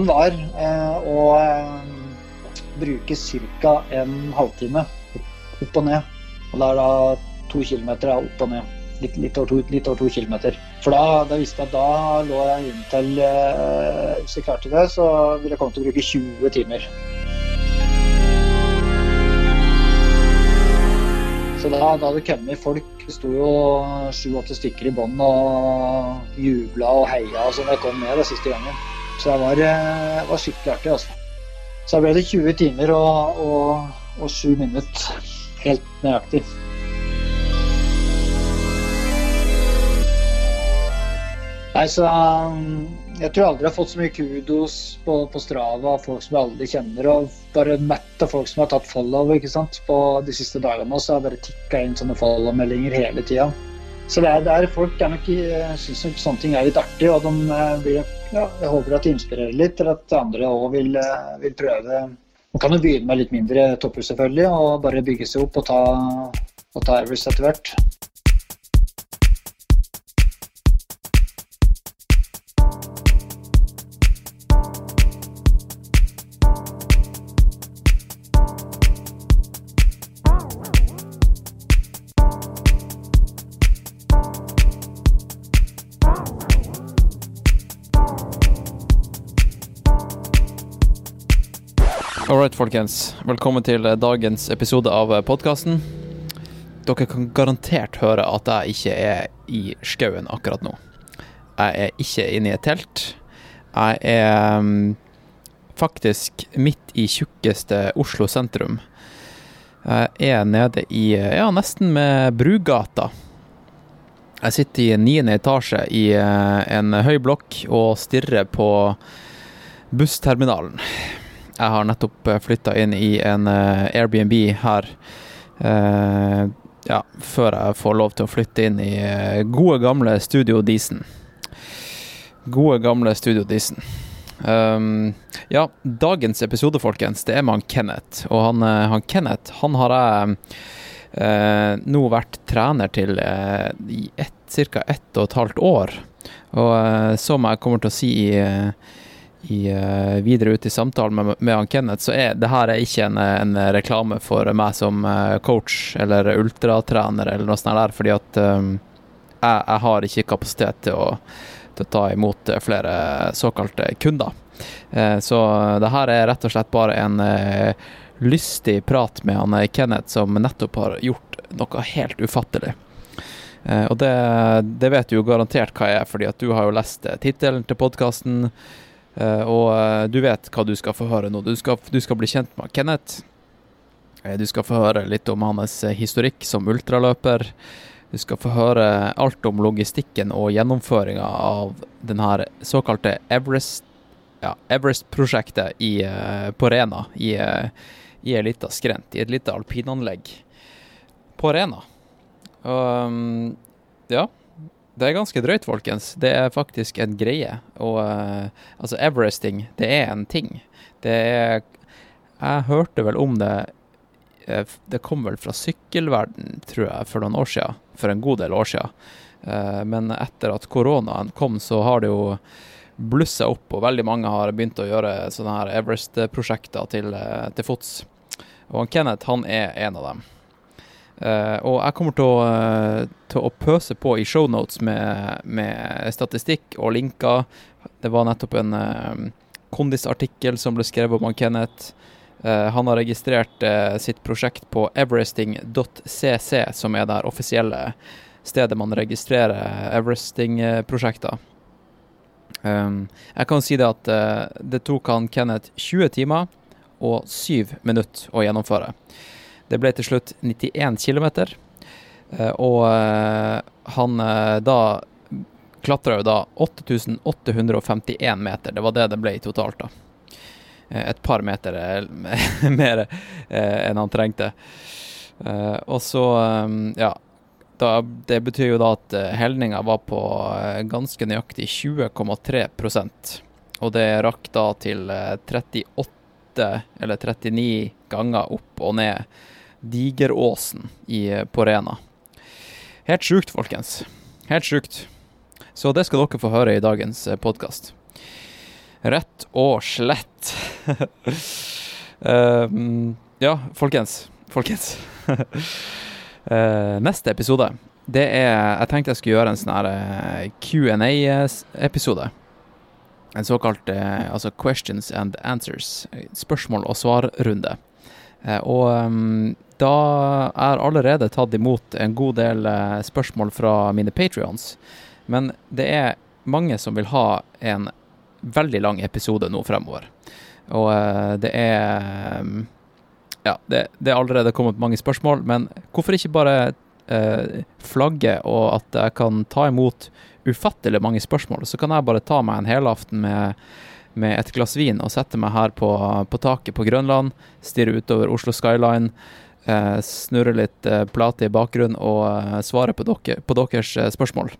Planen var eh, å eh, bruke ca. en halvtime opp og ned. Og det er da to kilometer opp og ned. Litt, litt, over, to, litt over to kilometer. For da, da, visste jeg at da lå jeg inntil eh, Hvis jeg klarte det, så ville jeg komme til å bruke 20 timer. Så da, da det kommet folk. Det sto jo sju-åtte stykker i bånn og jubla og heia og sånn da jeg kom ned den siste gangen. Så det var, eh, var skikkelig artig, altså. Så da ble det 20 timer og, og, og 7 minutter. Helt nøyaktig. Nei, så um, Jeg tror aldri jeg har fått så mye kudos på, på Strava av folk som jeg aldri kjenner. Og bare mett av folk som har tatt follow ikke sant? på de siste dagene. Så har jeg bare tikka inn sånne follow-meldinger hele tida. Så det er, det er folk er nok, syns nok sånne ting er litt artig, og de eh, blir, ja, jeg håper at det inspirerer litt til at andre òg vil, eh, vil, prøve. Man kan jo begynne med litt mindre topper, selvfølgelig, og bare bygge seg opp og ta, og ta Everest etter hvert. Alright, folkens. Velkommen til dagens episode av podkasten. Dere kan garantert høre at jeg ikke er i skauen akkurat nå. Jeg er ikke inne i et telt. Jeg er um, faktisk midt i tjukkeste Oslo sentrum. Jeg er nede i ja, nesten med Brugata. Jeg sitter i niende etasje i en høy blokk og stirrer på bussterminalen. Jeg har nettopp eh, flytta inn i en eh, Airbnb her. Uh, ja, før jeg får lov til å flytte inn i gode, gamle Studio Disen. Gode, gamle Studio Disen. Um, ja, dagens episode, folkens, det er med han Kenneth. Og han, han Kenneth, han har jeg uh, nå vært trener til uh, i ca. ett og et halvt år. Og som jeg kommer til å si i i, uh, videre ut i samtalen med, med han Kenneth, så er det her er ikke en, en, reklame for meg som uh, coach eller ultratrener eller noe sånt der, fordi at um, jeg, jeg, har ikke kapasitet til å, til å, ta imot flere såkalte kunder. Uh, så det her er rett og slett bare en lystig prat med han Kenneth som nettopp har gjort noe helt ufattelig. og det, det vet du jo garantert hva jeg er, fordi at du har jo lest tittelen til podkasten. Uh, og uh, du vet hva du skal få høre nå. Du skal, du skal bli kjent med Kenneth. Uh, du skal få høre litt om hans historikk som ultraløper. Du skal få høre alt om logistikken og gjennomføringa av denne såkalte Everest ja, Everest-prosjektet på Rena. I, i ei lita skrent, i et lite alpinanlegg på Rena. Um, ja, det er ganske drøyt, folkens. Det er faktisk en greie. Og uh, altså, Everesting, det er en ting. Det er Jeg hørte vel om det uh, Det kom vel fra sykkelverden, tror jeg, for noen år siden. For en god del år siden. Uh, men etter at koronaen kom, så har det jo blussa opp, og veldig mange har begynt å gjøre sånne her Everest-prosjekter til, til fots. Og Kenneth, han er en av dem. Uh, og jeg kommer til å, uh, til å, pøse på i shownotes med, med statistikk og linker. Det var nettopp en uh, kondisartikkel som ble skrevet om Kenneth. han har registrert sitt prosjekt på everesting.cc, som er det offisielle stedet man registrerer Everesting-prosjekter. Um, jeg kan si det at det tok han Kenneth 20 timer og 7 minutter å gjennomføre. Det ble til slutt 91 km. Eh, og eh, han eh, da klatra jo da 8851 meter. Det var det det ble totalt, da. Et par meter mer enn han trengte. Og så, ja da, Det betyr jo da at helninga var på ganske nøyaktig 20,3% Og det rakk da til 38 eller 39 ganger opp og ned Digeråsen i, på Rena. Helt sjukt, folkens. Helt sjukt. Så det skal dere få høre i dagens eh, podkast. Rett og slett. uh, ja, folkens. Folkens. uh, neste episode, det er Jeg tenkte jeg skulle gjøre en sånn her Q&A-episode. En såkalt uh, altså questions and answers. Spørsmål og svar-runde. og um, da er allerede tatt imot en god del spørsmål fra mine patrions. Men det er mange som vil ha en veldig lang episode nå fremover. Og uh, det er um, Ja, det, det, er allerede kommet mange spørsmål, men hvorfor ikke bare eh, flagge og at jeg kan ta imot ufattelig mange spørsmål? Så kan jeg bare ta meg en helaften med, med et glass vin og sette meg her på, på taket på Grønland, stirre utover Oslo Skyline. Uh, snurre litt plate i bakgrunnen og svare på, dere, på deres spørsmål.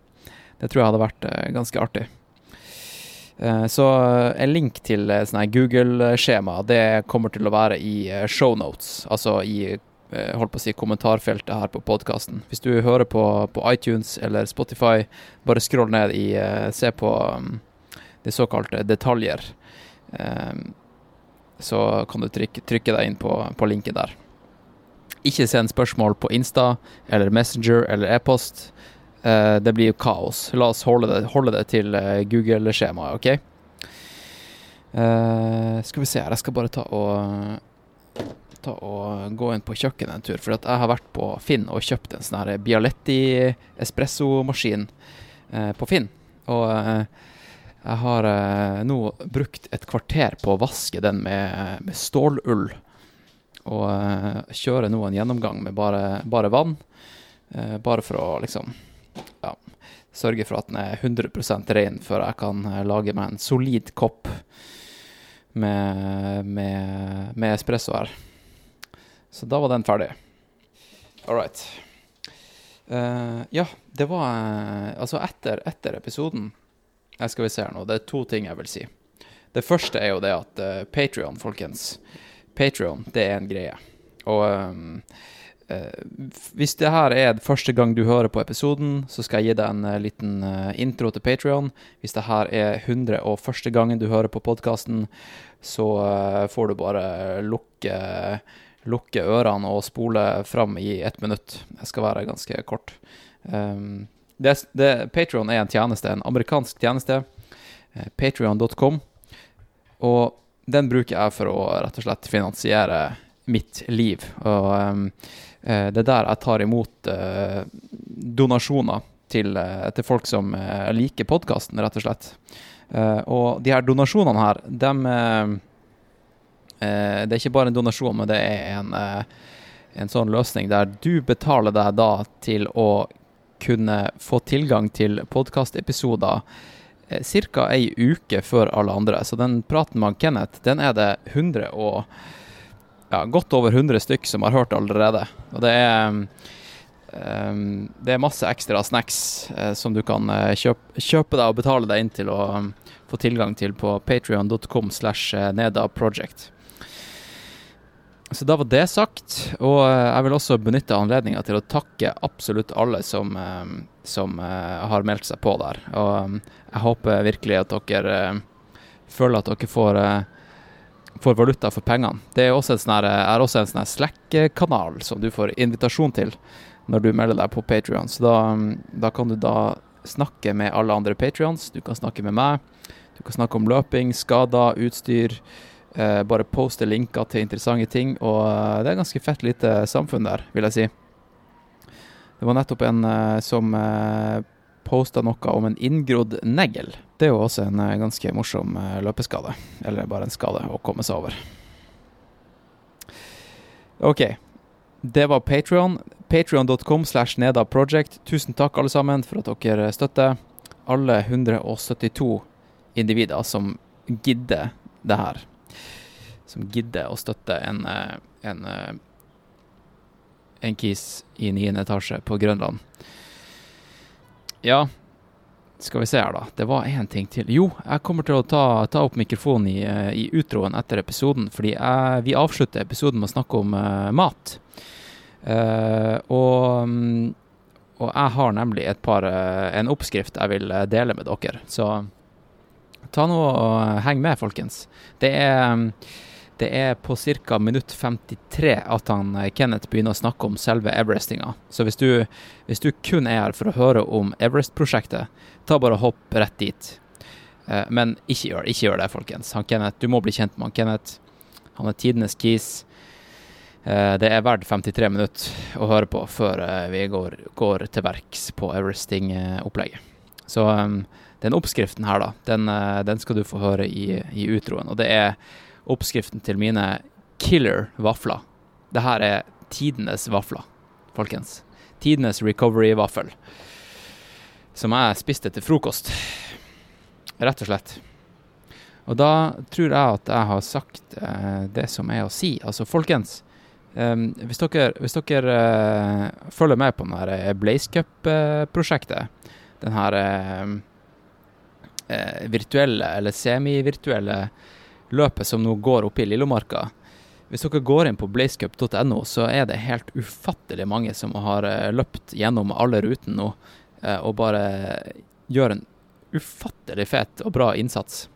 Det tror jeg hadde vært ganske artig. Eh, så eh, en link til eh, sånn Google-skjema, det kommer til å være i shownotes, altså i holdt på å si kommentarfeltet her på podkasten. Hvis du hører på, på, iTunes eller Spotify, bare scroll ned i Se på um, de såkalte detaljer. Så kan du trykke, trykke deg inn på, på linken der. Ikke send spørsmål på Insta eller Messenger eller e-post. Uh, det blir jo kaos. La oss holde det, holde det til uh, Google-skjemaet, OK? Uh, skal vi se her, jeg skal bare ta og ta og gå inn på kjøkkenet en tur. For jeg har vært på Finn og kjøpt en sånn Bialetti espressomaskin på Finn. Og jeg har nå brukt et kvarter på å vaske den med, med stålull. Og kjøre nå en gjennomgang med bare, bare vann. bare for å liksom ja, sørge for at den er 100% ren før jeg kan eh, lage meg en solid kopp med, med, med espresso her. Så da var den ferdig. All right. Uh, ja, det var uh, Altså, etter, etter episoden Jeg skal vi se her nå. Det er to ting jeg vil si. Det første er jo det at uh, Patrion, folkens Patrion, det er en greie. Og um, uh, hvis det her er første gang du hører på episoden, så skal jeg gi deg en uh, liten uh, intro til Patrion. Hvis det her er 101. gangen du hører på podkasten, så får du bare lukke, lukke, ørene og spole fram i ett minutt. Jeg skal være ganske kort. Um, det, det, Patrion er en tjeneste, en amerikansk tjeneste. Patrion.com. Og den bruker jeg for å rett og slett finansiere mitt liv. Og um, det er der jeg tar imot uh, donasjoner til, uh, til folk som liker podkasten, rett og slett. og de her donasjonene her, dem Det er ikke bare en donasjon, men det er en, en sånn løsning der du betaler deg da til å kunne få tilgang til podkastepisoder ca. ei uke før alle andre. Så den praten med Kenneth, den er det 100 og ja, godt over 100 stykk som har hørt allerede. Og det er Um, det er masse ekstra snacks uh, som du kan uh, kjøpe, kjøpe, deg og betale deg inn til å um, få tilgang til på patrion.com slash nedaproject. Så da var det sagt, og uh, jeg vil også benytte anledninga til å takke absolutt alle som, um, som har meldt seg på der. Og jeg håper virkelig at dere føler at dere får får valuta for pengene. Det er også en sånn, sånn Slack-kanal som du får invitasjon til når du melder deg på Patrion. Så da, da, kan du da snakke med alle andre Patrions. Du kan snakke med meg. Du kan snakke om løping, skader, utstyr. Eh, bare poste linker til interessante ting. Og eh, det er ganske fett lite samfunn der, vil jeg si. Det var nettopp en eh, som eh, posta noe om en inngrodd negl. Det er jo også en eh, ganske morsom eh, løpeskade. Eller bare en skade å komme seg over. OK. Det var Patrion. Patrion.com slash Neda Project. Tusen takk, alle sammen, for at dere støtter. Alle 172 individer som gidder det her. Som gidder å støtte en, eh, en, en kis i niende etasje på Grønland. Ja, skal vi se her, da. Det var én ting til. Jo, jeg kommer til å ta, ta opp mikrofonen i, eh, i, utroen etter episoden, fordi jeg, vi avslutter episoden med å snakke om uh, mat. Uh, og, mm, og, jeg har nemlig et par uh, en oppskrift jeg vil dele med dere. Så ta nå og heng med, folkens. Det er, det er på ca. minutt 53 at han Kenneth begynner å snakke om selve Everestinga. Så hvis du, hvis du kun er her for å høre om Everest-prosjektet, ta bare hopp rett dit. Eh, men ikke gjør, ikke gjør det, folkens. Han Kenneth, du må bli kjent med han Kenneth. Han er tidenes kis. Eh, det er verdt 53 minutter å høre på før eh, vi går, går til verks på Everesting-opplegget. Så den oppskriften her, da, den, den, skal du få høre i, i utroen. Og det er oppskriften til mine killer vafler. Det her er tidenes vafler, folkens. Tidenes recovery-vaffel. Som jeg spiste til frokost. Rett og slett. Og da tror jeg at jeg har sagt eh, det som er å si. Altså, folkens. Um, hvis dere, hvis dere uh, følger med på denne Blaze Cup-prosjektet, den her uh, virtuelle eller semivirtuelle løpet som nå går oppe i Lillomarka Hvis dere går inn på blazecup.no, så er det helt ufattelig mange som har løpt gjennom alle rutene nå og bare gjør en ufattelig fet og bra innsats.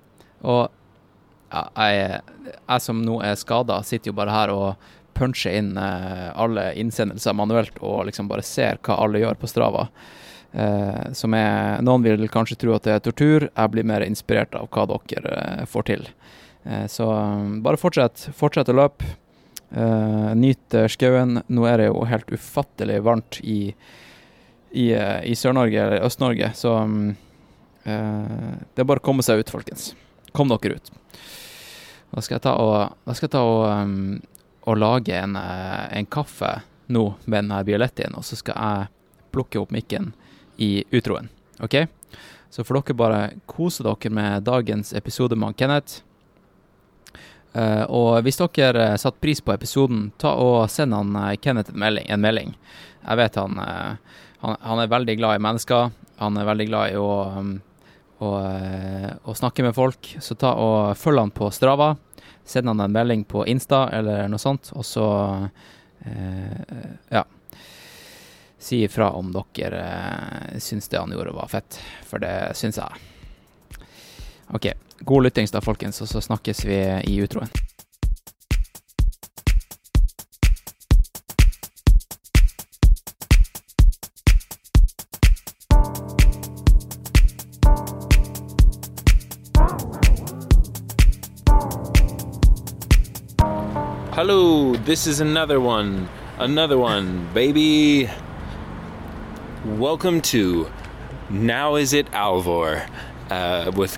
Og jeg, jeg, som nå er skada, sitter jo bare her og puncher inn eh, alle innsendelser manuelt og liksom bare ser hva alle gjør på Strava. Uh, som er Noen vil kanskje tro at det er tortur. Jeg blir mer inspirert av hva dere uh, får til. Eh, så um, bare fortsett. Fortsett å løpe. Eh, nyt skauen. Nå er det jo helt ufattelig varmt i, i, eh, i Sør-Norge eller Øst-Norge, så um, det er bare å komme seg ut, folkens. Kom dere ut. Da skal jeg ta og, jeg ta og, um, og lage en, eh, en, kaffe nå med denne Bialettien, og så skal jeg plukke opp mikken i utroen. OK? Så får dere bare kose dere med dagens episode med Kenneth. Uh, og hvis dere uh, satte pris på episoden, ta og send han uh, Kenneth en melding, en melding. Jeg vet han, han, han er veldig glad i mennesker. Han er veldig glad i å um, eh, og snakke med folk, så ta og følg han på Strava. Send han en melding på Insta eller noe sånt, og så ja. Si ifra om dere syns det han gjorde var fett, for det syns jeg. OK. God lyttings da, folkens, og så snakkes vi i utroen. Hello, this is another one. Another one, baby. Welcome to Now Is It Alvor uh, with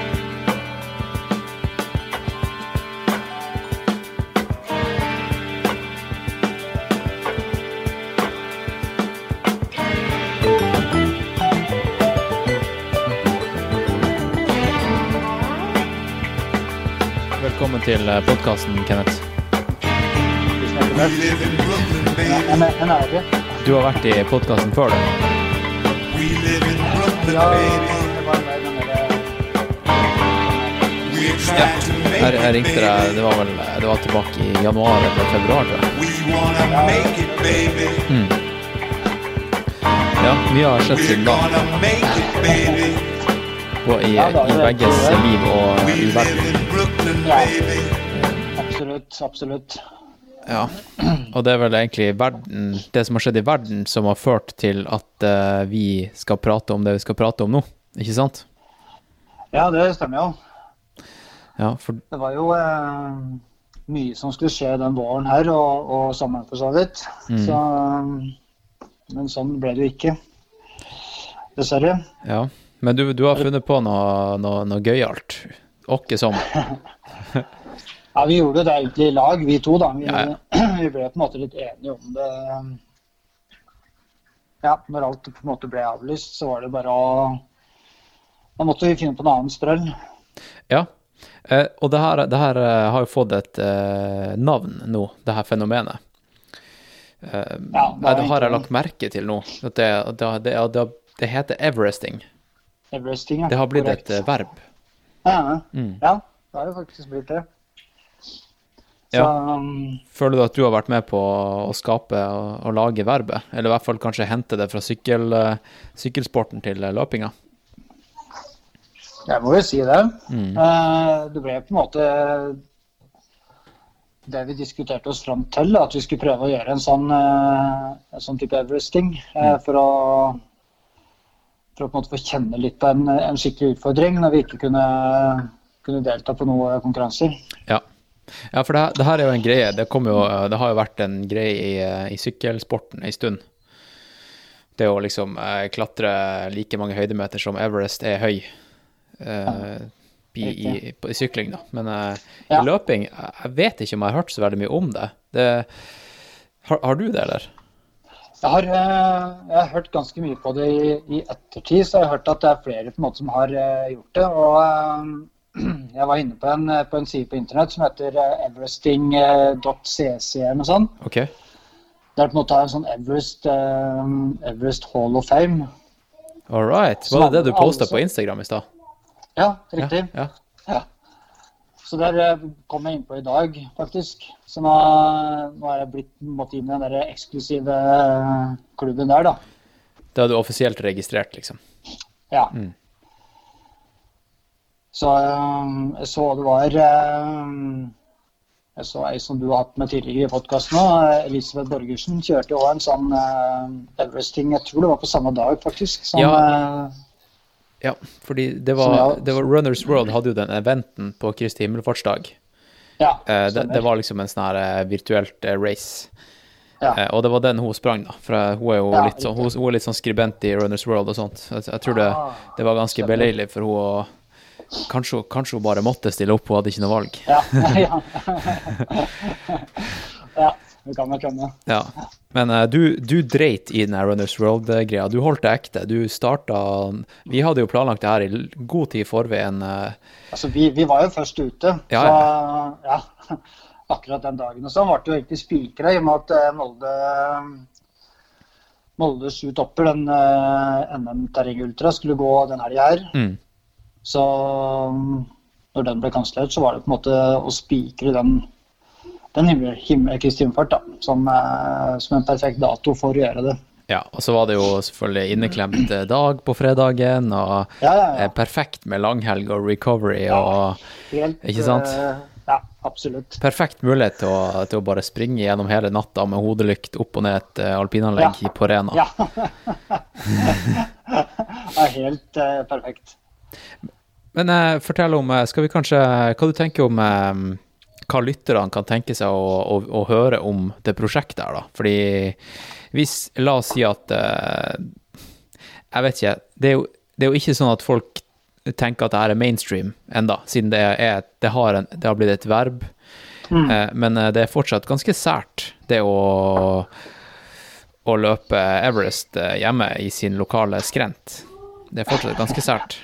Velkommen til eh, podkasten, Kenneth. Du har vært i podkasten før, du? Ja, Ja. Jeg, ringte deg det var vel det var tilbake i januar eller februar, tror jeg. Mm. Ja, mye har skjedd siden da. Både i, i begges liv og i verden. Ja. Absolutt, absolutt. Ja, og det er vel egentlig verden, det som har skjedd i verden som har ført til at uh, vi skal prate om det vi skal prate om nå, ikke sant? Ja, det stemmer jo. Ja, for... Det var jo eh, mye som skulle skje den våren her, og, og sommeren for så vidt. Mm. Så, men sånn ble det jo ikke. Dessverre. Ja, men du, du har funnet på noe, noe, noe gøyalt. Åkke sånn. Ja, vi gjorde det egentlig i lag, vi to. da. Vi, Ja, vi ble på en måte litt enige om det. Ja, når alt på en måte ble avlyst, så var det bare å Da måtte vi finne på en annen strøll. Ja, Eh, og det her, det her eh, har jo fått et eh, navn nå, det her fenomenet. Eh, Ja, nei, det har jeg lagt merke til nå. At det, det, det, det, det heter everesting. Everesting, ja. Det har blitt Korrekt. et eh, verb. Ja, ja. Mm. ja, det har jo faktisk blitt det. Så Ja. Føler du at du har vært med på å skape og, og lage verbet? Eller i hvert fall kanskje hente det fra sykkel, eh, sykkelsporten til eh, løpinga? jeg må jo si det. Mm. Eh, Det ble på en måte det vi diskuterte oss fram til, at vi skulle prøve å gjøre en sånn, en sånn type Everesting. mm. For å, for å på en måte få kjenne litt på en, en skikkelig utfordring når vi ikke kunne, kunne delta på noen konkurranser. Ja. ja, for det, det her er jo en greie. Det, jo, det har jo vært en greie i, i sykkelsporten en stund. Det å liksom eh, klatre like mange høydemeter som Everest er høy eh, i, i, på, i sykling, da. Men eh, Ja. i løping jeg vet ikke om jeg har hørt så veldig mye om det. det har, har du det, eller? Jeg har, eh, jeg har hørt ganske mye på det i, i ettertid, så jeg har hørt at det er flere måte som har eh, gjort det. Og eh, jeg var inne på en, på en side på internett som heter eh, everesting.cc eller noe sånt. OK. Der på en måte har en sånn Everest, um, Everest Hall of Fame. All right. Var det det du posta på Instagram i stad? Ja, riktig. Ja, Ja. Så der eh, kom jeg inn på i dag, faktisk. Så nå, nå er jeg blitt på inn i den der eksklusive eh, klubben der, da. Da er du offisielt registrert, liksom. Ja. Mm. Så eh, jeg så det var eh, Jeg så ei som du har hatt med tidligere i podkasten òg. Elisabeth Borgersen kjørte òg en sånn Everest-ting. jeg tror det var på samme dag, faktisk. Som, Ja. Ja, fordi det var, jeg- det var Runners World hadde jo den eventen på Kristi himmelfartsdag. ja, Eh, det, det var liksom en sånn her eh, virtuelt eh, race. ja. Og det var den hun sprang, da. For hun er jo Ja, litt, sånn, hun, hun er litt sånn skribent i Runners World og sånt. Jeg, jeg tror det, Ah, det var ganske beleilig for hun å Kanskje, kanskje hun bare måtte stille opp, hun hadde ikke noe valg. Ja, ja. ja, det kan nok hende. Ja. Men uh, du, du dreit i den Runners World-greia. Du holdt det ekte. Du starta Vi hadde jo planlagt det her i god tid i forveien. eh, Altså, vi, vi var jo først ute. Ja, så ja, akkurat den dagen. Og så ble det jo egentlig spikra i og med at eh, Molde Molde sju topper, den uh, NM Terreng Ultra, skulle gå den helga her. Mm. Så mm, når den ble kansellert, så var det på en måte å spikre den den himmel, himmel, himmelfart da, som, eh, som en perfekt dato for å gjøre det. Ja, og så var det jo selvfølgelig inneklemt eh, dag på fredagen, og Ja, ja, eh, ja. perfekt med langhelg og recovery, og Helt, ikke sant? eh, ja, absolutt. perfekt mulighet til å, til å bare springe gjennom hele natta med hodelykt opp og ned et eh, alpinanlegg på Rena. Ja. det er helt uh, perfekt. Men eh, fortell om, eh, skal vi kanskje, hva du tenker om eh, hva lytterne kan tenke seg å, å, å høre om det prosjektet her, da? Fordi hvis, la oss si at, eh, jeg vet ikke, det er, jo, det er jo ikke sånn at folk tenker at det her er mainstream enda, siden det, er, det, har, en, det har blitt et verb, Mm. eh, men eh, det er fortsatt ganske sært, det å, å løpe Everest hjemme i sin lokale skrent. Det er fortsatt ganske sært.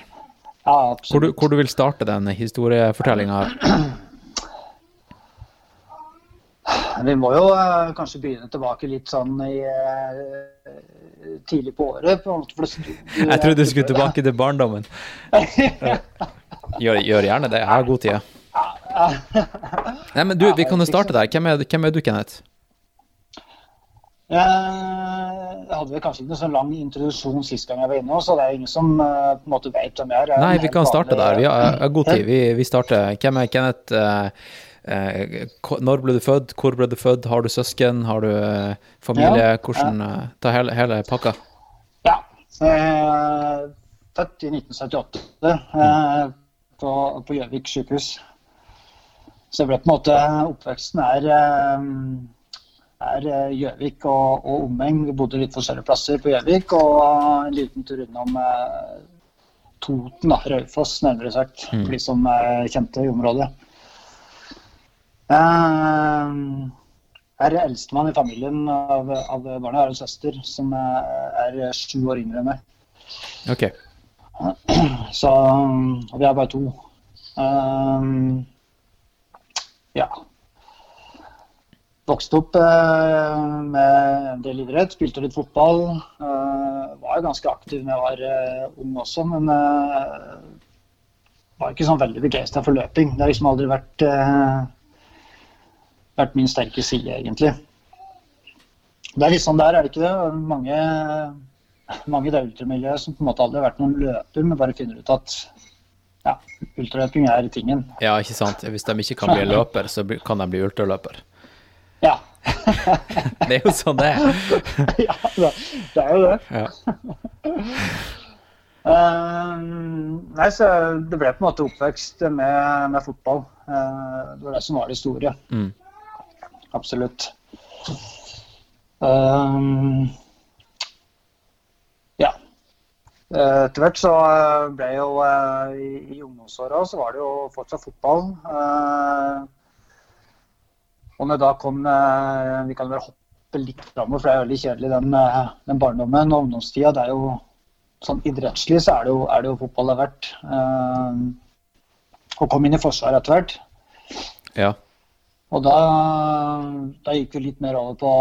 Ja, Hvor du, hvor du vil starte den historiefortellinga? Vi må jo eh, kanskje begynne tilbake litt sånn i eh, tidlig på året. På du- Jeg trodde du skulle tilbake til barndommen. Gjør, gjør gjerne det. Jeg har god tid. Nei, men du, vi kan jo starte der. Hvem er, hvem er du, Kenneth? Eh, Jeg hadde vel kanskje ikke noe så lang introduksjon sist gang jeg var inne, så det er ingen som eh, på en måte vet hvem jeg er. Nei, vi kan starte der. Vi har, god tid. Vi, vi starter. Hvem er Kenneth? Eh, eh, Når ble du født? Hvor ble du født? Har du søsken? Har du eh, familie? Hvordan eh, Ta hele, hele pakka. Ja. Eh, født i 1978 eh, på på Gjøvik sykehus. Så det ble på en måte Oppveksten er eh, er eh, Gjøvik og, og omegn. Vi bodde litt forskjellige plasser på Gjøvik. Og en liten tur innom eh, Toten, da, Raufoss nærmere sagt. Mm. For de som er kjente i området. Eh, jeg er eldstemann i familien av, av barna. Jeg har en søster som eh, er sju år yngre enn meg. OK. Så, og vi er bare to. Um, ja. Vokste opp uh, med en del idrett, spilte litt fotball. Var jo ganske aktiv da jeg var uh, ung også, men var ikke sånn veldig begeistra for løping. Det har liksom aldri vært, vært min sterke side, egentlig. Det er litt sånn der, er det ikke det? Mange, mange i det ultramiljøet som på en måte aldri har vært noen løper, men bare finner ut at ja, ultraløping er tingen. Ja, ikke sant. Hvis de ikke kan bli løper, så kan de bli ultraløper. Ja. det er jo sånn det er. ja, det, det, er jo det. Ja. Uh, nei, så Det ble på en måte oppvekst med, med fotball. Uh, det var det som var det store. Mm. Absolutt. Uh, ja. Etter hvert så ble jo i, i ungdomsåra så var det jo fortsatt fotball. Og når da kom Vi kan bare hoppe litt framover, for det er veldig kjedelig den, den barndommen og ungdomstida. Det er jo sånn idrettslig så er det jo, er det jo fotball det er verdt. og kom inn i Forsvaret etter hvert. Ja. Og da, da, gikk vi litt mer over på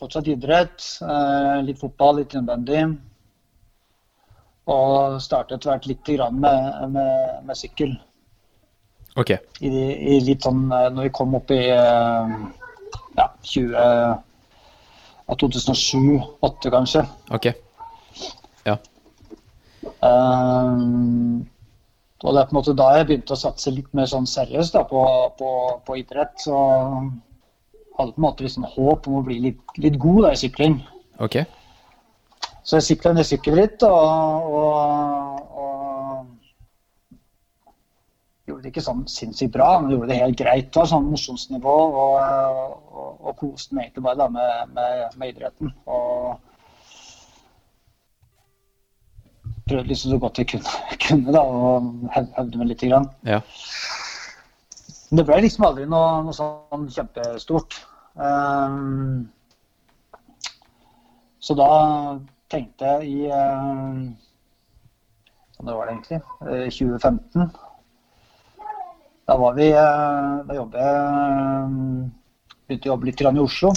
fortsatt idrett. Eh, litt fotball, litt innbandy. Og startet etter hvert litt med, med, med sykkel. Ok. I, I, litt sånn Når vi kom opp i ja, 20 2007-2008 kanskje. Ok. Ja. Um, og det er på en måte da jeg begynte å satse litt mer sånn seriøst da, på, på, på, idrett. Så hadde på en måte liksom håp om å bli litt, litt god da, i sykling. Ok. Så jeg sykla ned sykkelritt og, og, og, gjorde det ikke sånn sinnssykt bra, men gjorde det helt greit. Det var sånn mosjonsnivå og, og, og koste meg egentlig bare da, med, med, med idretten. Og prøvde liksom så godt jeg kunne, kunne da, og hevde meg litt. Grann. Ja. Men det ble liksom aldri noe, noe sånn kjempestort. Um, så da tenkte jeg i uh, Når var det egentlig? Uh, 2015. Da var vi uh, Da jobbet jeg Begynte å jobbe litt i Oslo.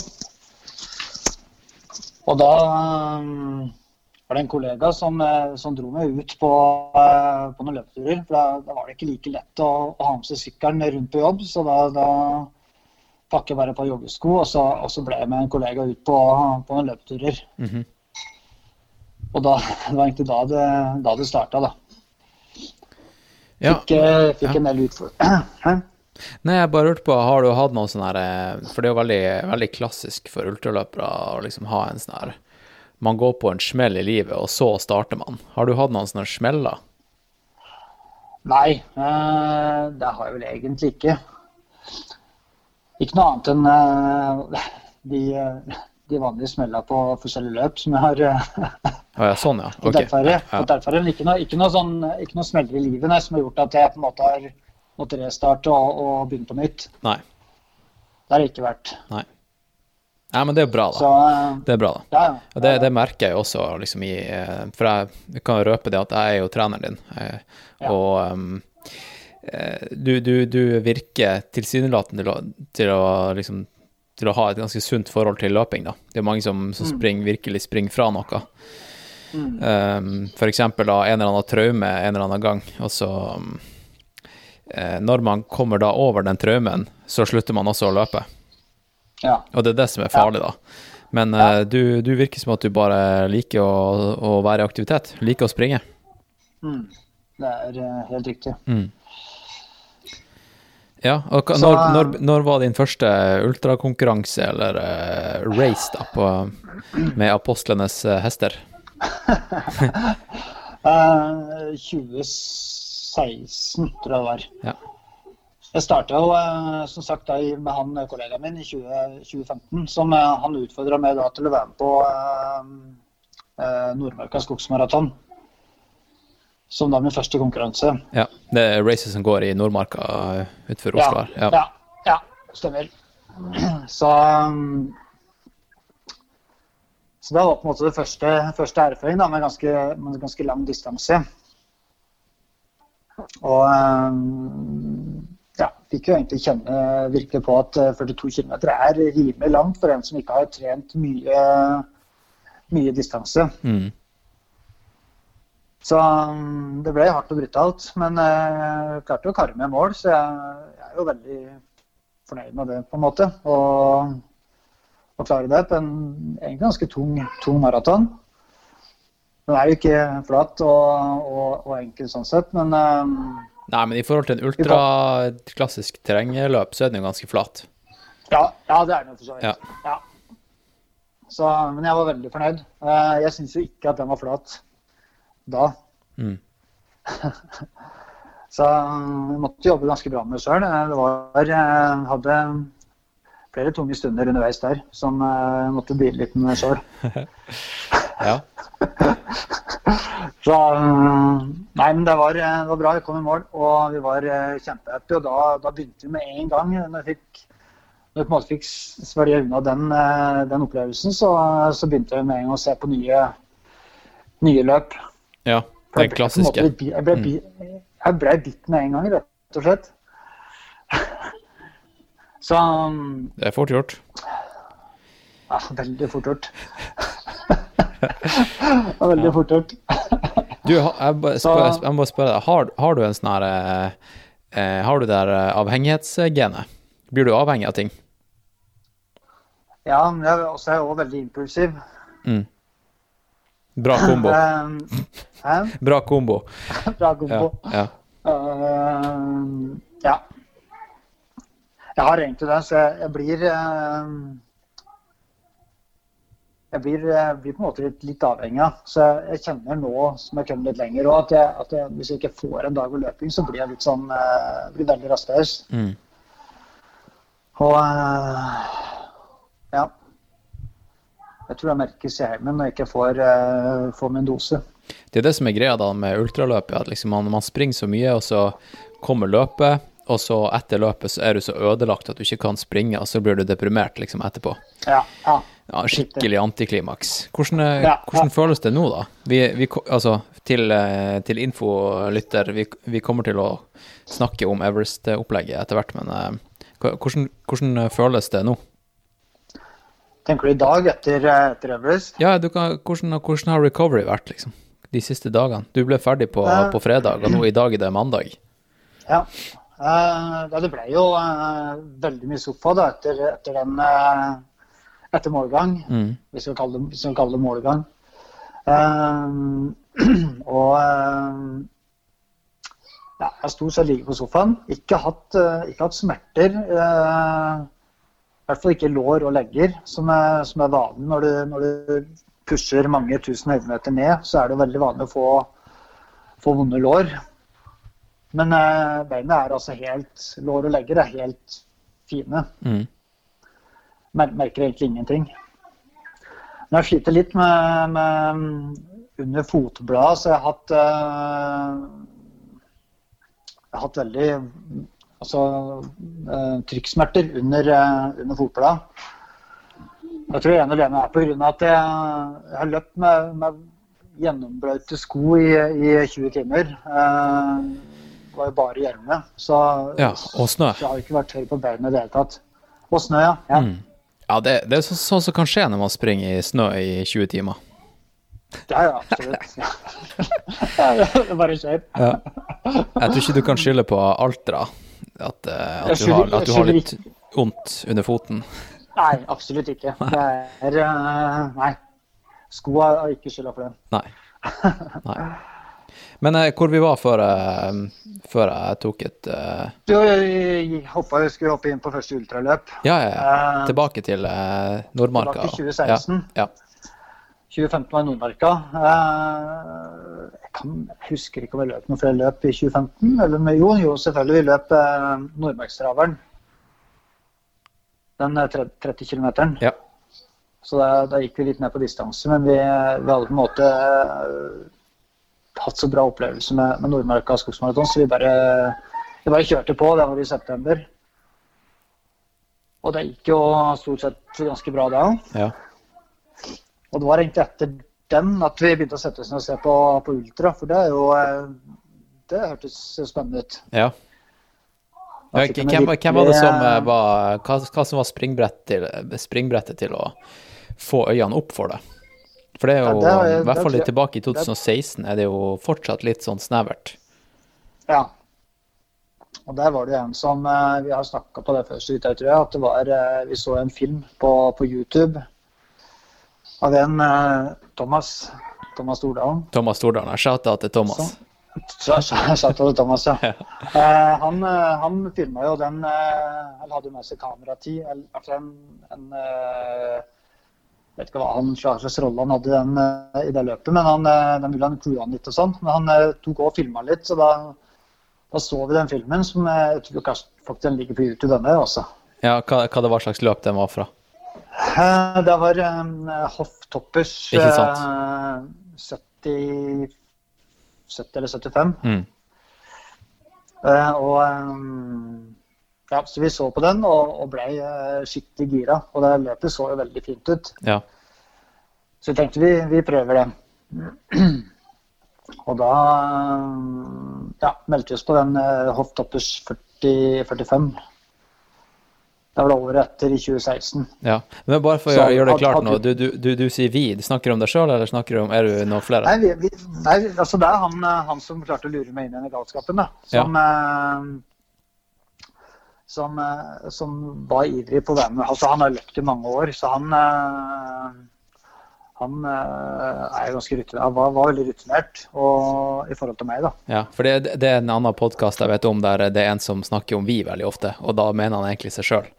Og da var det en kollega som, som dro meg ut på, på noen løpeturer. For da, da, var det ikke like lett å, å ha med seg sykkelen rundt på jobb. Så da, da pakker jeg bare på joggesko, og så, og så ble jeg med en kollega ut på, på noen løpeturer. Mm -hmm. Og da, det var egentlig da det, da det starta, da. Ja. Fikk, fikk ja. en del utfordringer. Nei, jeg bare lurte på, har du hatt noen sånn her For det er jo veldig, veldig klassisk for ultraløpere å liksom ha en sånn her man går på en smell i livet, og så starter man. Har du hatt noen sånne smeller? Nei, eh, det har jeg vel egentlig ikke. Ikke noe annet enn eh, de, de vanlige smellene på forskjellige løp som jeg har oh, ja, sånn, ja. Okay. derfor, ja. derfor ikke, noe, ikke, noe sånn, ikke noe smeller i livet nei, som har gjort at jeg på en måte har måttet restarte og, og begynne på nytt. Nei. Det har det ikke vært. Nei. Ja, men det er bra, da. Så, det er bra, da. Ja, ja. Det, det, merker jeg også, liksom, i For jeg kan røpe det at jeg er jo treneren din, og um, du, du, du, virker tilsynelatende til, til, å liksom til å ha et ganske sunt forhold til løping, da. Det er mange som, som Mm. springer, virkelig springer fra noe. Mm. Um, for eksempel da en eller annen traume en eller annen gang, og så um, Når man kommer da over den traumen, så slutter man også å løpe. Ja. Og det er det som er farlig, da. Men uh, du, du virker som at du bare liker å, å være i aktivitet. Liker å springe. Mm. Det er eh, helt riktig. Mm. Ja, og hva- Så- når, når, når var din første ultrakonkurranse, eller uh, race, da, på, med apostlenes uh, hester? uh, 2016, tror jeg det var. Ja. Jeg starta jo eh, som sagt da, med han eh, kollegaen min i 20, 2015. Som eh, han utfordra meg da til å være med på eh, eh, Nordmarka skogsmaraton. Som da min første konkurranse. Ja, det er racet som går i Nordmarka eh, utenfor Oslo her. Ja, ja, ja, stemmer. Så um, Så det var på en måte det første, første erfaring da, med ganske, med ganske lang distanse. Og eh, ja, fikk jo egentlig kjenne virkelig på at eh, 42 km er rimelig langt for en som ikke har trent mye, mye distanse. Mm. Så um, det ble hardt og brutalt, men jeg klarte å karre med mål, så jeg, jeg er jo veldig fornøyd med det, på en måte. Og, og klare det på en egentlig ganske tung, tung maraton. Den er jo ikke flat og, og, og enkel sånn sett, men um, Nei, men i forhold til en ultraklassisk terrengløp, så er den jo ganske flat. ja, ja, det er den jo for så vidt. Ja. Ja. Så, men jeg var veldig fornøyd. Eh, Jeg syns jo ikke at den var flat da. Mm. Så jeg måtte jobbe ganske bra med det sjøl. Det var jeg hadde flere tunge stunder underveis der som jeg måtte deale litt med sjøl. Ja. Så Nei, men det var, det var bra. Vi kom i mål, og vi var eh, kjempehappy. Og da, da begynte vi med en gang. Når vi fikk når jeg på en måte fikk svelge unna den, eh, den opplevelsen, så, så begynte vi med en gang å se på nye, nye løp. Ja. Den klassiske. Mm. Jeg ble, bi- jeg ble bitt med en gang, rett og slett. Så Det er fort gjort. ja, Veldig fort gjort. Veldig fort gjort. Du, jeg bare spør, jeg må bare spørre deg, har, har du en sånn her eh, eh, Har du det der eh, avhengighetsgenet? Blir du avhengig av ting? Ja, men jeg også er jeg også veldig impulsiv. Mm. Bra kombo. Eh? Bra kombo. Bra kombo. ja. Eh, ja. Jeg har egentlig det, så jeg, jeg blir uh, jeg blir, jeg blir på en måte litt, litt avhengig av. Så jeg kjenner nå som jeg kommer litt lenger òg, at, jeg, at jeg, hvis jeg ikke får en dag med løping, så blir jeg litt sånn uh, blir veldig rastløs. Mm. Og uh, ja. Jeg tror jeg merkes i heimen når jeg ikke får, uh, får min dose. Det er det som er greia da med ultraløpet, at liksom man, man springer så mye, og så kommer løpet, og så etter løpet så er du så ødelagt at du ikke kan springe, og så blir du deprimert liksom etterpå. Ja, ja. Ja, skikkelig antiklimaks. Hvordan, er- Ja, hvordan føles det nå, da? Vi, vi, altså, til, eh, til infolytter, vi, vi kommer til å snakke om Everest-opplegget etter hvert, men eh, hvordan, hvordan føles det nå? Tenker du i dag etter, eh, etter Everest? Ja, du kan, hvordan, hvordan har recovery vært, liksom? De siste dagene? Du ble ferdig på, uh, på fredag, og nå i dag er det mandag. Ja. Uh, det ble jo uh, veldig mye sofa da, etter, etter den eh, etter målgang, Mm. hvis vi kaller det, vi kaller det målgang. Og ja, jeg stort sett ligget på sofaen. Ikke hatt, ikke hatt smerter. I hvert fall ikke lår og legger, som er, som er vanlig når du, når du pusher mange tusen høydemeter ned. Så er det veldig vanlig å få, få vonde lår. Men eh, beina er altså helt Lår og legger er helt fine. Mm. Mer merker egentlig ingenting. Men jeg sliter litt med, med under fotbladet, så jeg har hatt eh, Jeg har hatt veldig altså, eh, trykksmerter under, eh, under fotbladet. Jeg tror en alene er av at jeg, har løpt med, med gjennombrøyte sko i, i 20 timer. Eh, det var jo bare hjelme. Så, Ja, og snø. så jeg har ikke vært tørr på beina i det hele tatt. Og snø, ja. ja. Mm. Ja, det, det er så, sånn som kan skje når man springer i snø i 20 timer. Ja, ja, absolutt. Det det bare skjer. Ja. Jeg tror ikke du kan skylde på Altra, at, eh, at, du, har, at du har litt vondt under foten. Nei, absolutt ikke. Det er eh, Nei. Skoa har ikke skylda for den. Nei. Nei. Men eh, hvor vi var før, eh, før jeg tok et eh, Du jeg hoppa, skulle hoppe inn på første ultraløp. Ja, ja, ja. Eh, Tilbake til eh, Nordmarka. Tilbake til 2016. Ja, ja. 2015 var i Nordmarka. Eh, Jeg, kan, jeg husker ikke om jeg løp noe flere løp i 2015. Eller, jo, jo, selvfølgelig. Vi løp eh, Nordmarkstraveren. Den eh, 30 km. ja. Så da, da gikk vi litt ned på distanse. Men vi, vi hadde på en måte eh, hatt så bra opplevelse med, med Nordmarka skogsmaraton, så vi bare, vi bare kjørte på. Det var i september. Og det gikk jo stort sett ganske bra da. ja. Og det var egentlig etter den at vi begynte å sette oss ned og se på, på ultra. For det er jo eh, det hørtes spennende ut. Ja. Ja, hvem, hvem var det som eh, var hva, hva som var springbrett til, springbrettet til å få øynene opp for det? For det er jo, Ja, det er- i hvert fall litt tilbake i 2016, er det jo fortsatt litt sånn snevert. Ja. Og der var det jo en som eh, Vi har snakka på det før, så vidt jeg tror at det var eh, Vi så en film på, på YouTube av en Thomas Thomas Stordalen. Thomas Stordalen. Shout-out til Thomas. Så- Så så- sa til Thomas, ja. Eh, han eh, han filma jo den eh, Han hadde med seg kameratid. eller Altså en, en vet ikke hva han slags rolle han hadde i, den, i det løpet, men han, den ville han crewa litt og sånn. Men han tok og filma litt, så da, da så vi den filmen som jeg tror kanskje faktisk den ligger på YouTube, denne også. Ja, hva, hva det var slags løp den var fra? Det var eh, Hofftoppers Ikke sant. eh, 70, 70 eller 75. Mm. Uh, og um, ja, Så vi så på den og, og ble uh, skikkelig gira. Og det løpet så jo veldig fint ut. Ja. Så vi tenkte vi, vi prøver det. Og da um, ja, meldte vi oss på den eh, Hofftoppers 40-45. Det var året etter, i 2016. ja. Men bare for å gjøre, det klart nå, du, du, du, du sier vi. Du snakker om deg sjøl, eller snakker du om Er du noen flere? Nei, vi, vi, nei altså det er han, eh, han som klarte å lure meg inn i denne galskapen. Da. Som, eh, som, eh, som var ivrig på å være med. Altså, han har løpt i mange år, så han eh, han eh, er jo ganske rutinert, var, var veldig rutinert og, i forhold til meg. da. Ja, for det, det er en annen podkast jeg vet om der det er en som snakker om vi veldig ofte, og da mener han egentlig seg sjøl.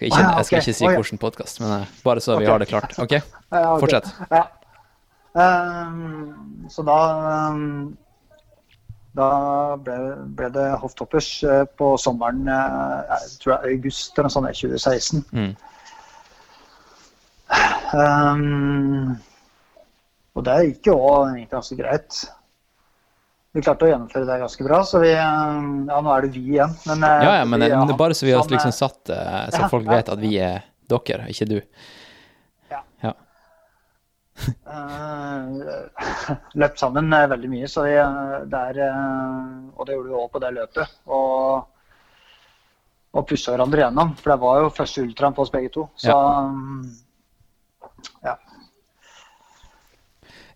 Jeg, Ah, ja, jeg skal ikke si Å, ja. hvilken podkast, men eh, bare så vi Ok. har det klart. OK? Ja, ok. Fortsett. Ehm, så da um, da ble, ble det hofftoppers eh, på sommeren jeg tror det er august eller noe sånt, 2016. Mm. Ehm, og det gikk jo egentlig ganske greit. Vi klarte å gjennomføre det ganske bra, så vi ehm, Ja, nå er det vi igjen, men eh, Ja, ja, men vi ja, bare så vi har sånn, liksom eh, satt eh, Så ja, folk vet at vi er dere, ikke du. Ja. Ja. Eh, løpt sammen eh, veldig mye, så vi, eh, er, eh, og det gjorde vi òg på det løpet. Og, og pussa hverandre gjennom, for det var jo første ultraen på oss begge to. Så mm, ja.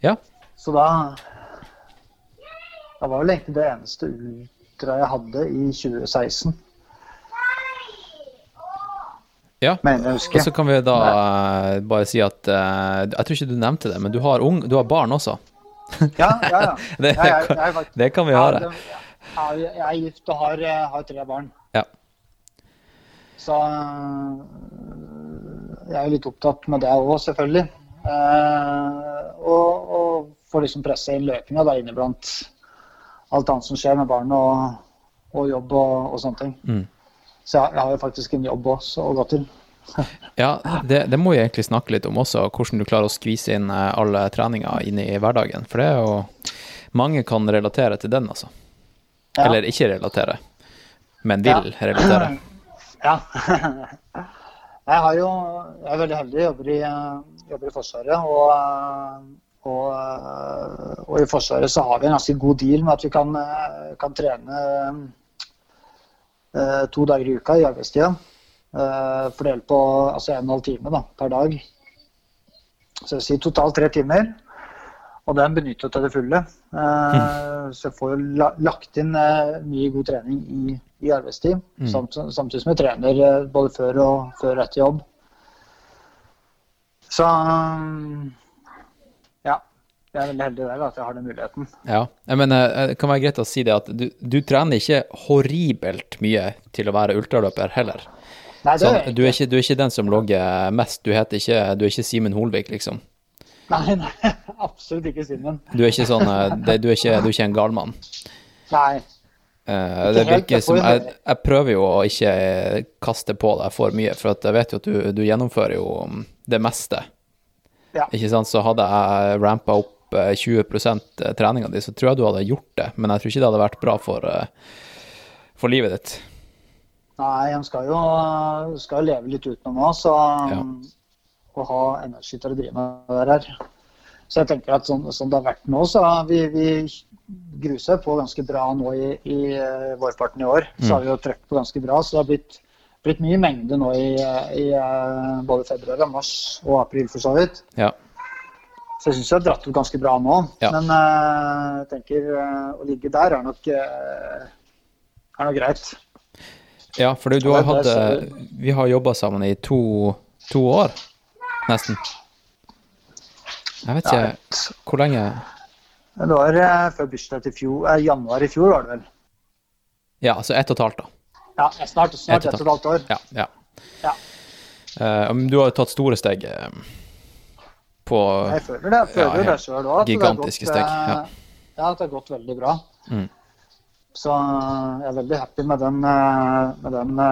Ja. Så da Det var vel egentlig det eneste ultra jeg hadde i 2016, ja. jeg Og så kan vi da eh, bare si at eh, Jeg tror ikke du nevnte det, men du har, ung, du har barn også. Ja, ja, ja. Det, jeg, jeg, faktisk- det kan vi høre. jeg er gift og har, eh, har tre barn. Ja. Så jeg er jo litt opptatt med det òg, selvfølgelig. Eh, og, og får liksom presse inn løpinga da inniblant alt annet som skjer med barn og, og jobb og, og sånne ting. Mm. Så jeg, jeg har jo faktisk en jobb også å gå til. Ja, det, det må vi egentlig snakke litt om også, hvordan du klarer å skvise inn eh, alle treninger inn i hverdagen. For det er jo Mange kan relatere til den, altså. Ja. Eller ikke relatere, men vil Ja. relatere. Ja. Jeg har jo Jeg er veldig heldig. Jobber i, eh, jobber i Forsvaret. Og, eh, og, eh, og i Forsvaret så har vi en ganske god deal med at vi kan, kan trene to dager i uka i arbeidstida. Fordelt på altså en og en halv time da, per dag. Så jeg vil si totalt tre timer. Og den benytter jeg til det fulle. Eh, Så jeg får jo lagt inn mye god trening i, i arbeidstid. Mm. Samt, samtidig som jeg trener eh, både før og, før etter jobb. Så um, ja. Jeg er veldig heldig der at jeg har den muligheten. Ja, jeg mener, eh, det kan være greit å si det at du, du trener ikke horribelt mye til å være ultraløper heller. Nei, det Sånn, du, er ikke, du er ikke den som logger mest, du, heter ikke, du er ikke Simen Holvik, liksom. Nei, nei, absolutt ikke Simen. Du er ikke sånn, eh, du, er ikke, du er ikke en galmann. Nei. Eh, Ikke det jeg som, jeg, jeg prøver jo å ikke kaste på deg for mye, for jeg vet jo at du, du gjennomfører jo mm, det meste. Ja. Ikke sant? Så hadde jeg rampa opp eh, 20% treninga di, så tror jeg du hadde gjort det, men jeg tror ikke det hadde vært bra for, eh, for livet ditt. Nei, en skal jo skal jo leve litt utenom òg, så Ja. Å ha energi til å drive med det der. Så jeg tenker at sånn, sånn det har vært nå, så vi, vi gruser på ganske bra nå i, i eh, vårparten i år. Så har vi jo trøkk på ganske bra. Så det har blitt, blitt mye mengde nå i, i eh, både februar, og mars og april for så vidt. Ja. Så jeg syns jeg har dratt ut ganske bra nå. Ja. Men eh, jeg tenker eh, å ligge der er nok, eh, er nok greit. ja, for du har hatt eh, Vi har jobba sammen i to, to år, nesten. Jeg vet ikke Ja, hvor lenge det var eh, før bursdag til fjor, eh, januar i fjor, var det vel. Ja, altså ett og et halvt, da. Ja, snart, snart ett og et halvt år. Ja. ja. Ja. Uh, du har jo tatt store steg uh, på Jeg føler det. Jeg føler Ja, det sjøl òg. gigantiske steg, ja. ja, at det har gått veldig bra. Mm. Så jeg er veldig happy med den, med den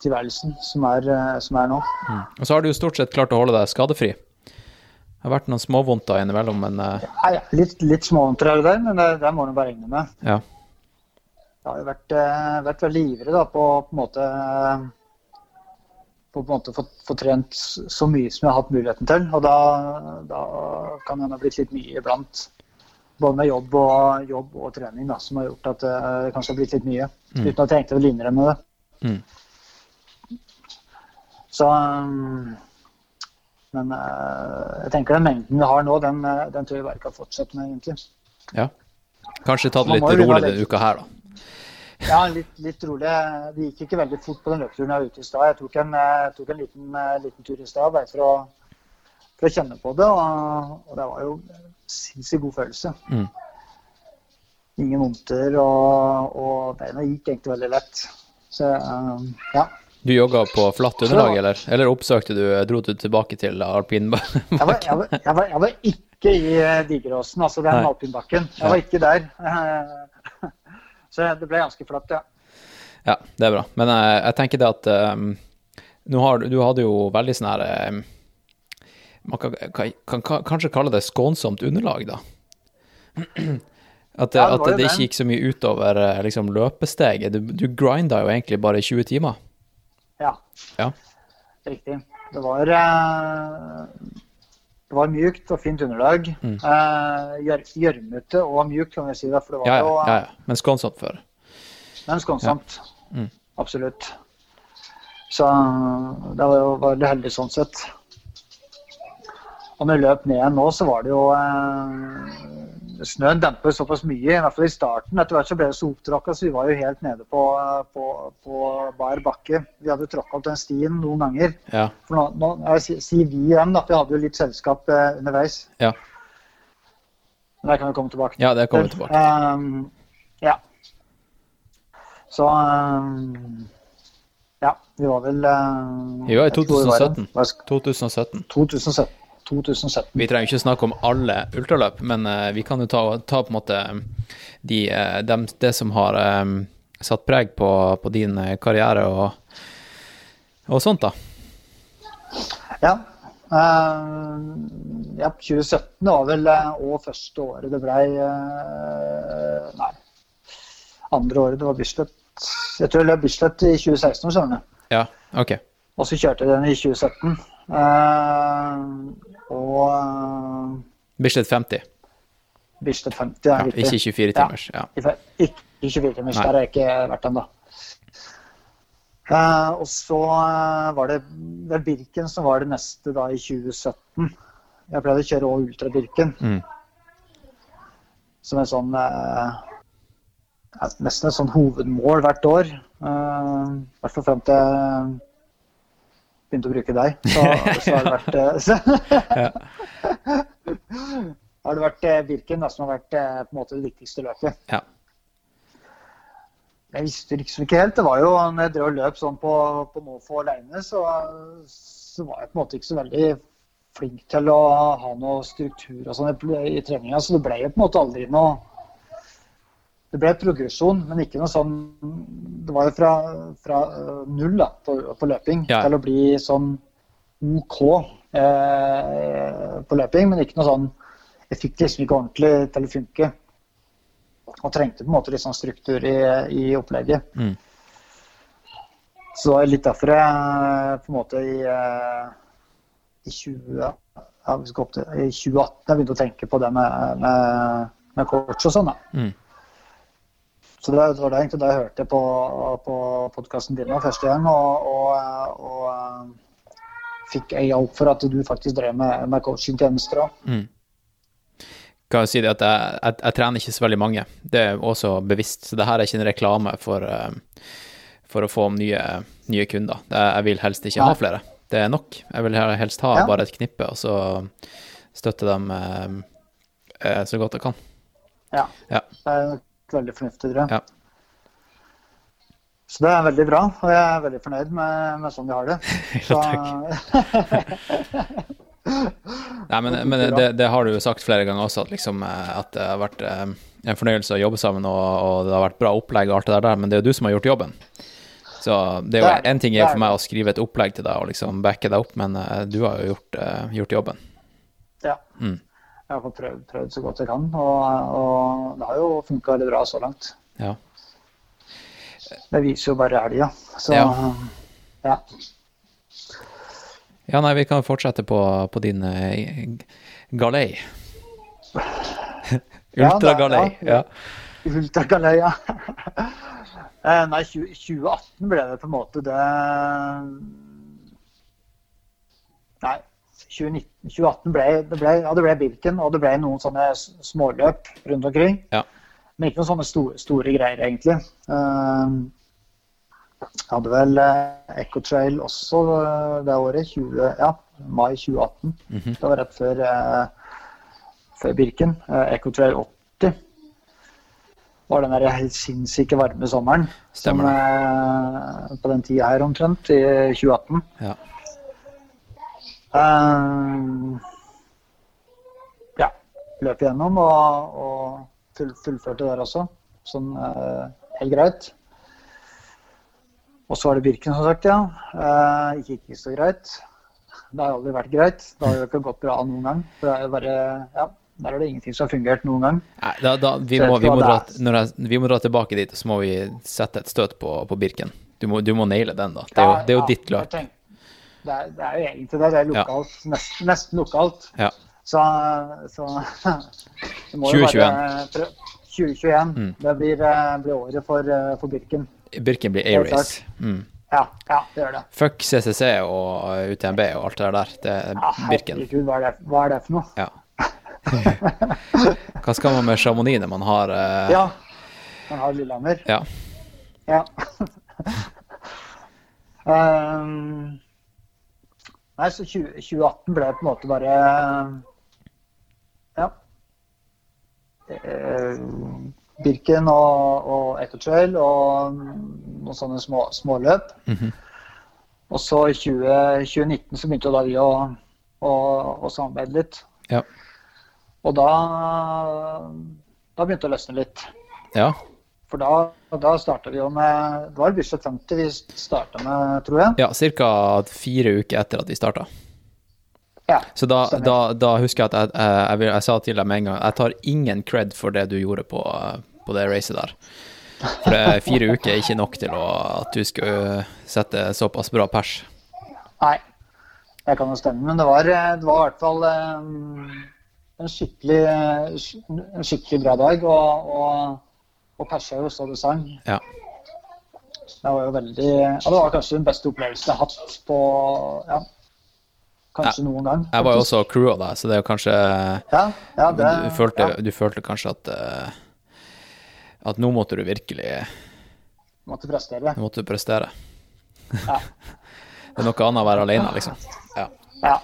tilværelsen som er, som er nå. Og så har du jo stort sett klart å holde deg skadefri. Det har vært noen småvondter innimellom, men uh... Ja, ja, litt, litt småvondter er det der, men det, det må du bare regne med. ja. Jeg har jo vært, eh, vært veldig ivrig da, på på en måte på en måte få, få trent så mye som jeg har hatt muligheten til. Og da, da kan det ha blitt litt mye iblant. Både med jobb og, jobb og trening da, som har gjort at eh, det kanskje har blitt litt mye. Mm. Uten at jeg egentlig vil innrømme det. Mm. Så um, Men eh, jeg tenker den mengden vi har nå, den, eh, den tror jeg bare kan fortsette med, egentlig. ja. Kanskje ta det litt rolig denne uka her, da. Ja, litt, litt rolig. Det gikk ikke veldig fort på den løpeturen jeg var ute i stad. Jeg tok en, jeg tok en liten, eh, liten tur i stad bare for å, for å kjenne på det, og, og det var jo sinnssykt god følelse. Mm. Ingen vondter, og, og beina gikk egentlig veldig lett. Så eh, ja. Du jogga på flatt underlag, eller? Eller oppsøkte du Dro du tilbake til alpinbakken? Jeg var, jeg var, jeg var, jeg var ikke i eh, Digeråsen, altså den alpinbakken. Jeg var ikke der. Så det ble ganske flatt, ja. Ja, det er bra. Men jeg, jeg tenker det at um, har, du- du hadde jo veldig sånn her um, Man kan, kan, kan, kan kanskje kalle det skånsomt underlag, da. At, Ja, det at det det. ikke gikk så mye utover eh, liksom, løpesteget. Du, du grinda jo egentlig bare i 20 timer. Ja. Ja. Riktig. Det var, eh, det var mjukt og fint underlag. Mm. Eh, gjør- og mjukt, kan vi si. det, For det var Ja, ja, ja, ja. Men skånsomt før. men skånsomt. Mm. Absolutt. Så det var jo veldig heldig sånn sett. Og når vi løp ned igjen nå, så var det jo eh, Snøen dempet såpass mye, i hvert fall i starten. Etter hvert så ble det så opptråkka, så vi var jo helt nede på, på, på bar bakke. Vi hadde tråkka opp den stien noen ganger. Ja. For nå, nå jeg sier si vi igjen, da, for vi hadde jo litt selskap eh, underveis. Ja. Men det kan vi komme tilbake til. ja, det kommer vi tilbake Um, ja. Så um, Ja, vi var vel uh, Vi var i jeg tror vi var 2017. i- hva sk- 2017. 2017. 2017. Vi trenger ikke snakke om alle ultraløp, men eh, vi kan jo ta, ta på en måte de, eh, dem- det som har um, satt preg på, på din eh, karriere og, og sånt, da. Ja. Uh, ja, 2017 var vel og første året det blei uh, Nei, andre året det var Bislett. Jeg tror det ble Bislett i 2016, skjønner du. Ja, OK. Og så kjørte jeg den i 2017. Uh, og uh, Bislett 50. Bislett 50, ja, Ja, ikke 24 timers. Ja. Ikke ikke 24 timers, Nei. der har jeg ikke vært ennå. Uh, og så uh, var det vel Birken som var det neste da i 2017. Jeg pleide å kjøre òg Ultra Birken Mm. som en sånn uh, Nesten et sånn hovedmål hvert år. Uh, I hvert fall fram til begynte å bruke deg. Så, så har det vært så, har det vært eh, Birken som har vært eh, på en måte det viktigste løpet. Ja. Jeg visste liksom ikke helt. Det var jo når jeg drev og løp sånn på, på måfå alene, så, så var jeg på en måte ikke så veldig flink til å ha noe struktur og sånn i, i treninga, så det ble jo på en måte aldri noe Det ble progresjon, men ikke noe sånn Det var jo fra, fra øh, null da, på, på løping Ja. til å bli sånn OK eh, på løping, men ikke noe sånn Jeg fikk liksom ikke ordentlig til å funke. Og trengte på en måte litt sånn struktur i, i opplegget. Mm. Så det var litt derfor jeg på en måte i, eh, i 20, ja, til, i 2018 jeg begynte å tenke på det med, med, med coach og sånn. da. Mm. Så det, det var det egentlig da jeg hørte på, på podkasten din første gang, og, og, og eh, fikk ei opp for at du faktisk drev med, med coachingtjenester òg. Mm. Kan jeg si det at jeg, jeg, jeg trener ikke så veldig mange. Det er også bevisst. Så det her er ikke en reklame for, eh, for å få nye, nye kunder. Det, jeg vil helst ikke ha flere. Det er nok. Jeg vil helst ha bare et knippe, og så støtte dem eh, eh, så godt jeg kan. Ja. Ja. Veldig fornuftig, tror jeg. Ja. Så det er veldig bra, og jeg er veldig fornøyd med, med sånn vi har det. Så, Nei, men, men det, det har du jo sagt flere ganger også, at, liksom, eh, at det har vært eh, en fornøyelse å jobbe sammen, og, og det har vært bra opplegg og alt det der, men det er jo du som har gjort jobben. Så det er jo Det er en ting er for meg å skrive et opplegg til deg og liksom backe deg opp, men eh, du har jo gjort, gjort jobben. ja. Mm. Jeg har fått prøvd, prøvd så godt jeg kan, og, og det har jo funka veldig bra så langt. Ja. Det viser jo bare elga. Så Ja. ja. ja, nei, vi kan fortsette på, på din eh, galei. Ultragalei. Ja, Ja. Ultragalei, ja. Eh, Nei, 2018 ble det på en måte det Nei, 2019, 2018 ble det ble, ja, det ble Birken, og det ble noen sånne småløp rundt omkring. Ja. Men ikke noen sånne store, store greier, egentlig. Eh, Jeg hadde vel Echo Trail også eh, det året, 20, ja, mai 2018. Mhm. Det var rett før, eh, før Birken. Echo Trail 80 var den der helt sinnssyke varme sommeren. Stemmer som, eh, på den tida her omtrent, i 2018. Ja. Eh, ja, løp igjennom og, og full, fullførte der også. Sånn eh, helt greit. Og så var det Birken, som sagt, ja. Eh, gikk ikke så greit. Det har aldri vært greit. Det har jo ikke gått bra noen gang. For det er jo bare, ja, der er det ingenting som har fungert noen gang. Nei, da, da, vi, må, vi, må dra, det når jeg, vi må dra tilbake dit, og så må vi sette et støt på, på Birken. Du må, du må naile den, da. Det er jo, det er jo Ja, ditt jeg løp. Det er, det er jo egentlig det. Det er lokalt. Nesten, nesten lokalt. Ja. Så, så det må jo 2021. være 2021. Mm. Det blir, eh, blir året for, eh, for Birken. Birken blir A-race. Mm. Ja, ja, det gjør det. Fuck CCC og UTMB og alt det der. Det er Ja, Birken. herregud, hva er, det, hva er det for noe? Ja. Hva skal man med Chamonix når man har uh... Ja, man har Lillehammer. ja. Ja. um, nei, så 20, 2018 ble på en måte bare Ja. Eh, Birken og, og Ettertrail og noen sånne små, småløp. Mhm. Og så i 20, 2019 så begynte da vi å, å, å samarbeide litt. Ja. Og da, da begynte det å løsne litt. ja. For da, da starta vi jo med Det var Bislett 50 vi starta med, tror jeg. Ja, ca. fire uker etter at vi starta. Ja, Så da, da, da husker jeg at jeg, jeg, jeg, jeg sa til deg med en gang jeg tar ingen cred for det du gjorde på, på det racet der. For fire uker er ikke nok til å, at du skal sette såpass bra pers. Nei, det kan jo stemme. Men det var, det var i hvert fall eh, en skikkelig, en skikkelig bra dag. Og, og, og persa jo så du sang. Ja. Det var jo veldig Ja, det var kanskje den beste opplevelsen jeg har hatt på Ja, kanskje noen gang. Jeg var jo også crew av deg, så det er jo kanskje Ja, ja, det, du, følte, ja, du følte kanskje at eh, At nå måtte du virkelig måtte prestere. Måtte prestere. Ja. Det er noe annet å være alene, liksom. Ja. Ja.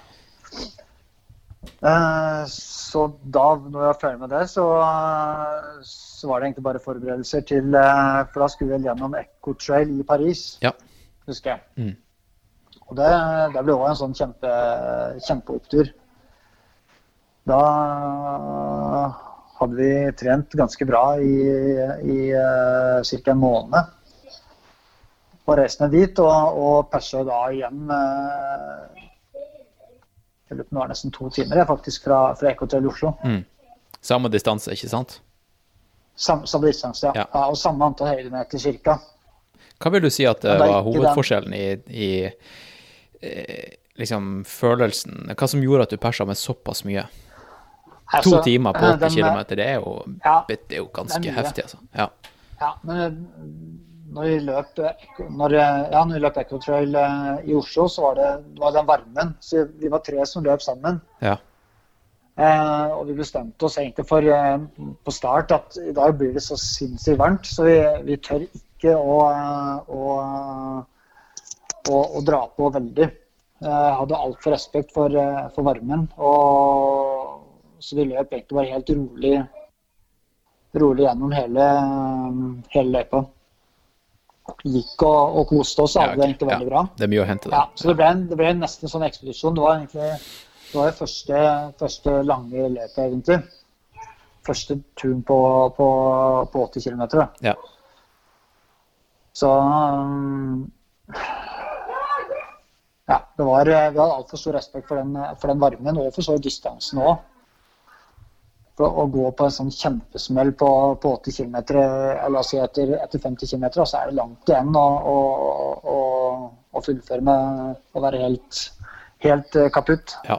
Eh, Så da når jeg var ferdig med det, så, så var det egentlig bare forberedelser til eh, For da skulle vi gjennom Echo Trail i Paris, Ja. husker jeg. Mm. Og det, det ble òg en sånn kjempe, kjempeopptur. Da hadde vi trent ganske bra i, i uh, ca. en måned. Og reiste ned dit og, og persa da igjen eh, jeg lurer på om det nesten to timer jeg, faktisk fra, fra Ekotel Oslo. Mm. Samme distanse, ikke sant? Sam, samme distanse, ja. Ja. ja. Og samme antall høydemeter cirka. Hva vil du si at det Ja, det er var hovedforskjellen i, i eh, liksom følelsen Hva som gjorde at du persa med såpass mye? To Altså, timer på 80 den, km, det er jo, Ja, det er jo ganske er heftig, altså. Ja. Ja, men eh, når vi løp, når, eh, ja, når vi løp Ecotrail eh, i Oslo, så var det, det var den varmen. Så vi var tre som løp sammen. ja. Eh, og vi bestemte oss egentlig for eh, på start at i dag blir det så sinnssykt varmt, så vi, vi tør ikke å, eh, å, å, å dra på veldig. Jeg hadde altfor respekt for, eh, for varmen, og, så vi løp egentlig bare helt rolig, rolig gjennom hele, hele løypa. Gikk og, og koste oss, og Ja, okay. det egentlig veldig bra. Det er mye å hente Ja, så det ble, en, det ble nesten en sånn ekspedisjon. Det var egentlig det var det første, første lange løpet, egentlig. Første turen på, på, på 80 km. Ja. Så um, Ja, det var, vi hadde altfor stor respekt for den, for den varmen, og for så distansen òg. Å gå på en sånn kjempesmell på, på 80 km, eller altså etter, etter 50 km, så er det langt igjen å, å, å, å fullføre med å være helt, helt eh, kaputt. ja.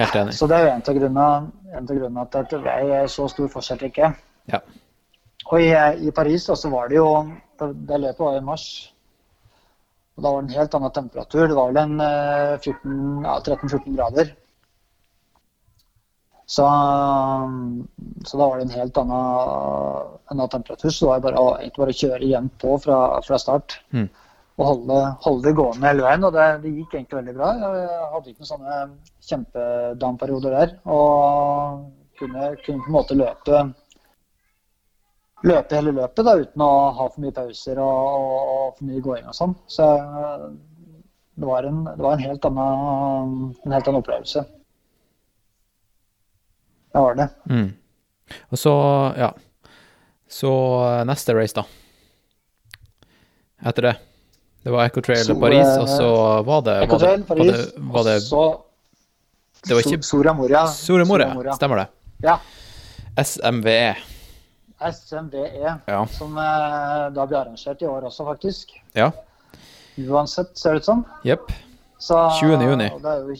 Helt enig. Så det er jo en av grunnene, til at det ble så stor forskjell, ikke. Ja. Og i, i Paris da, så var det jo Det, det løpet var i mars. Og da var det en helt annen temperatur. Det var vel en 13-14 ja, 13-14 grader. Så, så da var det en helt annen, annen temperatur. Så det var bare egentlig bare å kjøre jevnt på fra, fra start. Mm. Og holde, holde det gående hele veien. Og det, det gikk egentlig veldig bra. Jeg hadde ikke noen sånne kjempedown-perioder der. Og kunne, kunne på en måte løpe løpe hele løpet da, uten å ha for mye pauser og, og, og for mye gåing og sånn. Så det var en, det var en, helt, annen, en helt annen opplevelse. Det var det. Mm. Og så, ja Så eh, neste race, da. Etter det. Det var Ecotrail Paris, eh, og så var det Var det, Ecotrail, var Paris, det, var det så det var ikke- So- Soria Moria. Soria Moria? Stemmer det? Ja. SMVE. SMVE, Ja. Som eh, da blir arrangert i år også, faktisk. Ja. Uansett, ser det ut som. Jepp. 20. juni. Og det er jo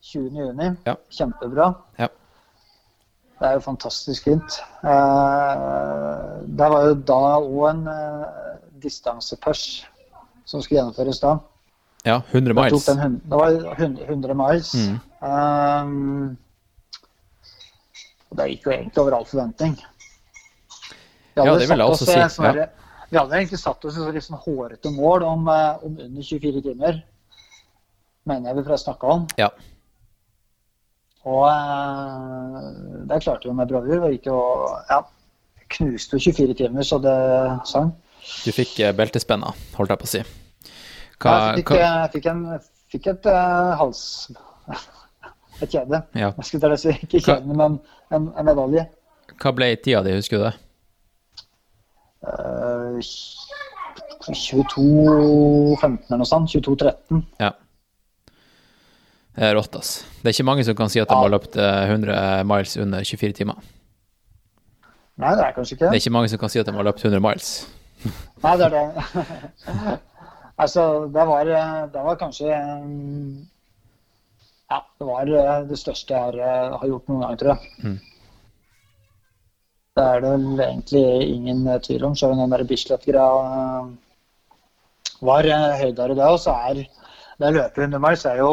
20. juni. Ja. Kjempebra. Ja. Det er jo fantastisk fint. Eh, det var jo da òg en eh, distansepers som skulle gjennomføres da. Ja, 100 miles. den det var 100 miles. Mm. Um, og det gikk jo egentlig over all forventning. Vi Ja, det vil jeg også si, en sånn derre- Vi hadde egentlig satt oss et sånn hårete mål om, om under 24 timer. Mener jeg vi å snakka om. Ja. Og eh, det klarte vi med bravur. Vi gikk jo ja, knuste 24 timer, så det sang. Du fikk eh, beltespenna, holdt jeg på å si. Ja, jeg fikk, hva eh, fikk, en, fikk et eh, hals... Et kjede. Ja. Jeg skulle til å si ikke Hva- kjede, men en, en medalje. Hva ble tida di, husker du det? Uh, 22.15 eller noe sånt. 22.13. Ja. Det er rått, ass. Det er ikke mange som kan si at de har løpt eh, 100 miles under 24 timer. Nei, det er kanskje ikke Det Det er ikke mange som kan si at de har løpt 100 miles. Nei, det er det. altså, det var, eh, det var kanskje eh, Ja, det var eh, det største jeg har, eh, har gjort noen gang, tror jeg. Mm. Det er det vel egentlig ingen eh, tvil om. Selv om den der Bislett-greia eh, var eh, høydere, det. Og så er det løpet 100 miles er jo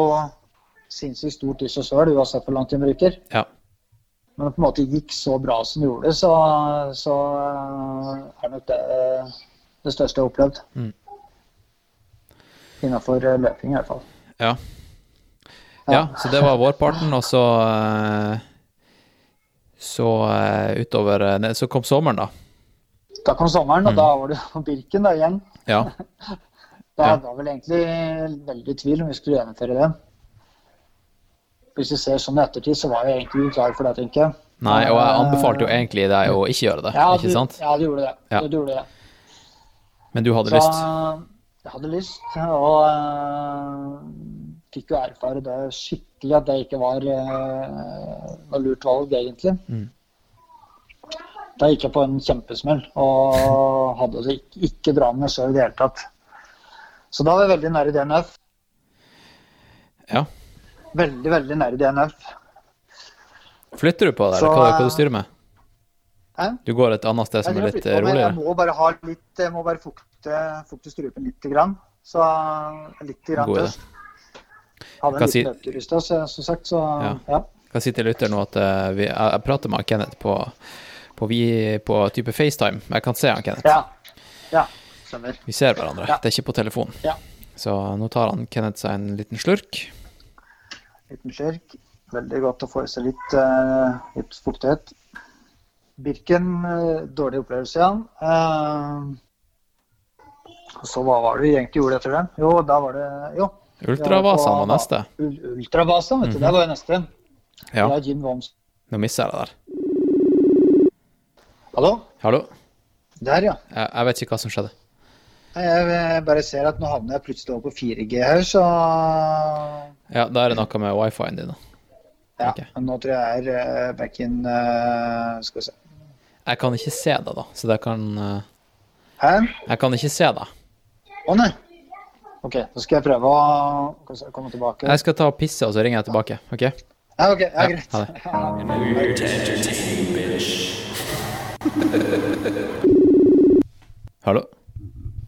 sinnssykt stort i seg sjøl, uansett hvor lang tid man bruker. Ja. Men det på en måte gikk så bra som det gjorde, så, så eh, er nok det det største jeg har opplevd. Mm. Innenfor eh, løping, i hvert fall. Ja. ja, så det var vårparten, og så eh, Så eh, utover eh, Så kom sommeren, da. Da kom sommeren, og Mm. da var det på Birken da igjen. Ja. Da Ja. var vel egentlig veldig tvil om vi skulle gjennomføre det. Hvis vi ser sånn i ettertid, så var jeg egentlig klar for det, tenker jeg. Nei, og jeg anbefalte jo egentlig deg å ikke gjøre det, Ja, ikke du, sant? Ja, du gjorde det. Ja. Du gjorde det. Men du hadde Så lyst? jeg hadde lyst, og uh, fikk jo erfare det skikkelig at det ikke var uh, noe lurt valg, egentlig. Mm. Da gikk jeg på en kjempesmell og hadde det ikke, ikke bra med meg sjøl i det hele tatt. Så da var jeg veldig nær i DNF. Ja. Veldig, veldig nær DNF. Flytter du på det, eller hva, hva eh, du styrer med? Hæ? Du går et annet sted som er litt roligere? Jeg må bare ha litt Jeg må bare fukte, fukte strupen litt. Grann. Så litt grann tøst. Hadde en liten si- i så- som sagt, så Ja. ja. kan si til lytteren nå at eh, vi, jeg, jeg prater med Kenneth på, på, vi, på type FaceTime. Jeg kan se han Kenneth. Ja. ja. Skjønner. Vi ser hverandre. Ja. Det er ikke på telefon. Ja. Så nå tar han Kenneth seg en liten slurk. Liten skjerk. Veldig godt å få i seg litt, uh, litt fuktighet. Birken, uh, dårlig opplevelse igjen. Uh, og så hva var det vi egentlig gjorde etter den? Jo, da var det Jo. Ultravasa var neste. Ultravasa, vet du. Det var jo neste. Ja, Det er Jim Worms. nå mister jeg det der. Hallo? Hallo? Der, ja. Jeg, jeg vet ikke hva som skjedde. Jeg bare ser at nå havner jeg plutselig over på 4G her, så Ja, da er det noe med wifien din. da. Ja. okay. Nå tror jeg jeg er eh, back in uh, Skal vi se. Jeg kan ikke se deg, da. Så det kan uh, Hæ? Jeg kan ikke se deg. Å nei. OK, da skal jeg prøve å komme tilbake. Jeg skal ta og pisse, og så ringer jeg tilbake. OK? Ja, OK. Ja, Ja, greit. ha det. Hallo?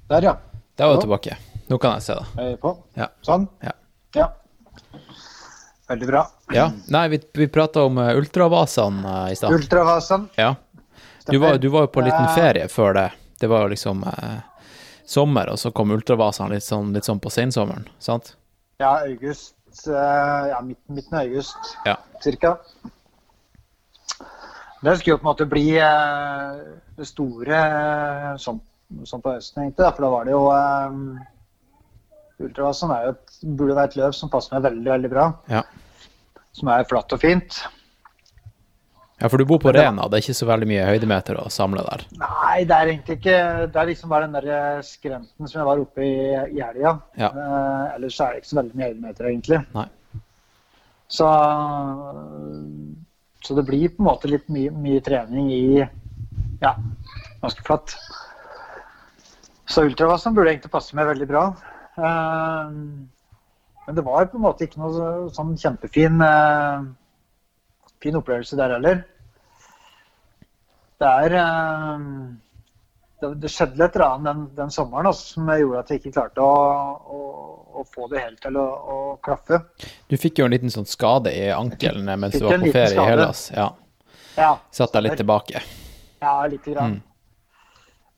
Der, ja. Der var du tilbake. Nå kan jeg se på? Ja. Sånn? Ja. Ja. Veldig bra. Ja. Nei, vi, vi prata om uh, eh, i stad. Ultravasene. Ja. Du var, du var jo på en liten Eh, ferie før det. Det var jo liksom uh, sommer, og så kom ultravasene litt sånn, litt sånn på sensommeren, sant? Ja, august. Uh, Ja, midten, midten av august Ja. cirka. Det skulle jo på en måte bli det store eh, sånn, sånt på høsten, egentlig. Da, for da var det jo eh, Ultravasen er jo et, burde være et løp som passer meg veldig, veldig bra. Ja. Som er flatt og fint. ja, for du bor på Rena, det er ikke så veldig mye høydemeter å samle der. Nei, det er egentlig ikke Det er liksom bare den der eh, skrenten som jeg var oppe i i helga. Ja. Eh, ellers er det ikke så veldig mye høydemeter, egentlig. Nei. Så, så det blir på en måte litt mye, mye trening i ja, ganske flatt. Så ultravassen burde egentlig passe meg veldig bra. Eh, men det var på en måte ikke noe sånn kjempefin eh, fin opplevelse der heller. Det er eh, det, skjedde litt annet den, den sommeren også, som gjorde at jeg ikke klarte å, å, å få det helt til å, å klaffe. Du fikk jo en liten sånn skade i ankelen mens du var på ferie i skade. Hellas. Ja. Ja, Satt deg litt tilbake. ja lite grann. Mm.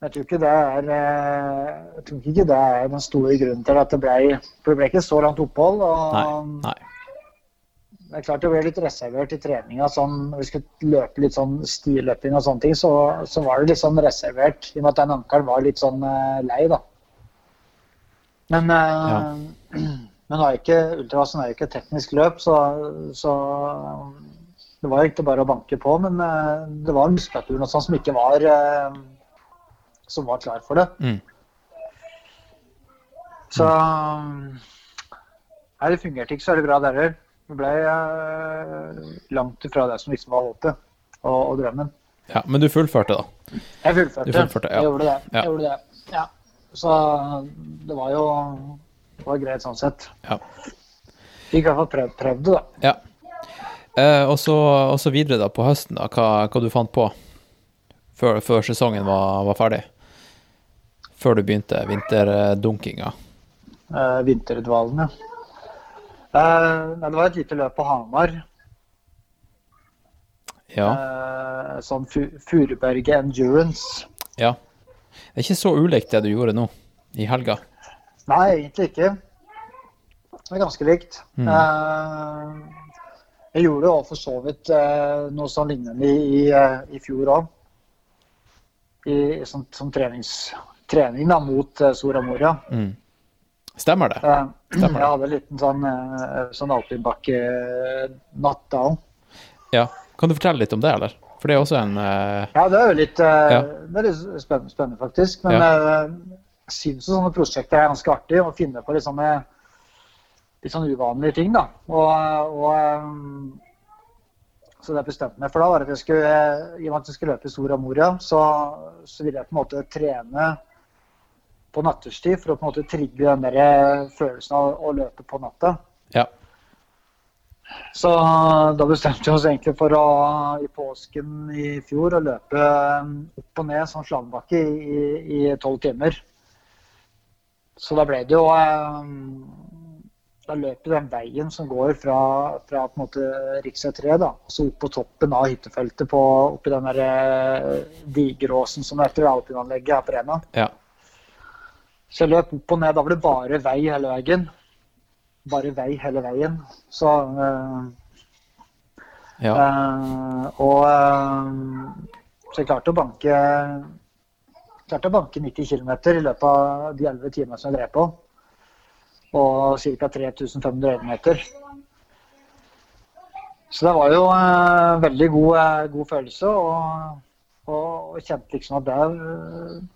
Jeg tror ikke det er eh, jeg tror ikke det er den store grunnen til at det ble For det ble ikke så langt opphold. og Nei. Nei. Det er klart det ble litt reservert i treninga. Sånn, vi skulle løpe litt sånn stiløping og sånne ting, så, så var det litt sånn reservert. I og med at den ankelen var litt sånn eh, lei, da. Men, ja. men ikke, ultrasen er jo ikke et teknisk løp, så, så det var egentlig bare å banke på. Men eh, det var muskulaturen og sånn som ikke var eh, som var klar for det. Mm. Så Nei, det fungerte ikke så veldig bra der heller. Det ble eh, langt ifra det som liksom var håpet og, og drømmen. Ja, men du fullførte, da. Jeg fullførte. Du fullførte, ja. Jeg gjorde det. Ja. Jeg gjorde det. Ja. Så det var jo det var greit sånn sett. Ja. Fikk i hvert fall prøvd, prøvd det, da. ja. Eh, og, så, og så videre da, på høsten, da, hva, hva du fant på før, før sesongen var, var ferdig? Før du begynte vinterdunkinga. Eh, Vinterdvalen, ja. Eh, nei, det var et lite løp på Hamar. Ja. Eh, sånn Fu- Furuberget Endurance. ja. Det er ikke så ulikt det du gjorde nå, i helga. Nei, egentlig ikke. Det er ganske likt. Mm. Eh, jeg gjorde jo for så vidt eh, noe sånn lignende i, i, i fjor òg. I, som, som trenings, trening da, mot Sora Soria Moria. Mm. Stemmer det? Eh, Stemmer jeg hadde en liten sånn, uh, sånn alpinbakke-natt da òg. Ja. Kan du fortelle litt om det, eller? For det er også en uh... Ja, det er jo litt, uh, Ja. litt spennende, spennende faktisk. Men ja. jeg syns sånne prosjekter er ganske artig. Å finne på litt sånne, litt sånn uvanlige ting, da. Og, og eh, så det bestemte meg for da, var at jeg skulle, eh, i og med at jeg skulle løpe i Soria Moria, så, så ville jeg på en måte trene på nattestid for å på en måte trigge den der følelsen av å løpe på natta. Ja. Så da bestemte vi oss egentlig for å i påsken i fjor å løpe opp og ned som slagbakke i tolv timer. Så da ble det jo Da løp den veien som går fra, fra på en måte rv. 3, da, så opp på toppen av hyttefeltet på, oppi den der digeråsen som heter alpinanlegget her på Rena. Ja. Så jeg løp opp og ned. Da var det bare vei hele veien bare vei hele veien. Så øh, ja. øh, Og øh, så jeg klarte å banke klarte å banke 90 km i løpet av de 11 timene som jeg drev på. Og ca. 3500 øyemeter. Så det var jo veldig god, god følelse. Og, og, kjente liksom at det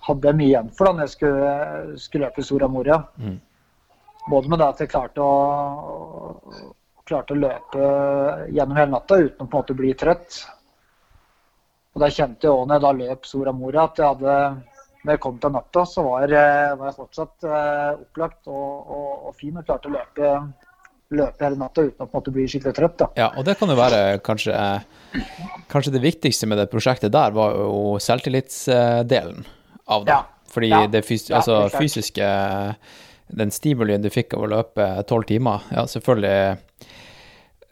hadde jeg mye igjen for da når jeg skulle, skulle løpe Soria Moria. Mm. Både med det at jeg klarte å, klarte å løpe gjennom hele natta uten å på en måte bli trøtt. Og da kjente jeg òg når jeg da løp Soria Moria at jeg hadde når jeg kom til natta, så var, var jeg fortsatt eh, opplagt og, og, og, fin og klarte å løpe, løpe hele natta uten å måte bli skikkelig trøtt. Da. Ja, og det kan jo være kanskje, kanskje det viktigste med det prosjektet der, var jo selvtillitsdelen av det. Ja. Fordi ja. det fys altså, fysiske den stimulien du fikk av å løpe tolv timer, ja, selvfølgelig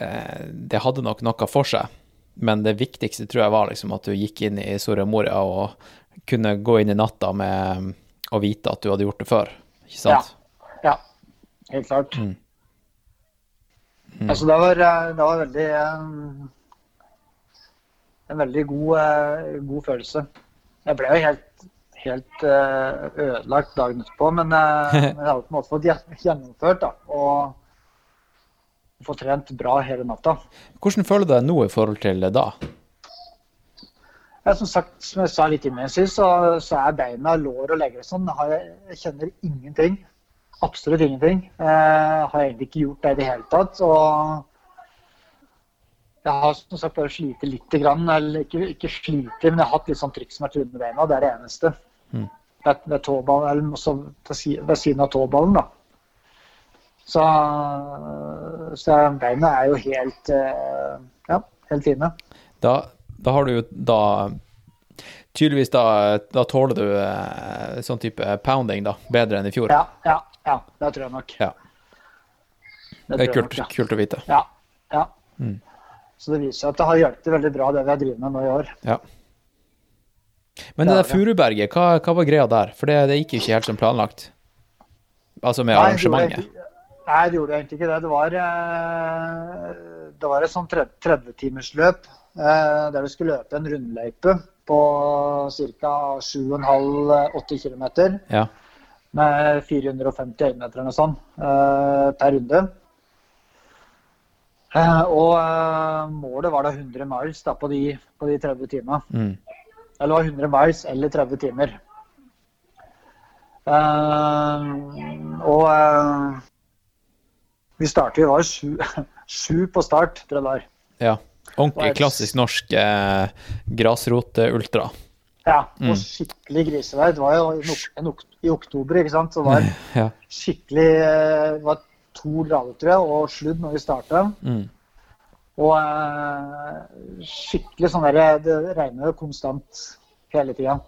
eh, Det hadde nok noe for seg, men det viktigste tror jeg var liksom at du gikk inn i Soria Moria og kunne gå inn i natta med å vite at du hadde gjort det før, ikke sant? Ja, ja. helt klart. Mm. Mm. Altså, det var, eh, det var veldig um, En veldig god, uh, god følelse. Jeg ble jo helt helt ødelagt dagen etterpå, men, men, jeg hadde på en måte fått gjennomført da, og fått trent bra hele natta. Hvordan føler du deg nå i forhold til da? Jeg, som sagt, som jeg sa litt innledningsvis, så, så er beina, lår og legger sånn. Jeg kjenner ingenting. Absolutt ingenting. Jeg eh, har egentlig ikke gjort det i det hele tatt. og jeg har som sagt bare slitt lite grann. Eller ikke, ikke sliter, men jeg har hatt litt sånn trykksmerter under beina. Det er det eneste. Mm. Ved, ved, tåballen, eller også ved siden av tåballen. da. Så, så beina er jo helt eh, ja, helt fine. Da, da har du jo da Tydeligvis da, da tåler du eh, sånn type pounding da, bedre enn i fjor? Ja, ja, ja det tror jeg nok. Ja. Det, det er kult, nok, ja. kult, å vite. Ja. ja. Mm. Så det viser seg at det har hjulpet veldig bra, det vi har drevet med nå i år. Ja. Men det der Furuberget, hva, hva, var greia der? For det, det, gikk jo ikke helt som planlagt? Altså med nei, arrangementet? Det nei, det gjorde egentlig ikke det. Det var, eh, det var et sånn 30-timersløp eh, der du skulle løpe en rundløype på ca. 7,5-8 km. Ja. Med 450 øyemeter eller eh, per runde. Og målet var da 100 miles da, på, de, på de 30 timene. Mm. Eller 100 miles eller 30 timer. Og vi startet, vi var sju, sju på start, tror jeg det var. Ja. Ordentlig klassisk norsk eh, grasrotultra. Ja, og mm. skikkelig grisevær. Det var jo i oktober, ikke sant. Så det var ja. skikkelig eh, Det var to grader, tror jeg, og sludd når vi starta. Mm. Og eh, skikkelig sånn der Det regner jo konstant hele tida.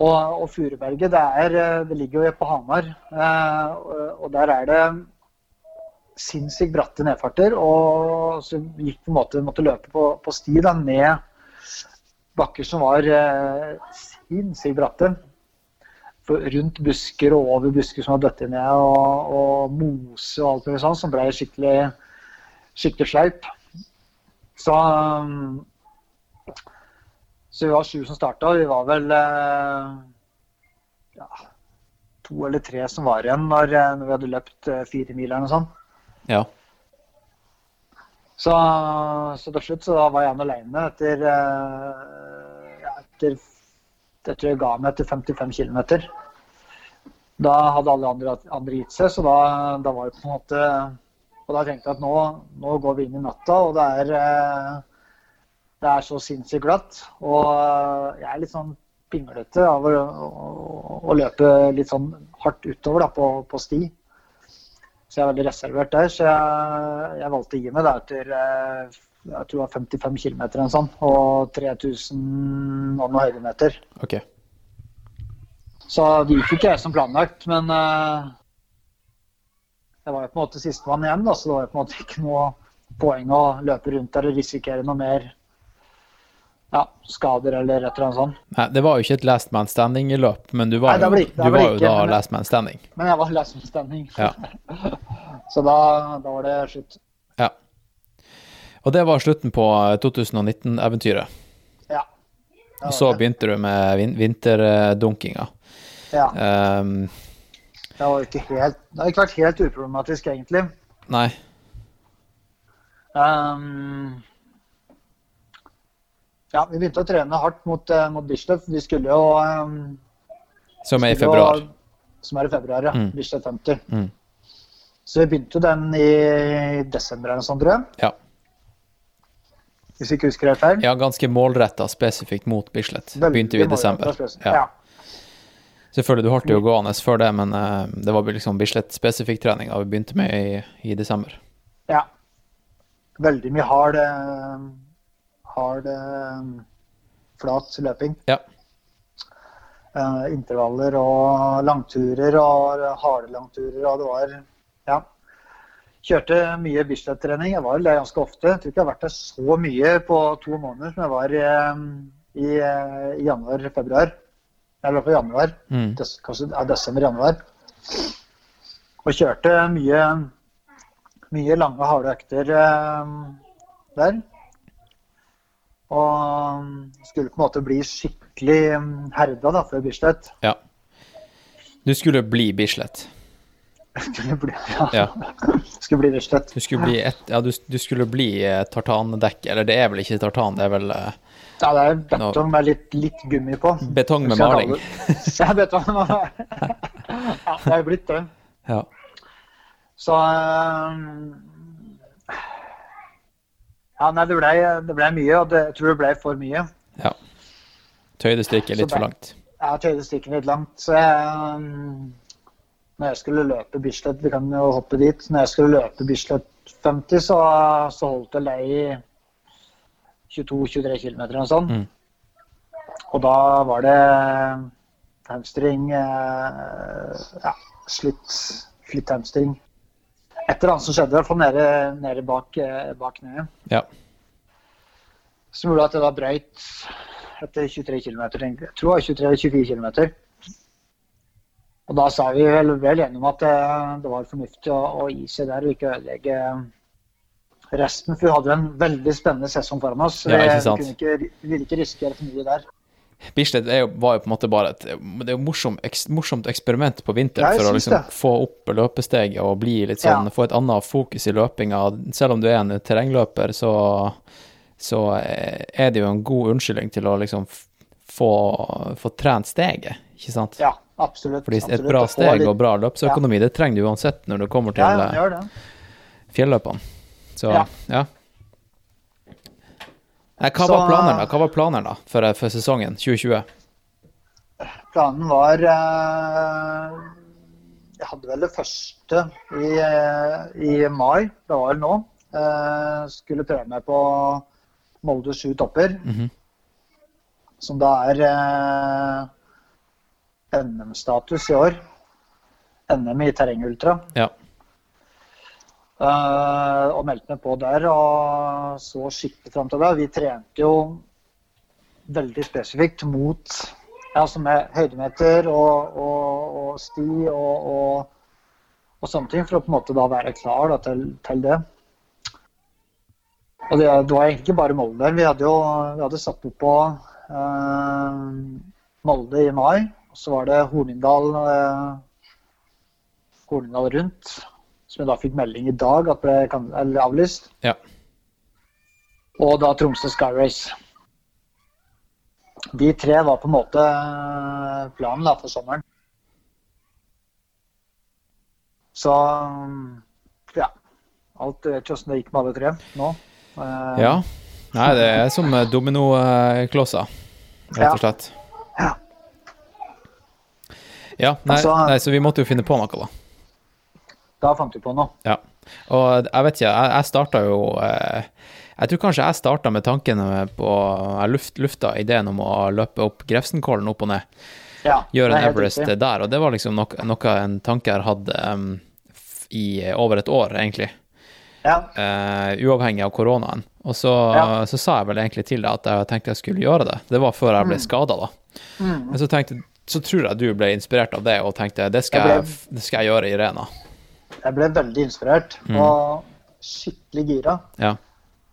Og, og Furuberget det, er, det ligger jo på Hamar, eh, og der er det sinnssykt bratte nedfarter. Og så gikk på en måte måtte løpe på, på sti da, ned bakker som var eh, sinnssykt bratte. Rundt busker og over busker som var dødd ned, og, og, mose og alt mulig sånt, som ble skikkelig skikkelig sleip. Så, um, så vi var sju som starta. Vi var vel eh, ja, to eller tre som var igjen når, uh, når vi hadde løpt uh, fire mil eller noe sånt. Ja. Så, så til slutt så var jeg alene etter, ja, etter Jeg tror jeg ga meg etter 55 km. Da hadde alle andre, andre gitt seg, så da, da var det på en måte og da tenkte jeg at nå, nå, går vi inn i natta, og det er, eh, det er så sinnssykt glatt. Og jeg er litt sånn pinglete av å, å, å løpe litt sånn hardt utover da, på, på sti. Så jeg er veldig reservert der. Så jeg, jeg valgte å gi meg der til eh, jeg tror det var 55 km eller noe sånt, og 3000 og noen høydemeter. Okay. Så det gikk jo ikke jeg som planlagt, men uh, jeg var jo på en måte sistemann igjen, da, så det var jo på en måte ikke noe poeng å løpe rundt der og risikere noe mer ja, skader eller et eller annet sånt. Nei, det var jo ikke et last man standing-løp, men du var, Nei, jo, ikke- du var jo ikke, da men- last man standing. Men jeg var last man standing. Ja. så da, da var det slutt. ja. Og det var slutten på eh, 2019-eventyret. Ja. Og så begynte du med vin vinterdunkinga. Ja, Um, det var ikke helt Det har ikke vært helt uproblematisk, egentlig. nei. Ehm, ja, vi begynte å trene hardt mot, uh, mot Bislett. Vi skulle jo um, Som er i februar. jo- Som er i februar, ja. Mm. Bislett 50. Mm. Så vi begynte jo den i desember eller noe sånt, tror jeg. Ja. Hvis ikke husker helt feil. ja, ganske målretta spesifikt mot Bislett. Begynte vi i desember. Ja. Ja. Selvfølgelig, du holdt jo gående før det, men uh, det var liksom Bislett-spesifikk trening da vi begynte med i, i desember. ja. Veldig mye hard, eh, hard eh, flat løping. Ja. Eh, intervaller og langturer og harde langturer. Og det var Ja. Kjørte mye Bislett-trening. Jeg var der ganske ofte. Jeg tror ikke jeg har vært der så mye på to måneder som jeg var eh, i, eh, i januar-februar. Eller på januar. Mm. Des, kanskje ja, desember-januar. Og kjørte mye, mye lange, harde økter eh, der. Og skulle på en måte bli skikkelig mm, herda da, før Bislett. Ja. Du skulle bli Bislett. Skulle bli, ja. Ja. skulle bli Bislett. Du skulle bli, et, ja, du, du skulle bli eh, tartandekk, eller det er vel ikke tartan, det er vel eh, Ja, det er betong med litt, litt gummi på. betong med maling. Ja, betong med maling. Ja, det er blitt det. Ja. Så øhm, Ja, nei, det ble, ble mye, og det, jeg tror det ble for mye. ja. Tøyde strikket litt for langt. Ja, tøyde stikken litt langt, så jeg øhm, Når jeg skulle løpe Bislett, vi kan jo hoppe dit. Når jeg skulle løpe Bislett 50, så, så holdt det lei 22-23 km og sånn. Mm. Og da var det hamstring eh, Ja, slitt, slitt hamstring. Et eller annet som skjedde, i hvert fall nede, nede bak, eh, bak kneet. Ja. Som gjorde at det da brøyt etter 23 km. Jeg tror det var 23-24 km. Og da sa vi vel, vel enige om at det, det var fornuftig å, å gi seg der og ikke ødelegge resten. For vi hadde jo en veldig spennende sesong foran oss. Ja, vi, ikke vi, kunne ikke, vi ville ikke risikere for mye der. Bislett jo, var jo på en måte bare et Det er jo morsomt, eks, morsomt eksperiment på vinteren for å liksom det. få opp løpesteget og bli litt sånn, Ja. få et annet fokus i løpinga. Selv om du er en terrengløper, så, så er det jo en god unnskyldning til å liksom få, få trent steget, ikke sant? Ja, absolutt. Fordi et bra steg og bra løpsøkonomi, det trenger du uansett når du kommer til Ja, ja, fjelløpene. Så Ja. Hva var planene da? Hva var planen da for, for sesongen 2020? Planen var eh, Jeg hadde vel det første i, eh, i mai, det var vel nå. Eh, skulle prøve meg på Molde sju topper, Mhm. som da er eh, NM-status i år. NM i terrengultra. Ja. Eh, og meldte meg på der og så skikkelig fram til det. Vi trente jo veldig spesifikt mot altså er høydemeter og, og, og sti og, og, og sånne ting, for å på en måte da være klar da, til, til det. Og det, det var egentlig ikke bare Molde. Vi hadde jo vi hadde satt opp på eh, Molde i mai. Og så var det Hornindal, eh, Hornindal rundt, som jeg da fikk melding i dag at ble kan- eller avlyst. Ja. Og da Tromsø Sky Race. De tre var på en måte eh, planen da, for sommeren. Så ja. Alt vet ikke hvordan det gikk med alle tre nå. Eh, Ja. Nei, det er som dominoklosser, rett Ja. og slett. Ja. Ja, nei, Altså- nei, så vi måtte jo finne på noe, da. Da fant du på noe. Ja. Og jeg vet ikke, jeg, jeg starta jo eh, Jeg tror kanskje jeg starta med tanken på Jeg luft, lufta ideen om å løpe opp Grefsenkollen opp og ned. Ja, Gjøre en er Everest riktig. der. Og det var liksom noe, noe en tanke jeg hadde f- i over et år, egentlig. Ja, Uh, uavhengig av koronaen. Og så, Ja. så sa jeg vel egentlig til deg at jeg tenkte jeg skulle gjøre det. Det var før jeg ble skada, da. Mm. Men så tenkte så tror jeg du ble inspirert av det og tenkte det skal Jeg det skal jeg gjøre i Rena. Jeg ble veldig inspirert og skikkelig gira. Ja.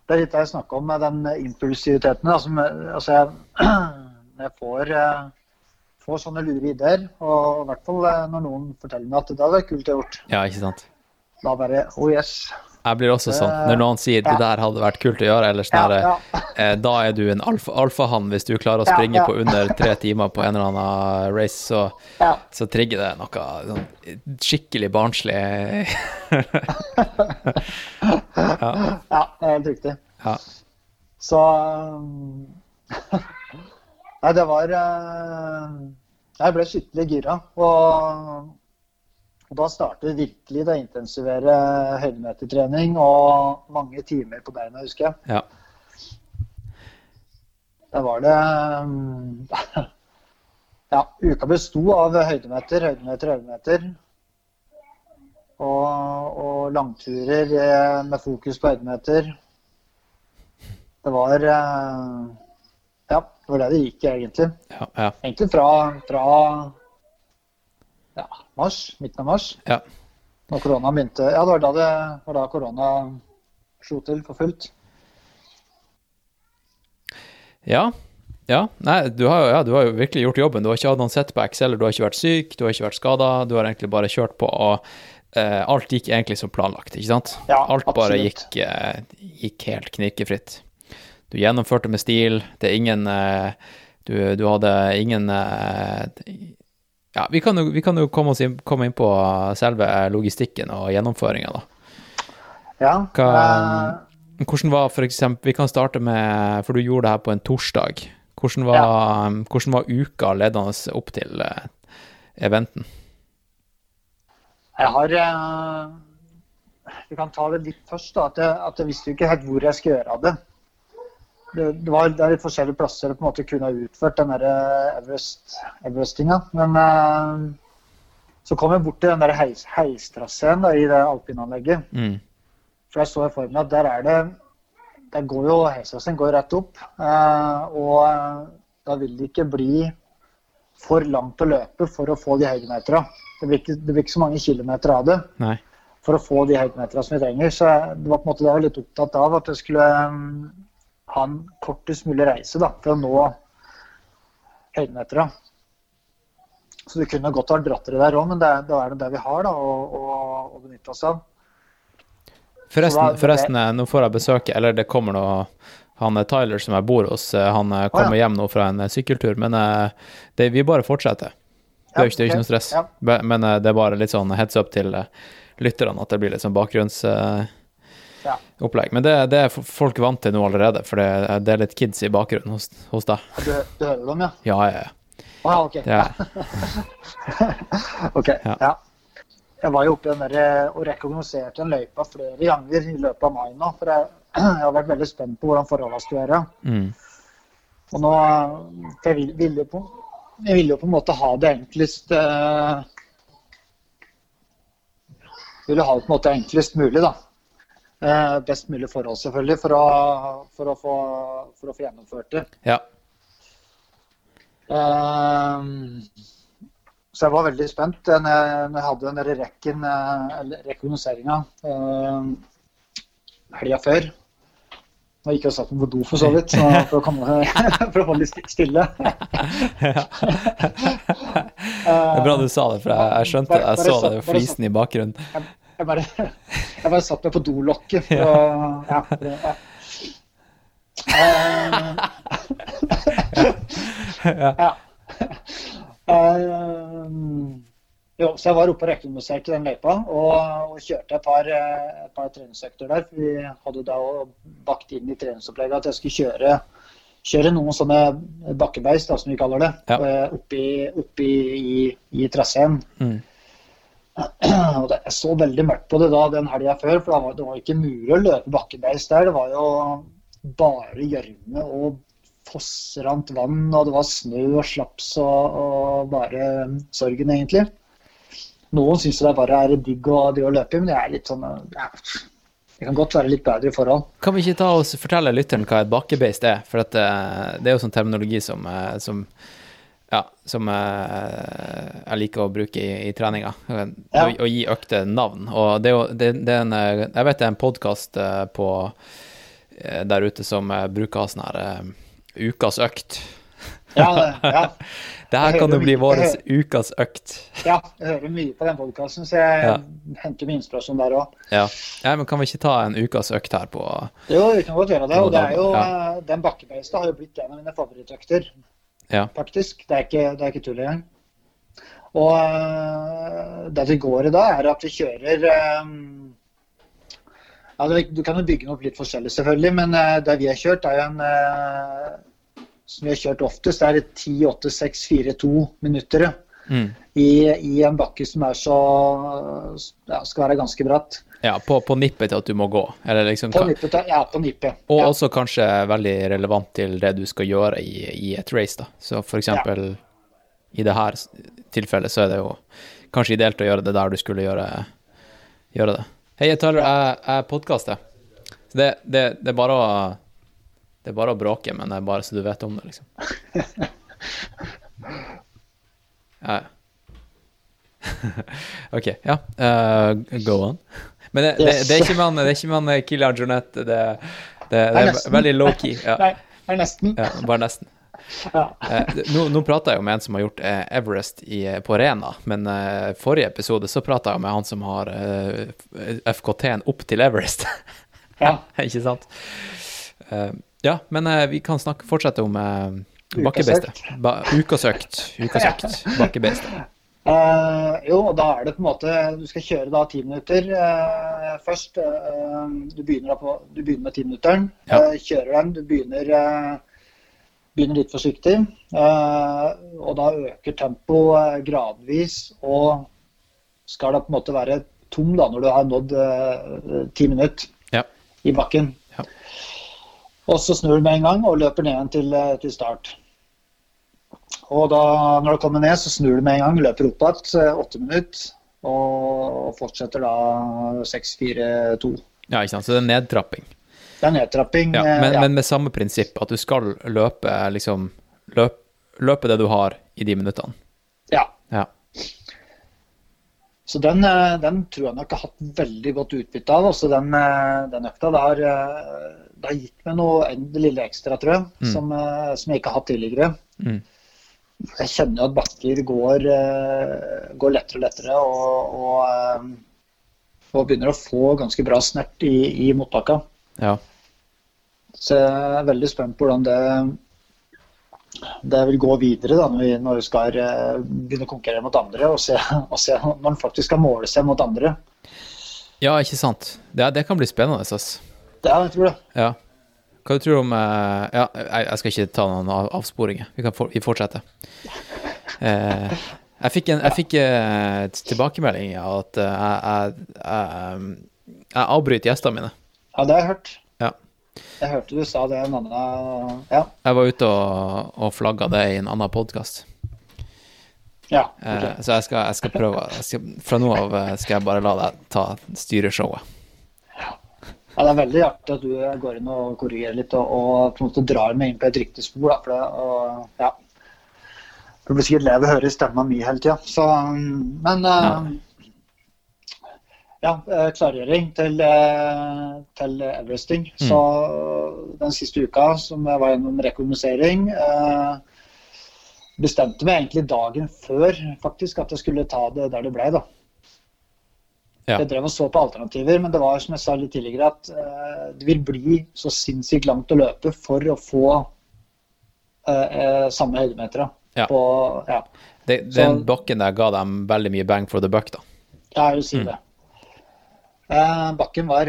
Det er litt det jeg snakker om med den impulsiviteten. Altså, altså jeg, jeg får, eh, får sånne lure ideer, og i hvert fall eh, når noen forteller meg at det hadde vært kult å gjort, ja, ikke sant. da bare oh yes. Jeg blir også sånn. Når noen sier det der hadde vært kult å gjøre, eller sånn Ja, ja. eh, da er du en alfa, alfahann hvis du klarer å springe på under tre timer på en eller annen race, så, så trigger det noe sånn skikkelig barnslig. ja. det helt riktig. Så Nei, det var Jeg ble skikkelig gira. Og, og da startet virkelig det intensivere høydemetertrening og mange timer på beina, husker jeg. ja. Da var det um, Ja, uka besto av høydemeter, høydemeter, høydemeter. Og, og langturer eh, med fokus på høydemeter. Det var eh, Ja, det var det det gikk, egentlig. ja, ja. Egentlig fra, fra ja, mars, midten av mars. ja. Når korona begynte. Ja, det var da, det, var da korona slo til for fullt. Ja. ja. Nei, du har, ja, du har jo virkelig gjort jobben. Du har ikke hatt noen setbacks, eller du har ikke vært syk, du har ikke vært skada. Du har egentlig bare kjørt på, og eh, alt gikk egentlig som planlagt, ikke sant? Ja, alt bare gikk, eh, gikk helt knirkefritt. Du gjennomførte med stil. Det er ingen eh, du, du hadde ingen Ja, vi kan jo, vi kan jo komme, inn, komme inn på selve logistikken og gjennomføringa, da. Ja. Hva, eh, hvordan var eksempel, Vi kan starte med For du gjorde det her på en torsdag. Hvordan var, hvordan var uka ledende opp til eh, eventen? Jeg har eh, Vi kan ta det litt først. da, At jeg, at jeg visste jo ikke helt hvor jeg skulle gjøre av det. Det, det, var, det er litt forskjellige plasser på en måte kunne ha utført den der eh, Everest-tinga Men eh, så kom jeg bort til den der heis, heistraseen i det alpinanlegget. Mm. For jeg så for meg at der er det Der går jo heistraseen går rett opp. eh, og eh, da vil det ikke bli for langt å løpe for å få de høydemeterne. Det blir ikke, det blir ikke så mange kilometer av det Nei. for å få de høydemeterne som vi trenger. Så det var på en måte det jeg var litt opptatt av, at jeg skulle ha en kortest mulig reise da, for å nå høydemeterne. Så det kunne godt ha dratt dere der òg, men det, er- er det det vi har da, å, å, benytte oss av. Forresten, forresten, eh, nå får jeg besøke Eller det kommer nå han er Tyler som jeg bor hos, han han ah, kommer hjem nå fra en eh, sykkeltur, men eh, det, vi bare fortsetter. Det er jo ikke, er ikke noe stress. Ja. Men eh, det er bare litt sånn heads up til eh, lytterne at det blir litt sånn bakgrunnsopplegg. Ja. Men det, det er folk vant til nå allerede, for det, det er litt kids i bakgrunnen hos, hos deg. Du, du hører dem, ja? Ja, ja, ja. Ja, ok. Ja. Ok, Ja. ja. Jeg var jo oppe den der eh, og rekognoserte den løypa flere ganger i løpet av mai nå. For jeg, jeg har vært veldig spent på hvordan forholdene skulle være. mm, Og nå eh, jeg vil- ville på, jeg vil jo på en måte ha det enklest uh, Ville ha det på en måte enklest mulig, da. Eh, best mulig forhold, selvfølgelig, for å, for å, få, for å få gjennomført det. ja. Ehm, så jeg var veldig spent eh, når jeg, når jeg hadde den der rekken, eh, eller rekognoseringa helga før. Nå gikk jeg og satt meg på do, for så vidt, så for, å komme, for å holde litt sti- stille. Det er bra du sa det, for jeg, jeg skjønte det. Jeg så det flisen i bakgrunnen. Jeg bare, jeg bare satt meg på dolokket Ja. ja. Ja. Eh, jo, så jeg var oppe og rekognoserte den løypa og, og kjørte et par, et par treningsøkter der. For vi hadde da bakt inn i treningsopplegget at jeg skulle kjøre, kjøre noen sånne bakkebeis, da, som vi kaller det, Ja. eh, oppi, oppi i, i traseen. Mm. Og jeg så veldig mørkt på det da den helga før, for var, det var ikke mulig å løpe bakkebeis der. Det var jo bare gjørme og fossrant vann, og det var snø og slaps og, og bare sorgen, egentlig. Noen syns det bare er digg å, å løpe men det er litt sånn ja, Det kan godt være litt bedre i forhold. Kan vi ikke ta og fortelle lytteren hva et bakkebeist er? For at, uh, det er jo sånn terminologi som, uh, som ja, som uh, jeg liker å bruke i, i treninga. Ja. Å, gi økte navn. Og det er jo det, det er en, Jeg vet det er en podkast der ute som bruker sånn her ukas økt. Ja, ja. det her kan jo bli vår ukas økt. Ja, jeg hører mye på den podkasten, så jeg ja. henter mye inspirasjon der òg. Ja. ja. men kan vi ikke ta en ukas økt her på Jo, vi kan godt gjøre det. Og det er jo, den bakkebeista har jo blitt en av mine favorittøkter, ja. faktisk. Det er ikke, det er ikke tull engang. Og uh, det vi går i da, er at vi kjører um, ja, Du kan jo bygge den opp litt forskjellig, selvfølgelig, men uh, det vi har kjørt, er jo en uh, som vi har kjørt oftest, er 10-8-6-4-2 minutter. Mm. I, I, en bakke som er så ja, skal være ganske bratt. Ja, på, på nippet til at du må gå? Liksom, på nippet, ja, på nippet. Og ja. også kanskje veldig relevant til det du skal gjøre i, i et race, da. Så for eksempel ja. i det her tilfellet så er det jo kanskje ideelt å gjøre det der du skulle gjøre, gjøre det. Hei, Tyler, jeg, jeg podkaster. Det, det, det er bare å det er bare å bråke, men det er bare så du vet om det, liksom. Ja, OK. Ja. Uh, go on. Men det, det, det, er ikke med, det er ikke med Kilian Jornet. Det, det, det er veldig low-key. Ja. Nei, det er nesten. Ja, bare nesten. Ja. Uh, nå, nå prater jeg jo med en som har gjort uh, Everest i, på Rena, men uh, forrige episode så prata jeg med han som har FKT-en opp til Everest. ja. Ikke sant? Ja, men uh, vi kan snakke, fortsette om uh, bakkebeistet. Ba, ukasøkt. Ukasøkt. Bakkebeistet. Uh, jo, da er det på en måte Du skal kjøre da ti minutter uh, først. Uh, du, begynner på, du, begynner med timinutteren. Ja. kjører den. Du begynner, begynner litt forsiktig. og da øker tempoet gradvis og skal da på en måte være tom da når du har nådd ti minutter ja. i bakken. Og så snur du med en gang og løper ned igjen til, til start. Og da, når du kommer ned, så snur du med en gang, løper opp igjen eh, åtte minutter. Og fortsetter da 6-4-2. Ja, ikke sant. Så det er nedtrapping. Det er nedtrapping. Ja, men, ja. men, med samme prinsipp, at du skal løpe liksom løp, Løpe det du har i de minuttene. Ja. ja. Så den, den, tror jeg nok har hatt veldig godt utbytte av. Også den, den økta. Det har det har gitt meg noe det lille ekstra, tror jeg, mm. som, eh, som, jeg ikke har hatt tidligere. Mm. Jeg kjenner jo at bakker går, eh, går lettere og lettere, og, og, eh, og, begynner å få ganske bra snert i, i motbakka. Ja. Så jeg er veldig spent på hvordan det, det vil gå videre da, når vi, når vi skal begynne å konkurrere mot andre, og se, og se når man faktisk skal måle seg mot andre. Ja, ikke sant. Det, det kan bli spennende. Altså. Ja, jeg tror det. Ja. Hva du tror du om eh, Ja, jeg skal ikke ta noen avsporinger. Vi kan for, vi fortsetter. Eh, jeg fikk, en, jeg fikk eh, tilbakemelding av at jeg, jeg, jeg, avbryter gjestene mine. Ja, det har jeg hørt. Ja. Jeg hørte du sa det en annen Ja. Jeg var ute og, og flagga det i en annen podkast. Ja, okay. Så jeg skal, jeg skal prøve skal, Fra nå av skal jeg bare la deg ta styreshowet. Ja, Det er veldig artig at du går inn og korrigerer litt og, og på en måte drar meg inn på et riktig spor. Da, for det, og, ja. Du blir sikkert lei av å høre stemma mi hele tida. Men ja. Uh, ja, ja, klargjøring til, til Everesting. Mm. Så den siste uka som jeg var gjennom rekognosering uh, bestemte meg egentlig dagen før faktisk at jeg skulle ta det der det ble. da. Ja. Jeg drev og så på alternativer, men det var som jeg sa litt tidligere, at uh, det vil bli så sinnssykt langt å løpe for å få uh, uh, samme høydemeter. Ja. På, ja. Det, den bakken der ga dem veldig mye bang for the buck, da. Ja, jeg vil si mm. det. bakken var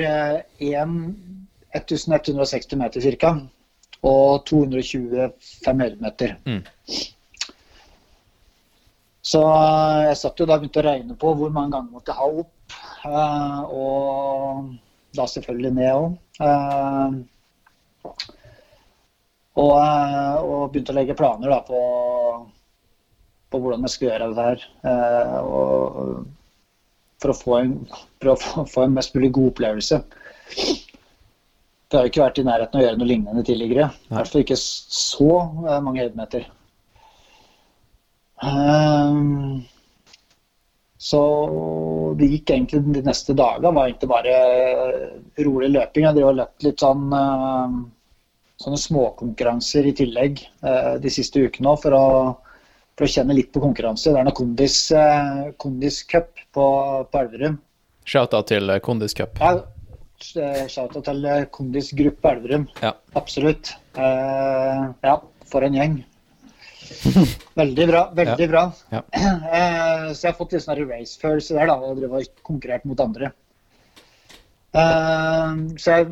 1160 meter ca. Og 225 høydemeter. Mm. Så jeg satt jo da og begynte å regne på hvor mange ganger måtte jeg ha opp. Eh, og da selvfølgelig NEO òg. og, eh, og begynte å legge planer da på, på hvordan jeg skulle gjøre det her. eh, og for å få en, å få- en mest mulig god opplevelse. Det har jo ikke vært i nærheten av å gjøre noe lignende tidligere. I hvert fall ikke så eh, mange høydemeter. Ehm, så det gikk egentlig de neste dagene var egentlig bare rolig løping. Jeg drev og løpt litt sånn eh, sånne småkonkurranser i tillegg eh, de siste ukene for å, for å kjenne litt på konkurranse. Det er noe kondis, eh, kondis cup på, på Elverum. Shout-out til eh, Kondis Cup. Ja, Shout-out til eh, Kondis Gruppe Elverum. Ja. Absolutt. Eh, ja, for en gjeng. Veldig bra. Veldig bra. Ja. Eh, så jeg har fått litt sånn race-følelse der, da, og drev og konkurrert mot andre. Eh, så jeg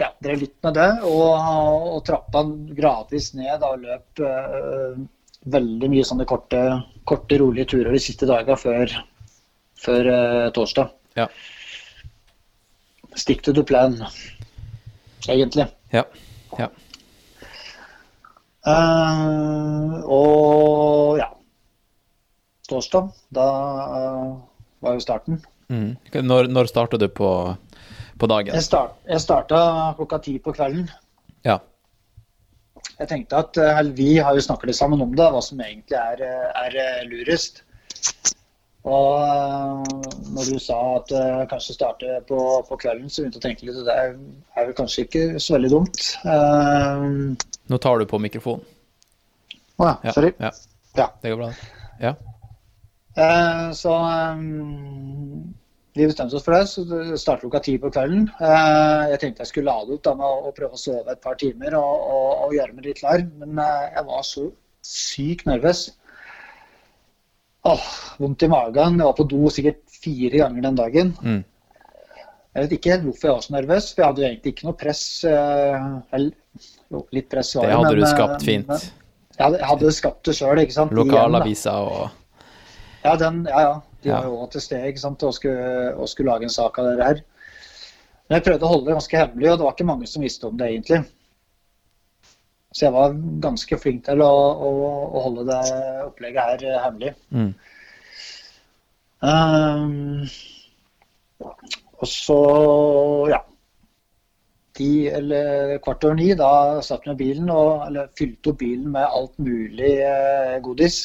ja, drev litt med det, og, og trappa gradvis ned og løp eh, veldig mye sånne korte, korte, rolige turer de siste dagene før, før torsdag. Ja. Stick to the plan, egentlig. Ja. ja. Eh, og ja. Torsdag, da uh, var jo starten. Mm. Når, når starta du på, på dagen? Jeg, start, jeg starta klokka ti på kvelden. Ja. Jeg tenkte at eller Vi har jo snakket sammen om det, hva som egentlig er, er lurest. Og eh, når du sa at uh, kanskje starte på, på kvelden, så begynte jeg å tenke litt at det er, er vel kanskje ikke så veldig dumt. Uh, Nå tar du på mikrofonen. Å ja, Ja. sorry. Ja. Ja. Det går bra. Ja. Uh, så um, vi bestemte oss for det, så det startet klokka ti på kvelden. Jeg tenkte jeg skulle lade ut da, med å, prøve å sove et par timer og, og, og gjøre meg litt klar, men jeg var så sykt nervøs. Åh, vondt i magen. Jeg var på do sikkert fire ganger den dagen. Mm. Jeg vet ikke helt hvorfor jeg var så nervøs, for jeg hadde jo egentlig ikke noe press. eh, eller, jo, litt press var Det hadde men, du eh, skapt fint. men Jeg hadde, jeg hadde skapt det sjøl, ikke sant. Igjen. Lokalaviser og Ja, den, ja, ja. De Ja. var jo til stede ikke sant, og skulle, og skulle lage en sak av det her. Men jeg prøvde å holde det ganske hemmelig, og det var ikke mange som visste om det egentlig. Så jeg var ganske flink til å, å, å holde det opplegget her eh, hemmelig. mm. Um, og så, ja Ti eller kvart over ni, da satt vi i bilen og eller, fylte opp bilen med alt mulig eh, godis.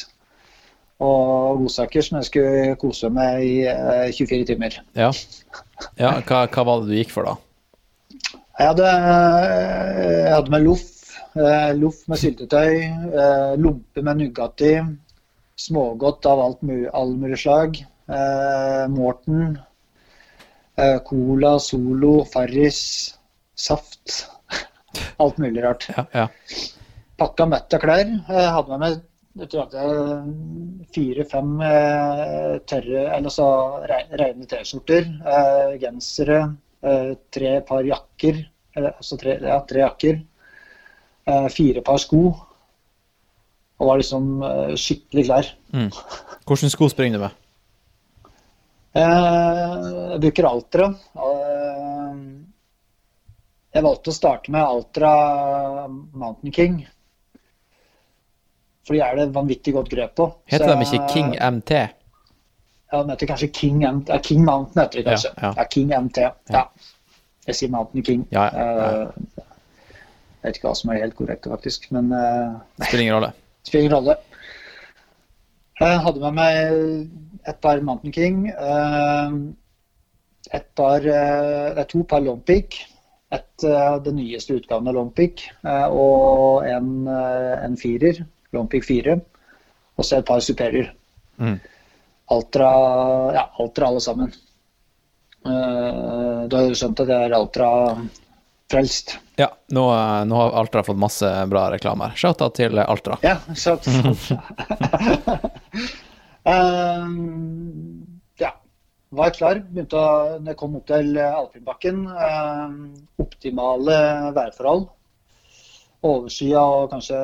Og godsaker som jeg skulle kose med i eh, 24 timer. Ja. ja hva, hva var det du gikk for, da? Jeg hadde, jeg hadde med loff, eh, loff med syltetøy, eh, lompe med Nugatti, smågodt av alt all mulig slag, eh, Morten, eh, Cola, Solo, Farris, saft. Alt mulig rart. Ja, ja. Pakka mett av klær. Jeg hadde med meg jeg tror jeg fire-fem eh, tørre, eller så re- rene T-skjorter, eh, gensere, eh, tre par jakker, eller, altså tre, ja, tre jakker, eh, fire par sko, og var liksom eh, skikkelig klar. Mm. Hvilke sko springer du med? Eh, jeg bruker Altra. Eh, jeg valgte å starte med Altra Mountain King. For de er det vanvittig godt grep på. Heter de ikke King MT? Ja, de heter kanskje King, MT, King Mountain heter de kanskje. Ja, Ja, ja. King MT. Ja. Jeg sier Mountain King. Ja, ja, ja. Jeg vet ikke hva som er helt korrekt, faktisk. Men eh, Spiller ingen rolle. Spiller ingen rolle. Jeg hadde med meg et par Mountain King. eh, Et par eh, Det er to par Lompic. Et den nyeste utgaven av Lompic Og en, en firer. Lompic 4. Og så et par Superior. Mm. Altra Ja, Altra alle sammen. Du har jo skjønt at jeg er Altra-frelst. Ja, nå, eh, nå har Altra fått masse bra reklamer. Shout-out til Altra. Ja, så um, Ja. Var klar. Begynte å, når jeg kom opp til Alpinbakken, um, optimale værforhold. Overskya og kanskje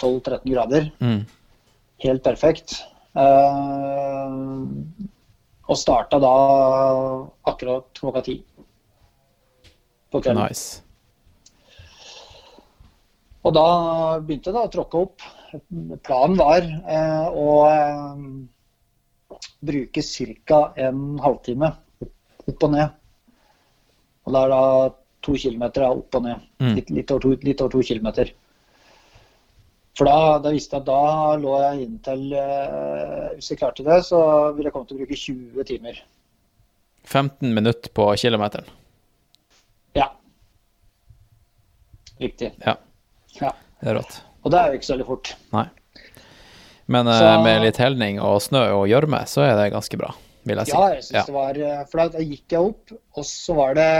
12-13 grader. Mm. Helt perfekt. Eh, og starta da akkurat klokka ti på kvelden. Nice. Og da begynte da å tråkke opp. Planen var eh, å eh, bruke ca. en halvtime opp og ned. Og det er da to kilometer da, opp og ned. Mm. Litt, litt, over to, litt over to kilometer. For da, da visste jeg at da lå jeg inntil eh, Hvis jeg klarte det, så ville jeg komme til å bruke 20 timer. 15 minutter på kilometeren. Ja. Riktig. Ja. Det er rått. Og det er jo ikke så veldig fort. Nei. Men eh, Så- med litt helning og snø og gjørme, så er det ganske bra, vil jeg si. Ja, jeg synes Ja. det var eh, For da gikk jeg opp, og så var det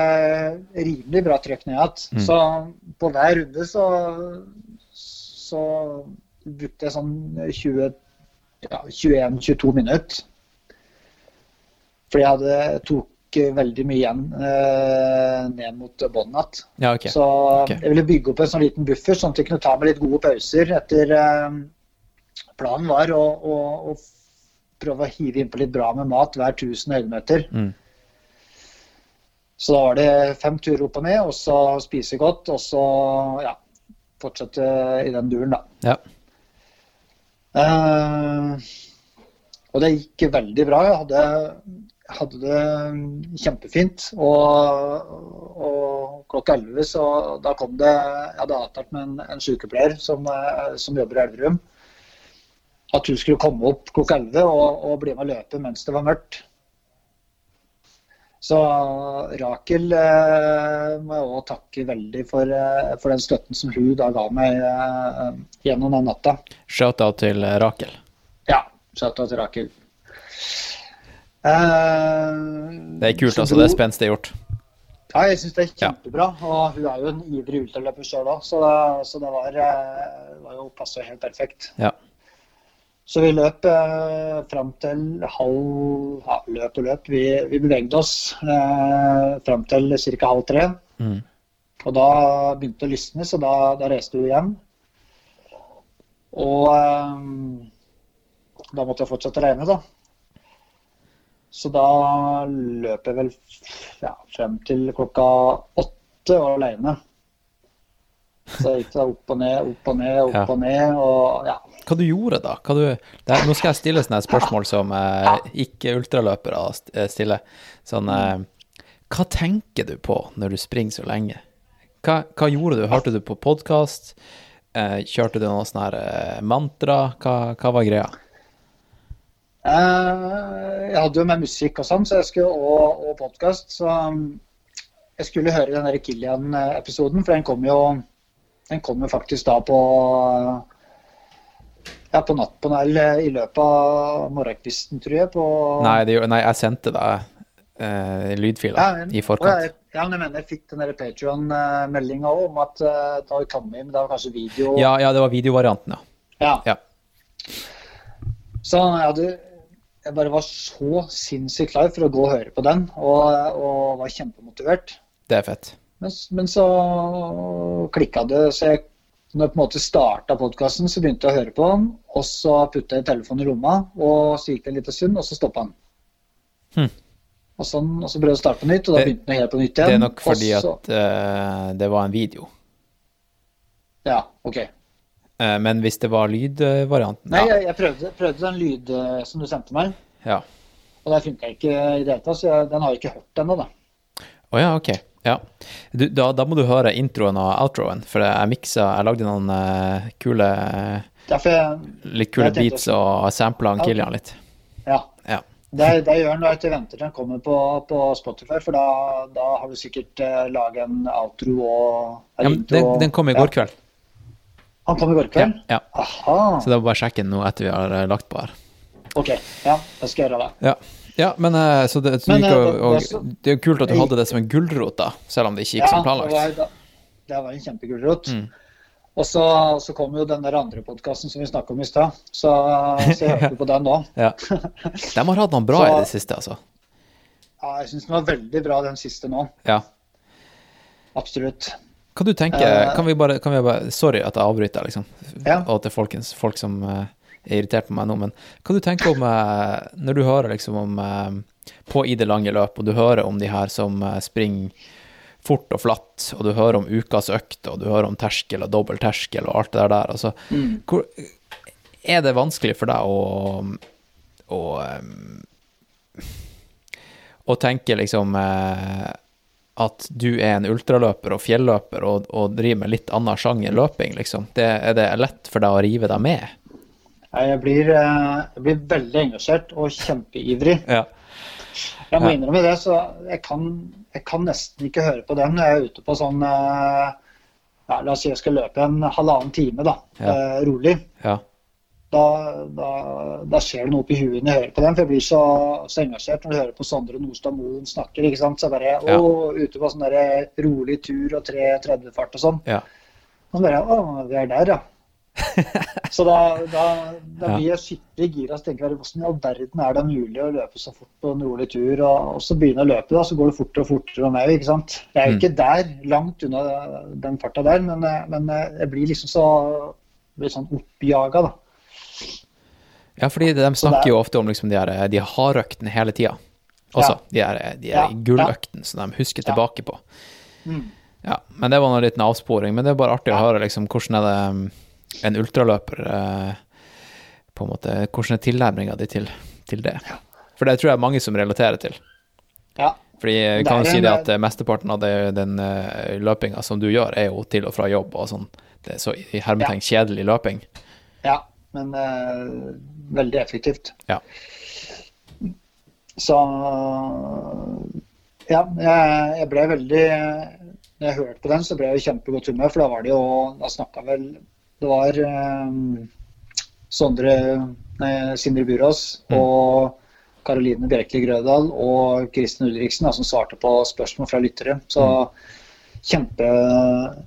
rimelig bra trøkk ned igjen. Mm. Så på hver runde så, så brukte jeg sånn 20 ja, 21-22 minutter. Fordi jeg hadde, tok veldig mye igjen eh, ned mot bånn igjen. Ja, okay. Så okay. jeg ville bygge opp en sånn liten buffer, sånn at jeg kunne ta med litt gode pauser etter eh, Planen var å, å, å prøve å hive innpå litt bra med mat hver 1000 høydemeter. Mm. Så da var det fem turer opp og ned, og så spise godt, og så ja, fortsette i den duren, da. Ja. Uh, og det gikk veldig bra. Jeg hadde, hadde det kjempefint. Og, og klokka 11 så da kom det Jeg hadde avtalt med en, en sykepleier som, eh, som jobber i Elverum. At hun skulle komme opp klokka 11 og, og bli med og løpe mens det var mørkt. Så Rakel eh, må jeg òg takke veldig for, eh, for den støtten som hun da ga meg eh, gjennom den natta. Shout-out til Rakel. Ja, shout-out til Rakel. Eh, Det er kult, altså. Det er spenstig gjort. Ja, jeg syns det er kjempebra. Og hun er jo en ivrig ultraløper sjøl òg, så, så det var, eh, var jo passa helt perfekt. Ja. Så vi løp eh, fram til halv ja, løp og løp. Vi, vi bevegde oss eh, fram til ca. halv tre. Mm. Og da begynte det å lysne, så da, da reiste vi hjem. Og eh, da måtte jeg fortsette å regne, da. Så da løp jeg vel ja, frem til klokka åtte og aleine. Så jeg gikk da opp og ned, opp og ned, opp Ja. og ned. Og ja. Hva du gjorde da? Hva du, det er, nå skal jeg stille sånne spørsmål som eh, ikke-ultraløpere eh, stiller. Sånn eh, Hva tenker du på når du springer så lenge? Hva, hva gjorde du? Hørte du på podkast? Eh, kjørte du noe sånn her eh, mantra? Hva, hva var greia? Eh, Jeg hadde jo med musikk og sånn, så jeg skulle, og, og podkast. Så um, jeg skulle høre den der Killian-episoden, for den kom jo den kom jo faktisk da på ja, på natt på Nell i løpet av morgenkvisten, tror jeg. På, Nei, det, nei jeg sendte deg eh, lydfila Ja, i forkant. Ja, ja, men jeg mener jeg fikk den Patrion-meldinga òg om at uh, da kom inn, det var kanskje video. Ja, ja, det var videovarianten, ja. Ja. Ja. Så jeg hadde jeg bare var så sinnssykt klar for å gå og høre på den, og, og var kjempemotivert. Det er fett. Men, men så klikka det, så jeg når jeg på en måte starta podkasten, så begynte jeg å høre på den. Og så putta jeg telefonen i lomma, og så gikk det en liten stund, og så stoppa den. Hm. Og, sånn, og så prøvde jeg å starte på nytt, og da begynte den helt på nytt igjen. Det er nok fordi så, at uh, det var en video. Ja, OK. Eh, men hvis det var lydvarianten Nei, ja. jeg, jeg prøvde, prøvde den lyd eh, som du sendte meg, ja. og det funka ikke i det hele tatt. Så den har jeg ikke hørt ennå, da. Å ja, ok. Ja. Du, da, da må du høre introen og outroen, for jeg miksa Jeg lagde noen uh, kule jeg, Litt kule beats også. og sampla Ja. Kilian litt. ja. Ja. Det, det gjør han da etter venter til han kommer på, på Spotify, for da, da har du sikkert uh, laget en outro og en ja intro den, den kom i går kveld. Han kom i går Ja, kveld? ja. Aha. Så da må bare sjekke den nå etter vi har eh, lagt på her. OK. Ja, jeg skal gjøre det. Ja, ja men eh, så det, så Men, gikk, eh, og, det- det og, så- det er kult at du hadde det som en gulrot, da, selv om det ikke gikk Ja, som det planlagt. var, det var en kjempegulrot. Mm. Og så, så kom jo den der andre podkasten som vi snakka om i stad, så, så jeg hørte på den nå. Ja. De har hatt noen bra i det siste, altså. Ja, jeg syns den var veldig bra, den siste nå. Ja. Absolutt. Hva du tenker uh, Kan vi bare, kan vi bare Sorry at jeg avbryter, liksom. Ja. Og til folkens, folk som er irritert på meg nå, men hva du tenker om eh, når du hører liksom om eh, På i det lange løp, og du hører om de her som eh, springer fort og flatt, og du hører om ukas økt, og du hører om terskel og dobbel terskel og alt det der. Altså, hvor, er det vanskelig for deg å, å, eh, å tenke liksom eh, at du er en ultraløper og fjelløper og, og driver med litt annen sjanger løping, liksom? Det, er det lett for deg å rive deg med? Jeg blir, eh, jeg blir veldig engasjert og kjempeivrig. Ja. Jeg må innrømme det, så jeg kan, jeg kan nesten ikke høre på den jeg er ute på sånn eh, ja, La oss si jeg skal løpe en halvannen time, da, Ja. eh, rolig. Ja. Da, da, da skjer det noe oppi huet når jeg hører på den, for jeg blir så, så engasjert når jeg hører på Sondre Nordstad Moen snakker. ikke sant? Så bare Ja. å, ute på sånn der rolig tur og 3.30-fart og sånn. ja. Og så bare Å, vi er der, ja. så da, da, da blir jeg skikkelig gira. Så tenker hvordan i all verden er det mulig å løpe så fort på en rolig tur? Og, og så begynner jeg å løpe, da, så går det fortere og fortere med meg. ikke sant? Jeg er jo Mm. ikke der, langt unna den farta der, men, eh, men eh, jeg blir liksom så blir sånn oppjaga, da. Ja, fordi de snakker jo ofte om liksom de, her, de hardøktene hele tida. Også. De her, de her Ja, gulløktene som de husker Ja. tilbake på. Mm. Ja, men det var en liten avsporing. Men det er bare artig å høre liksom, hvordan er det um, en ultraløper eh, på en måte, Hvordan er tilnærminga di til, til det? For det tror jeg er mange som relaterer til. Ja. Fordi vi kan er jo si det at eh, mesteparten av det, den uh, løpinga som du gjør, er jo til og fra jobb og sånn. Det er så i hermetegn kjedelig løping. ja men uh, veldig effektivt. Ja. Så ja, jeg, jeg ble veldig Når jeg hørte på den, så ble jeg i kjempegodt humør, for da var det jo Da snakka vel Det var um, Sondre nei, Sindre Burås Mm. og Karoline Bjerkeli Grødal og Kristin Ulriksen da, som svarte på spørsmål fra lyttere. Så kjempe,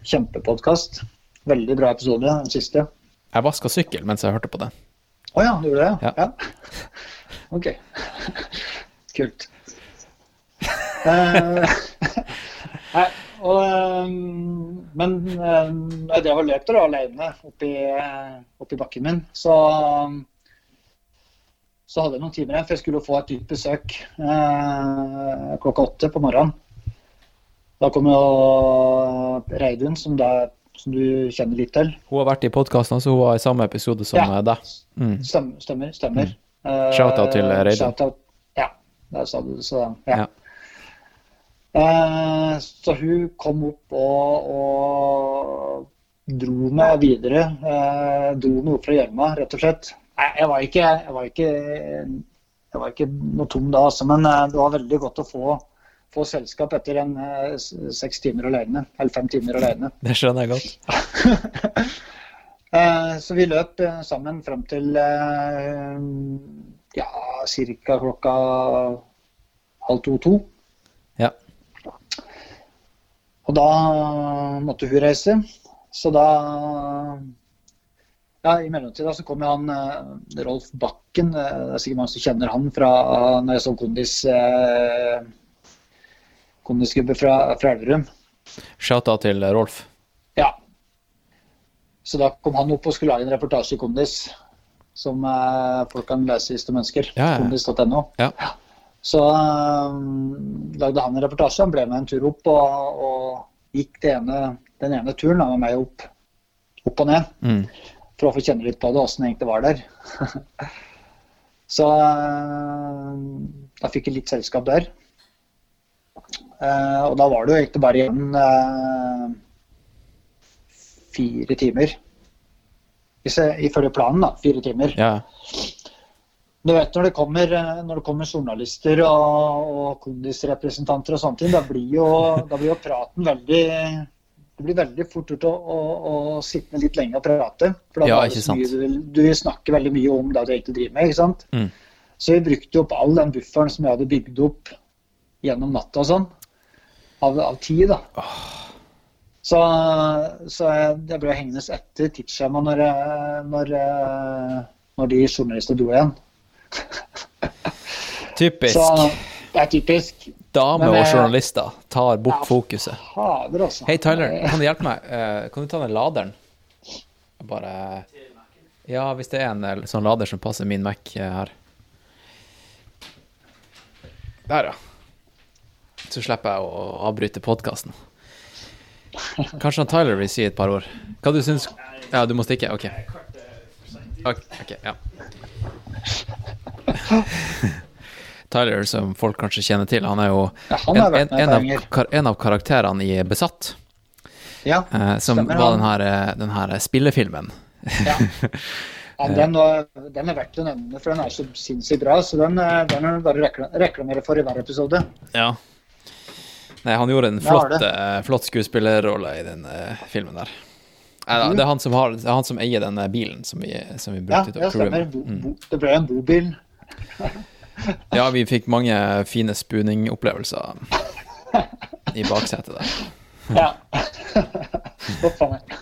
kjempepodkast. Veldig bra episode, den siste. Jeg vaska sykkel mens jeg hørte på den. Å ja, du gjorde det? Ja. Ok. Kult. Eh, nei, og, eh, men jeg drev og løp der alene oppi, eh, oppi bakken min, så, så hadde jeg noen timer igjen, for jeg skulle få et dypt besøk klokka åtte på morgenen. Da kom jo Reidun, som, da, som du kjenner litt til. Hun har vært i podkasten, så hun var i samme episode som Ja. eh, deg. Mm. Stemmer. stemmer, Mm. Eh, Shout-out til Reidun. Ja, der sa du det. Så, ja. Ja. Uh, så hun kom opp og, og dro meg videre. Eh, dro meg opp fra gjørma, rett og slett. Nei, jeg var ikke, jeg var ikke, jeg var ikke noe tom da, altså, men eh, det var veldig godt å få, få selskap etter en eh, seks timer alene. Eller fem timer alene. Det skjønner jeg godt. Eh, Så vi løp eh, sammen frem til ja, ca. klokka halv to-to. Ja. Og da måtte hun reise. Så da Ja, i mellomtida så kom jo han Rolf Bakken. Det er sikkert mange som kjenner han fra når jeg så kondis eh, kondisgubbe fra, fra Elverum. Shout-out til Rolf. Ja. Så da kom han opp og skulle lage en reportasje i Kondis. Som eh, folk kan lese hvis de ønsker. Ja, ja. Kondis.no. Ja. Så um, lagde han en reportasje. Han ble med en tur opp og, og gikk ene, den ene turen da, med meg opp, opp og ned. Mm. For å få kjenne litt på det, åssen det egentlig var der. Så um, da fikk jeg litt selskap der. Eh, og da var det jo egentlig bare igjen eh, fire timer. Ifølge planen, da. Fire timer. Ja. Du vet når det kommer, eh, når det kommer journalister og, og kondisrepresentanter og sånne ting, da blir jo, da blir jo praten veldig Det blir veldig fort gjort å, å, å sitte litt lenge og prate. For da Ja, ikke sant. mye sant. du, vil- du vil snakke veldig mye om det du egentlig driver med. ikke sant? Mm. Så vi brukte jo opp all den bufferen som jeg hadde bygd opp gjennom natta og sånn, av, av tid. da. Så, så jeg, ble hengende etter tidsskjemaet når, når, når de journalistene dro igjen. Typisk. Så det er typisk. Dame og eh, journalister tar bort ja. fokuset. Altså. Hei, Tyler, kan du hjelpe meg? Eh, kan du ta den laderen? Bare Ja, hvis det er en eh, sånn lader som passer min Mac eh, her. Der, ja. Så slipper jeg å avbryte podkasten. Kanskje han Tyler vil si et par ord. Hva du syns Ja, du må stikke? OK. Ok, ja. Tyler, som folk kanskje kjenner til, han er jo en, en, en, av, en av karakterene i Besatt, Ja, eh, som Stemmer, var den her, eh, den her spillefilmen. ja. ja den, var, den er verdt å nevne, for den er så sinnssykt bra. Så den, eh, den er bare reklamere for i hver episode. Ja. Nei, han gjorde en flott, det. eh, flott skuespillerrolle i den eh, filmen der. Nei, da, det, er han som har, det er han som eier den eh, bilen som vi, som vi brukte ja crewet stemmer. Mm. det ble en bobil. Ja, vi fikk mange fine spooning-opplevelser i baksetet der. Ja. Huff a meg.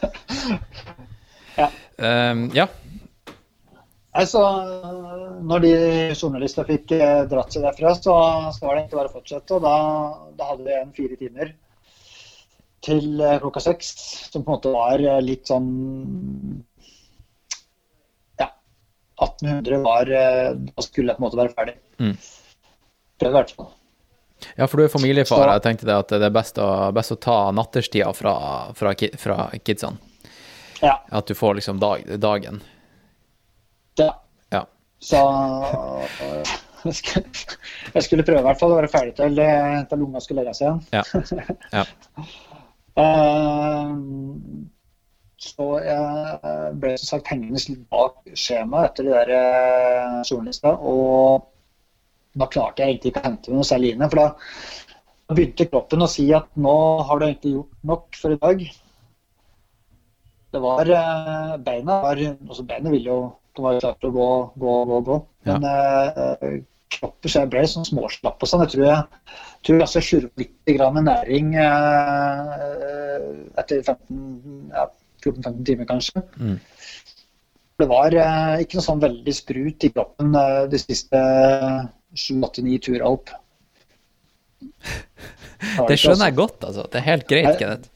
Um, ja. Altså, når de journalister fikk eh, dratt seg derfra, så, så var det egentlig bare å fortsette. Og da, da hadde vi en fire timer til eh, klokka seks, som på en måte var eh, litt sånn Ja. 1800 var Da skulle jeg på en måte være ferdig. Mm. Prøvde i hvert fall. ja, for du er familiefar. Så- Jeg tenkte det at det er best å, best å ta natterstida fra, fra, fra kidsene. Ja. At du får liksom dag, dagen. Ja. Ja. Så eh, jeg skulle, prøve i hvert fall å være ferdig til, eh, til unga skulle legge seg igjen. Ja. ja. Eh, Så jeg ble som sagt hengende litt bak skjemaet etter de der eh, journalistene. Og da klarte jeg egentlig ikke å hente meg noe særlig inn. For da da begynte kroppen å si at nå har du egentlig gjort nok for i dag. Det var eh, Beina var altså Beina ville jo De var klart å gå, gå, gå, gå. Men eh, kroppen så jeg ble sånn småslapp og sånn. Jeg tror jeg tror jeg altså slurvet litt grann med næring eh, etter 15, ja, 14-15 timer, kanskje. Mm. Det var eh, ikke noe sånn veldig sprut i kroppen eh, de siste 7-8-9 turer opp. Det skjønner altså. jeg godt, altså. Det er helt greit. Kenneth.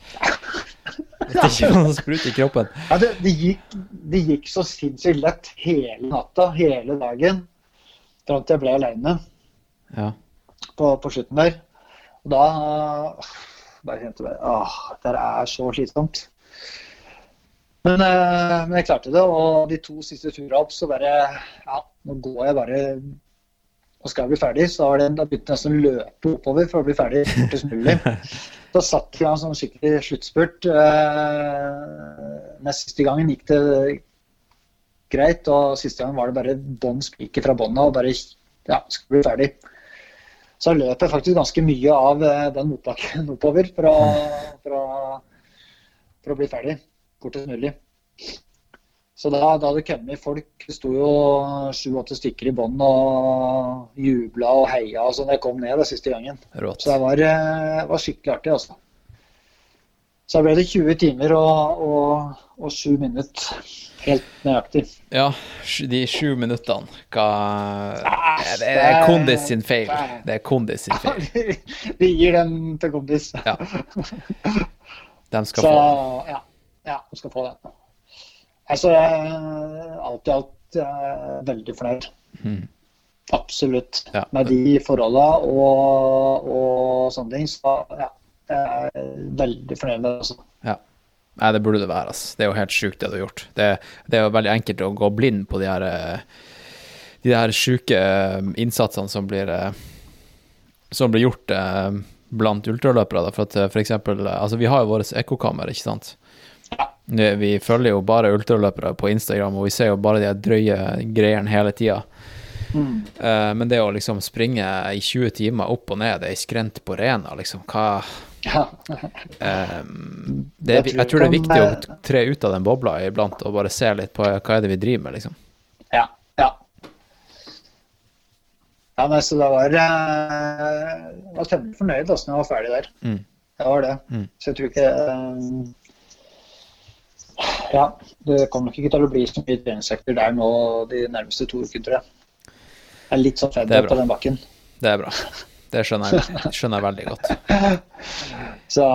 Det er ikke noe sprut i kroppen. Ja, det, det, gikk, det gikk så sinnssykt lett hele natta, hele dagen, fram til jeg ble aleine Ja. på, på slutten der. Og da bare kjente jeg åh, det er så slitsomt. Men, eh, men jeg klarte det, og de to siste turene opp så bare Ja, nå går jeg bare og skal jeg bli ferdig, så har begynte jeg nesten å løpe oppover for å bli ferdig fortest mulig. Da satt jeg en sånn skikkelig sluttspurt. Eh, siste gangen gikk det greit, og siste gangen var det bare bånn spiker fra bånda og bare ja, skal bli ferdig. Så løp jeg faktisk ganske mye av eh, den motbakken oppover for å, for å, for å bli ferdig fortest mulig. Så da, da det kommet folk, det sto jo sju-åtte stykker i bånn og jubla og heia og sånn jeg kom ned den siste gangen. Rått. Så det var, eh, var skikkelig artig, altså. Så da ble det 20 timer og, og, og 7 minutter. Helt nøyaktig. Ja, de 7 minuttene hva Det er Kondis sin feil. det- er Kondis sin feil. Vi gir den til Kondis. Ja. De skal Så få den. ja, ja, de skal få den. Altså, alt i alt er veldig fornøyd. Mm. Absolutt. Ja. Med de forholda og, og sånne ting. Så ja, jeg er veldig fornøyd med det. Også. Ja. Nei, det burde det være. Altså. Det er jo helt sjukt, det du har gjort. Det, det er jo veldig enkelt å gå blind på de her eh, De her sjuke eh, innsatsene som blir eh, Som blir gjort eh, blant ultraløpere. For at eh, for eksempel eh, Altså, vi har jo vårt ekkokammer, ikke sant? Vi vi følger jo bare ultraløpere på Instagram, og vi ser jo bare de drøye greiene hele tida. Mm. Eh, men det å liksom springe i 20 timer opp og ned ei skrent på Rena, liksom, hva Ja. eh, det, er vi- Jeg tror det er viktig å tre ut av den bobla iblant og bare se litt på hva er det vi driver med, liksom. Ja. ja. Ja, nei, så da var eh, Jeg var temmelig fornøyd da når jeg var ferdig der. Mm. Det var det. Mm. Så jeg tror ikke eh, Ja, det kommer nok ikke til å bli så mye treningsøkter der nå de nærmeste to ukene, tror jeg. Jeg er litt sånn fedd på den bakken. Det er bra. Det skjønner jeg, skjønner jeg veldig godt. Så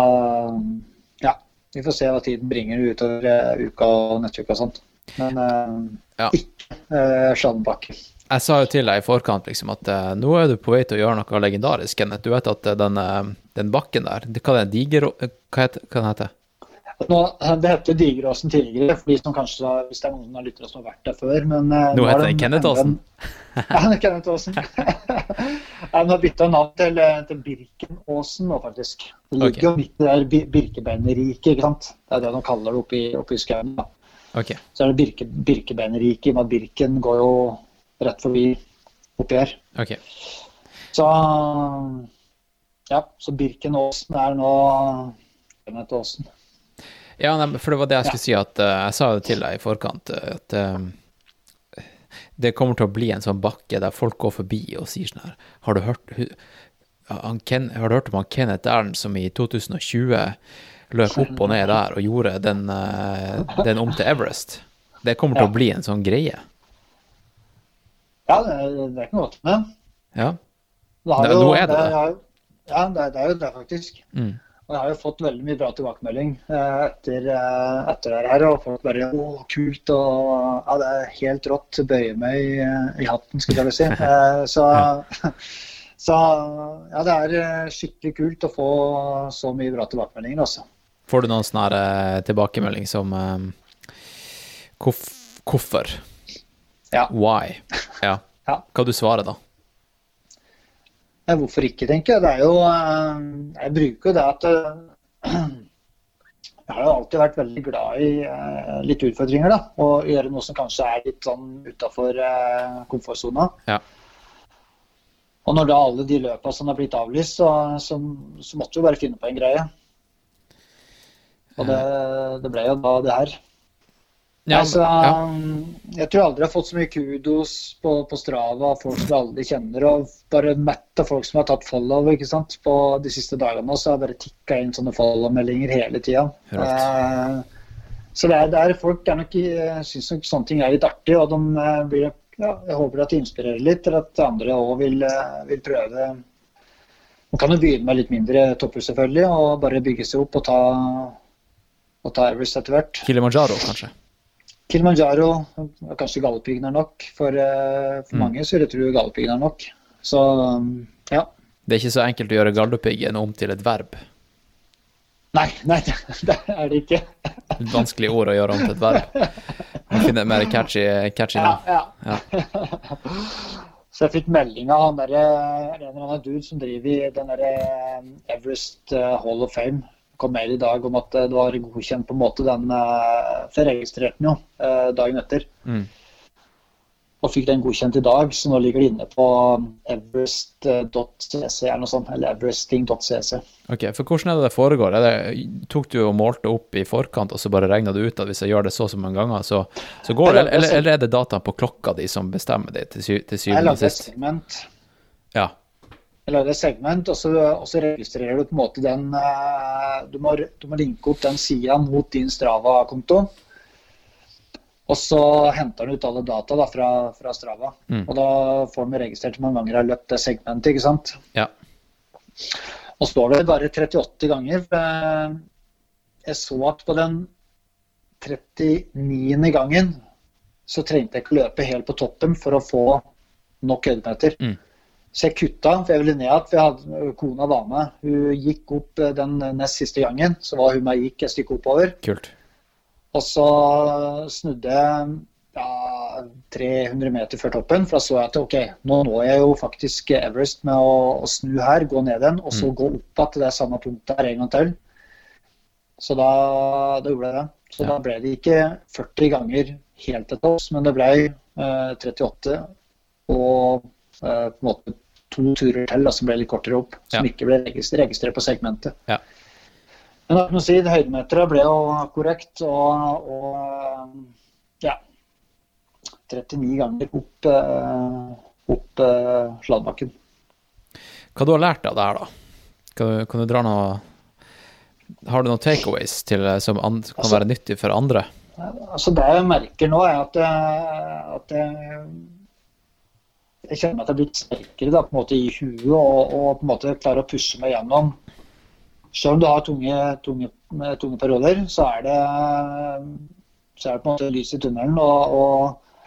ja, vi får se hva tiden bringer utover eh, uka og nettuka og sånt. Men uh, Ja. ikke uh, Sjallenbakke. Jeg sa jo til deg i forkant liksom at uh, nå er du på vei til å gjøre noe legendarisk, Kenneth. Du vet at uh, den, eh, den bakken der, hva det, diger... eh, Hva heter hva den heter Nå, det heter Digeråsen tidligere, for de som kanskje hvis det er noen av lyttere som har vært der før. Men, eh, Nå heter de den Kenneth Aasen. Ja, Kenneth Aasen. Den har bytta navn til, eh, til Birkenåsen nå, faktisk. Det ligger Ok. jo midt der Bir- Birkebeinerriket, ikke sant. Det er det de kaller det oppe i, skauen. da. Så er det Birke, Birkebeinerriket, at Birken går jo rett forbi oppi her. ok. Så ja, så Birkenåsen er nå Kenneth Aasen. Ja, nei, for det var det jeg skulle si, at uh, jeg sa jo til deg i forkant eh, at um, det kommer til å bli en sånn bakke der folk går forbi og sier sånn her Har du hørt, han Ken, har du hørt om han Kenneth Ern som i 2020 løp opp og ned der og gjorde den, uh, den om til Everest? Det kommer til Ja. å bli en sånn greie. Ja, det, det er noe godt med det. Ja. Det jo- nå er det det. har Ja, det, er- det er jo det, faktisk. Mm. Og jeg har jo fått veldig mye bra tilbakemelding eh, etter, eh, etter det her. Og folk bare Å, kult. Og ja, det er helt rått. Bøye meg i, i hatten, skulle jeg vel si. Eh, så, så ja, det er skikkelig kult å få så mye bra tilbakemeldinger, altså. Får du noen sånne tilbakemelding som Hvorfor? Ja. Why? Ja. Ja. Hva du svarer da? Ja, hvorfor ikke, tenker jeg. Det er jo eh, Jeg bruker jo det at eh, Jeg har jo alltid vært veldig glad i eh, litt utfordringer, da. Og gjøre noe som kanskje er litt sånn utafor komfortsona. Ja. Og når da alle de løpa som har blitt avlyst, så, så, så måtte vi bare finne på en greie. Og det, det ble jo da det her. Ja, altså, ja. Jeg tror aldri jeg har fått så mye kudos på, på Strava av folk som jeg aldri kjenner. Og bare mett av folk som har tatt follow ikke sant? på de siste dagene. Så har jeg bare tikka inn sånne follow-meldinger hele tida. Eh, så det er, det er folk er nok, syns nok sånne ting er litt artig. Og de eh, blir, ja, jeg håper at det inspirerer litt eller at andre òg vil, eh, vil prøve. Man kan jo begynne med litt mindre topper, selvfølgelig, og bare bygge seg opp og ta, og ta Everest etter hvert. Kilimanjaro, kanskje? Kilimanjaro, kanskje Galdhøpiggen er nok. For, eh, for Mm. mange så jeg tror Galdhøpiggen er nok. Så ja. Det er ikke så enkelt å gjøre Galdhøpiggen om til et verb. Nei, nei, det er det ikke. Et vanskelig ord å gjøre om til et verb. Må finne et mer catchy, catchy Ja, ja. ja. Så jeg fikk melding av han der, en eller annen dude som driver i den der eh, Everest eh, Hall of Fame. Det mer i dag om at eh, det var godkjent på en måte den eh, For jeg registrerte den jo eh, dagen etter. Mm. Og fikk den godkjent i dag, så nå ligger det inne på everest.cc eller noe sånt. Eller everesting.cc. Ok, for hvordan er det det foregår? Det, tok du og målte opp i forkant, og så bare regna du ut at hvis jeg gjør det så og så mange ganger, så, så går det? Eller, eller, er det data på klokka di som bestemmer det til, sy til Jeg syvende og lagde et sist? segment, Ja. Jeg lagde et segment og, så, og så registrerer du på en måte den eh, Du må, du må linke opp den sida mot din Strava-konto. Og så henter den ut alle data da, fra, fra Strava. Mm. Og da får den registrert hvor mange ganger jeg har løpt det segmentet. ikke sant? Ja. Og står det bare 38 ganger. Jeg så at på den 39. gangen så trengte jeg ikke løpe helt på toppen for å få nok høydemeter. Mm. Så jeg kutta, for jeg ville ned igjen. For jeg hadde, kona var med. Hun gikk opp eh, den nest siste gangen. Så var hun med gikk et stykke oppover. Kult. Og så snudde jeg ja, 300 meter før toppen, for da så jeg at ok, nå når jeg jo faktisk Everest med å, å snu her, gå ned igjen, og så Mm. gå opp igjen til det samme punktet her en gang til. Så da, da gjorde jeg det. Så Ja. da ble det ikke 40 ganger helt til topps, men det ble eh, 38 og på en måte to turer til som ble litt kortere opp, som Ja. ikke ble registrert, på segmentet. Ja. Men jeg må si, høydemeteret ble jo korrekt, og, og ja 39 ganger opp, eh, opp eh, sladbakken. Hva du har lært av det her, da? Kan du, kan du dra noe Har du noen takeaways til, eh, som an, kan Altså- være nyttig for andre? Altså Det jeg merker nå, er at, at jeg, jeg kjenner at jeg er blitt sterkere da, på en måte i huet og, og på en måte klarer å pushe meg gjennom. Selv om du har tunge, tunge, tunge perioder, så er det så er det på en måte lys i tunnelen. Og, og,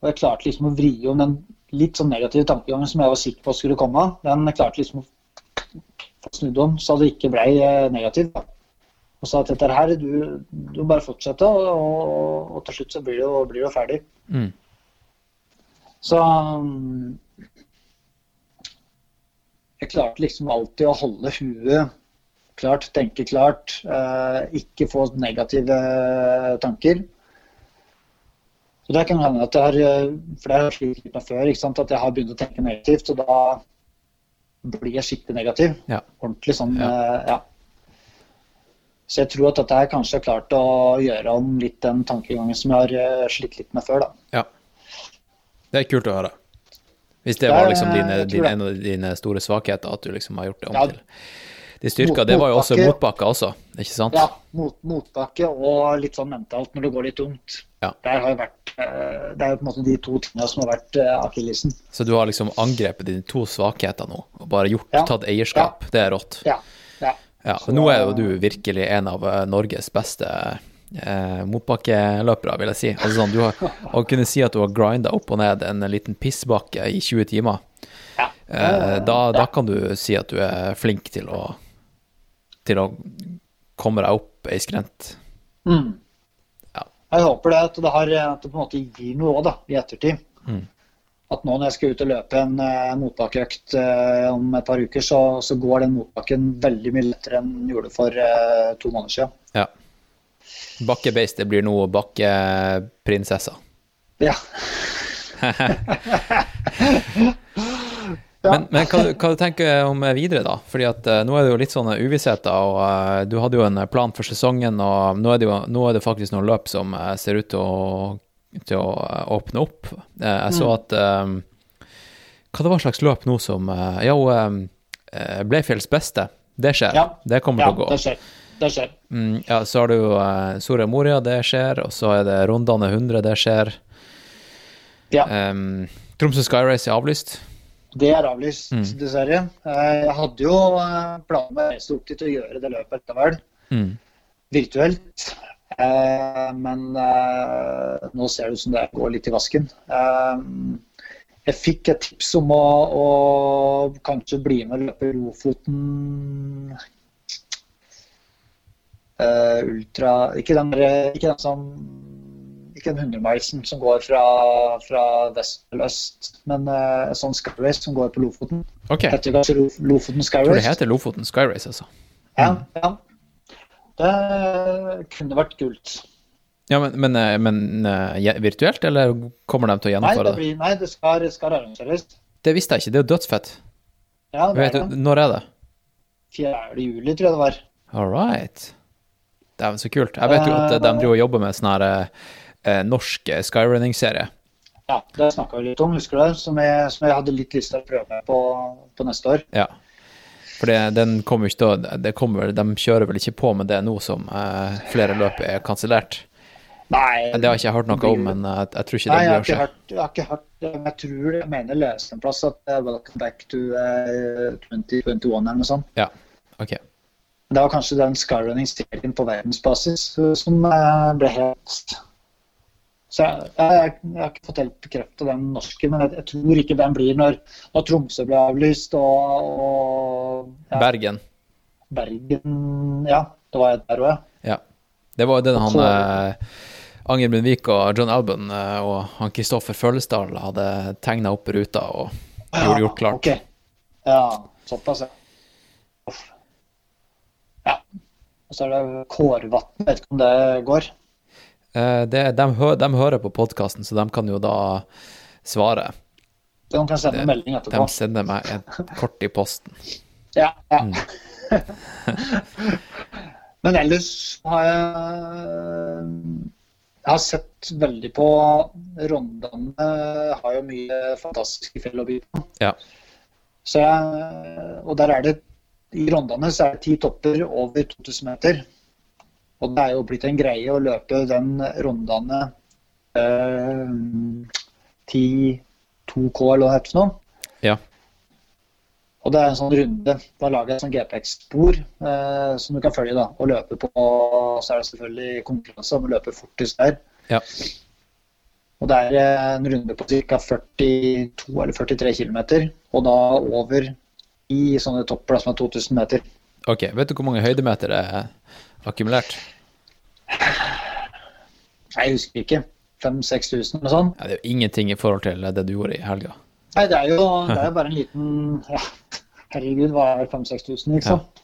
og jeg klarte liksom å vri om den litt sånn negative tankegangen som jeg var sikker på skulle komme. Den klarte liksom å få snudd om så det ikke ble eh, negativt. Da. Og sa at dette her, du, du bare fortsetter, og, og, til slutt så blir det jo, ferdig. Mm. Så um, jeg klarte liksom alltid å holde huet klart, tenke klart, eh, ikke få negative tanker. Så det kan hende at jeg har eh, for det har litt med før, at jeg har begynt å tenke negativt. Og da blir jeg skikkelig negativ. Ja. Ordentlig sånn, Ja. eh, ja. Så jeg tror at dette her kanskje har klart å gjøre om litt den tankegangen som jeg har slitt litt med før. da. Ja. Det er kult å høre. Hvis det Det var liksom dine, dine, en av dine store svakheter, at du liksom har gjort det om Ja. til de styrker. Mot- Det var jo også motbakke. også, ikke sant? Ja, mot, motbakke og litt sånn mentalt når det går litt tungt. Ja. Der har vært, eh, det er jo på en måte de to tingene som har vært akillisen. akillesen. Så du har liksom angrepet dine to svakheter nå, og bare gjort, Ja. tatt eierskap. Det er rått. Ja. ja. Ja, Så- nå er jo du virkelig en av eh, Norges beste eh, motbakkeløpere, vil jeg si. Altså sånn, du har, Å kunne si at du har grinda opp og ned en liten pissbakke i 20 timer, Ja. eh, da, da kan du si at du er flink til å til å komme deg opp ei skrent. Mm. Ja. Jeg håper det at det, har, at det på en måte gir noe da, i ettertid. Mm. At nå når jeg skal ut og løpe en uh, motbakkeøkt uh, om et par uker, så, så går den motbakken veldig mye lettere enn den gjorde for uh, to måneder siden. Ja. Bakkebeist, det blir nå bakkeprinsessa. Ja. Men, men hva, hva du tenker du om videre, da? Fordi at uh, nå er det jo litt sånne uvissheter, og uh, du hadde jo en plan for sesongen, og nå er det jo nå er det faktisk noen løp som uh, ser ut til å, til å eh, åpne opp. Eh, jeg så Mm. at um, Hva det var slags løp nå som Ja, Bleifjells beste. Det skjer. Ja. Det kommer ja, til å gå. det skjer. Det skjer. Mm, ja, så har du jo uh, Soria Moria, det skjer, og så er det Rondane 100, det skjer. Ja. Um, Tromsø Sky Race er avlyst. Det er avlyst, Mm. dessverre. Eh, Jeg hadde jo planen planer med å reise opp dit og gjøre det løpet likevel, Mm. virtuelt. Eh, Men eh, nå ser det ut som det går litt i vasken. Eh, Jeg fikk et tips om å, å kanskje bli med og løpe Lofoten eh, Ultra Ikke den, ikke den som ikke den 100-milesen som går fra, fra vest til øst, men uh, sånn Skyrace som går på Lofoten. Okay. Heter kanskje Lofoten Skyrace? tror det heter Lofoten Skyrace, altså. Mm. Ja, ja. Det kunne vært kult. Ja, men, men, eh, men uh, virtuelt, eller kommer de til å gjennomføre det, det? blir, nei, det skal, skal arrangeres. Det visste jeg ikke, det er jo dødsfett. Ja, det Vet er det. når er det? 4. juli, tror jeg det var. All right. Dæven, så kult. Jeg vet jo at eh, de driver og jobber med sånn her eh, norsk eh, skyrunning-serie. Ja, Det snakka vi litt om, husker du det? Som jeg, som jeg hadde litt lyst til å prøve med på, på neste år. Ja. For det, den kommer ikke det kommer, De kjører vel ikke på med det nå som eh, flere løp er kansellert? Nei, Det har ikke jeg hørt noe om, men jeg, jeg tror ikke Nei, det blir å hørt, jeg har ikke hørt det, jeg tror jeg mener leste en plass at det 'Welcome back to uh, 2021' eller noe sånt. Ja, ok. Det var kanskje den skyrunning-serien på verdensbasis som eh, ble helt Så jeg, jeg, jeg har ikke fått helt bekreftet den norske, men jeg, jeg tror ikke den blir når, når Tromsø ble avlyst og, og ja, Bergen. Bergen Ja, det var jeg der òg, ja. Det var den han eh, Anger Brunvik og John Albon eh, og han Kristoffer Følesdal hadde tegna opp ruta og gjort, gjort klart. Okay. Ja, såpass, ja. Ja. Og så er det Kårvatn, vet ikke om det går. Eh, det, de, hø, de hører på podkasten, så de kan jo da svare. De kan sende Det- en melding De sender meg et kort i posten. Ja, ja. Mm. Men ellers har jeg Jeg har sett veldig på Rondane har jo mye fantastiske fjell å by på. Ja. Så jeg, og der er det I Rondane så er det ti topper over 2000 meter. Og det er jo blitt en greie å løpe den Rondane eh, 10 2K eller hva det heter for noe. Ja. Og det er en sånn runde. Da lager jeg sånn GPX-spor eh, som du kan følge da, og løpe på. Og så er det selvfølgelig konkurranse om å løpe fortest der. Ja. Og det er eh, en runde på ca. 42 eller 43 km, og da over i sånne topper da, som er 2000 meter. Ok, vet du hvor mange høydemeter det er akkumulert? Jeg husker ikke. 5000-6000 eller sånn. Ja, det er jo ingenting i forhold til det du gjorde i helga. Nei, det er jo det er bare en liten ja, Herregud, hva er 5000-6000, ikke sant?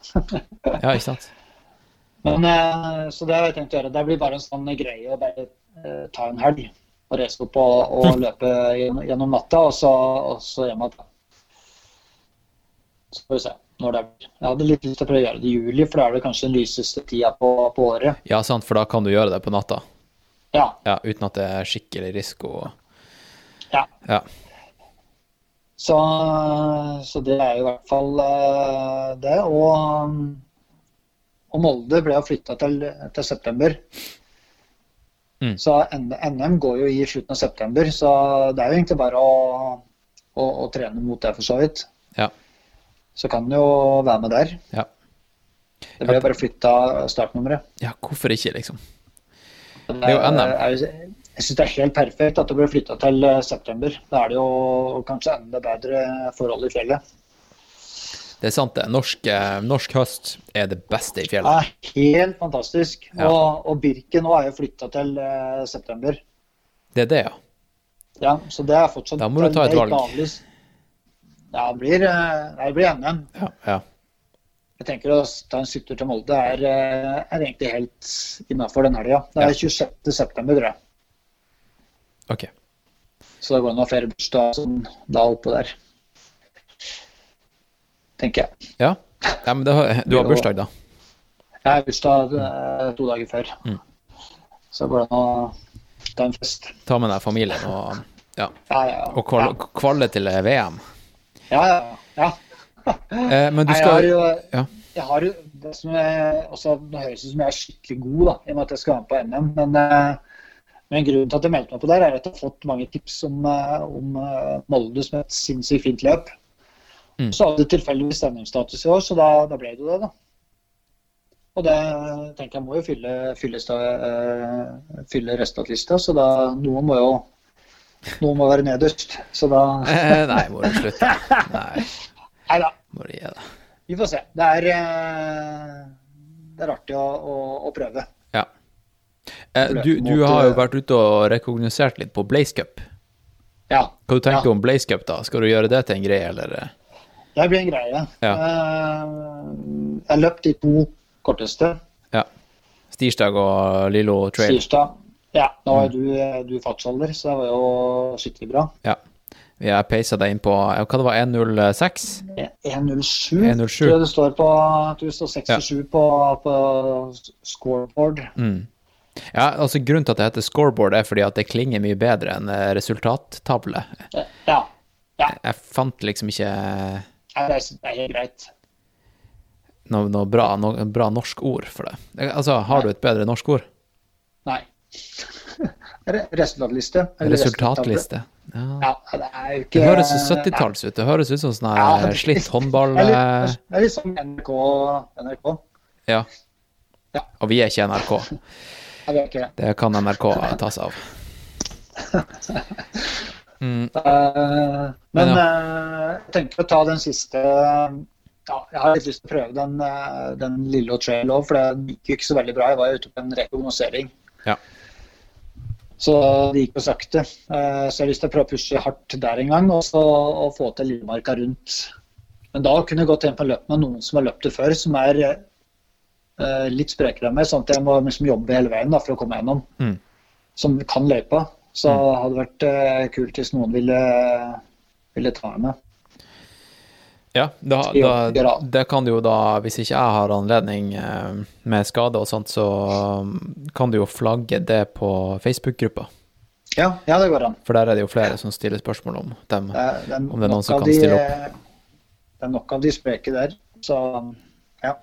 Ja, ikke sant? Men, eh, så det har jeg tenkt å gjøre. Det blir bare en sånn greie å bare eh, ta en helg og reise opp og, og løpe gjennom natta, og så, og så hjem igjen. Så får vi se når det blir. Jeg hadde litt lyst til å prøve å gjøre det i juli, for da er det kanskje den lyseste tida på, på året. Ja, sant, for da kan du gjøre det på natta. Ja. Ja, uten at det er skikkelig risiko. ja. Ja. Så, så det er i hvert fall eh, det. Og, og Molde ble jo flytta til, til september. Mm. Så NM går jo i slutten av september, så det er jo egentlig bare å, å, å trene mot det, for så vidt. Ja. Så kan du jo være med der. Ja. Det ble jo bare flytta startnummeret. ja, hvorfor ikke, liksom? Det er jo NM. er- Jeg syns det er helt perfekt at det blir flytta til eh, september. Da er det jo kanskje enda bedre forhold i fjellet. Det er sant, det. Norsk, eh, norsk høst er det beste i fjellet. Det er helt fantastisk. Ja. Og, og Birken nå er jo flytta til eh, september. Det er det, ja. Ja, så det er fortsatt Da må du ta et valg. avlyst. Ja, det blir, eh, det blir NM. ja, ja. Jeg tenker å ta en sykkeltur til Molde er, eh, er egentlig helt innafor den helga. Det er 26. september, tror jeg. Ok. Så det går an å ha flere bursdager sånn, da oppå der. Tenker jeg. Ja. ja men har, du har bursdag, da. Jeg har bursdag eh, to dager før. Mm. Så går det an å ta en fest. Ta med deg familien og, ja. Ja, ja. og kval, kvalle til VM. Ja, ja. Eh, men du skal jeg har jo, Ja. jeg har jo det som er, også, Det høres ut som jeg er skikkelig god, da, i og med at jeg skal være med på NM. Men, eh, men grunnen til at jeg meldte meg på der, er at jeg har fått mange tips om, eh, om eh, Molde som et sinnssykt fint løp. Mm. Så hadde det tilfeldigvis stemningsstatus i år, så da, da ble det jo det, da. Og det tenker jeg må jo fylle, fylle, fylle resultatlista, så da noen må jo noen må være nederst. Så da Eh, Nei, må du slutte. Nei, Nei da. må du gi deg. Vi får se. Det er, eh, det er artig å, å, å prøve. Ja. Eh, du, du har jo vært ute og rekognosert litt på Blaze Cup. Ja, Hva du tenker Ja. om Blaze Cup, da? Skal du gjøre det til en greie, eller? det blir en greie. Ja. Jeg løp de to korteste. Ja. Stirsdag og Lillo Trail. Tirsdag. Ja, da er var du, du fartsalder, så det var jo skikkelig bra. Ja. Jeg peisa deg inn på ja, hva det var, 1.06? 1.07. 1.07. Det står på du står 67 på, på scoreboard. Mm. Ja, altså Grunnen til at det heter scoreboard, er fordi at det klinger mye bedre enn eh, resultattavle. Ja. ja. Jeg fant liksom ikke Nei, Det er, det er helt greit. noe, noe bra, noe bra norsk ord for det. Eh, Altså, Har du et bedre norsk ord? Nei. Re- Resultatliste. Resultatliste. Ja. Ja, det er jo ikke Det høres så 70-talls ut. Det høres ut som sånn Ja, slitt håndball... Det er eh, litt, er litt som NRK. NRK. Ja. Ja. Og vi er ikke NRK. Ja, er ikke det. Det kan NRK ta seg av. Mm, Eh, men Men eh, jeg tenker å ta den siste ja, Jeg har litt lyst til å prøve den, eh, den lille trail òg, for det gikk jo ikke så veldig bra. Jeg var ute på en rekognosering. Ja. Så det gikk jo sakte. Eh, så jeg har lyst til å prøve å pushe hardt der en gang, og så og få til Lillemarka rundt. Men da kunne jeg gått inn på løp med noen som har løpt det før, som er eh, litt sprekere enn meg, sånn at jeg må liksom jobbe hele veien da, for å komme gjennom. Mm. Som kan løypa. Så hadde det vært eh, kult hvis noen ville, ville ta med. Ja, da, da, det kan du jo da, hvis ikke jeg har anledning eh, med skade og sånt, så um, kan du jo flagge det på Facebook-gruppa. Ja, ja, det går an. For der er det jo flere som stiller spørsmål om dem. Det er, det er Om det er noen som kan de, stille opp. Det er nok av de spreke der. Så ja.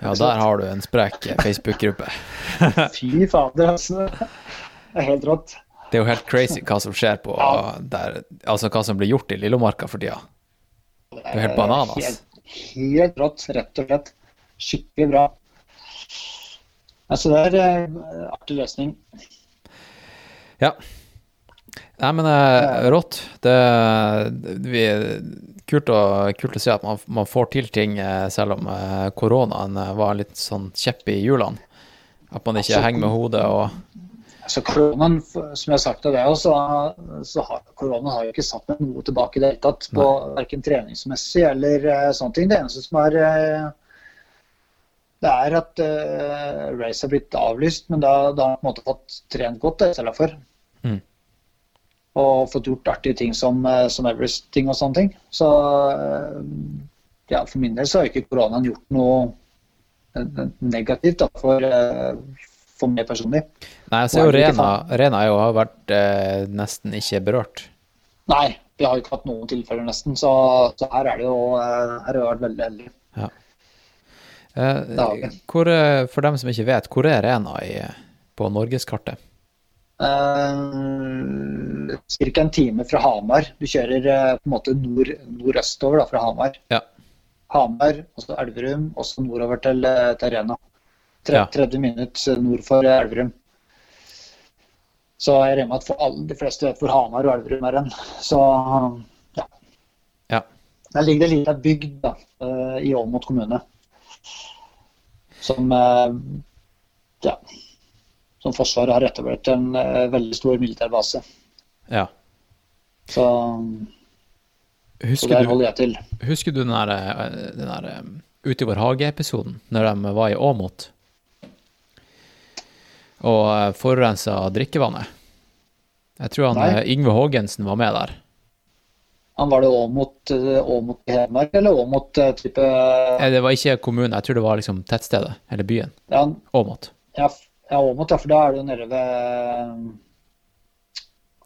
Ja, der har du en sprek Facebook-gruppe. Fy fader, altså. Det er helt rått. Det er jo helt crazy hva som skjer på Ja. der, Altså hva som blir gjort i Lillomarka for tida. Det er helt bananas. Helt, helt rått, rett og slett. Skikkelig bra. Altså, det er eh, artig løsning. Ja. Nei, men eh, rått. Det, vi, kult, å, kult å se at man, man får til ting eh, selv om koronaen var litt sånn kjepp i hjulene. At man ikke Altså, henger med hodet og Altså, koronaen, som jeg har sagt til deg også, så har koronaen har jo ikke satt meg noe tilbake i det hele tatt. På verken treningsmessig eller uh, sånne ting. Det eneste som er uh, det er at uh, race har blitt avlyst, men da, da har man på en måte fått trent godt i stedet for. Mm. Og fått gjort artige ting som, som Everest-ting og sånne ting. Så ja, for min del så har ikke koronaen gjort noe negativt da, for, for meg personlig. Nei, jeg ser jo Rena, Rena jo, har vært eh, nesten ikke berørt. Nei, vi har ikke hatt noen tilfeller nesten, så, så her er det jo eh, her har vi vært veldig heldige. Eh, har vi. hvor, eh, for dem som ikke vet, hvor er Rena i, på norgeskartet? Eh, Ca. en time fra Hamar. Du kjører eh, på en måte nord, nordøstover da, fra Hamar. Ja. Hamar, og så Elverum, og så nordover til, eh, til Rena. Tre, Ja. minutter nord for eh, Elverum. Så jeg regner med at for alle, de fleste vet hvor Hamar og Elverum er hen. Så ja. Ja. Der ligger det en liten bygd da, eh, i Ålmot kommune. Som eh, ja, som Forsvaret har etablert en eh, veldig stor militærbase. Ja. Så, så der du, holder jeg til. husker du den der, eh, den der eh, Ute i vår hage-episoden, når de var i Åmot og eh, forurensa drikkevannet? Jeg tror han eh, Yngve Haagensen var med der. Han var det Åmot eh, i Hedmark, eller Åmot eh, type Eh, Det var ikke kommunen, jeg tror det var liksom tettstedet, eller byen. Åmot. ja, ja, Åmot, ja, for da er du nede ved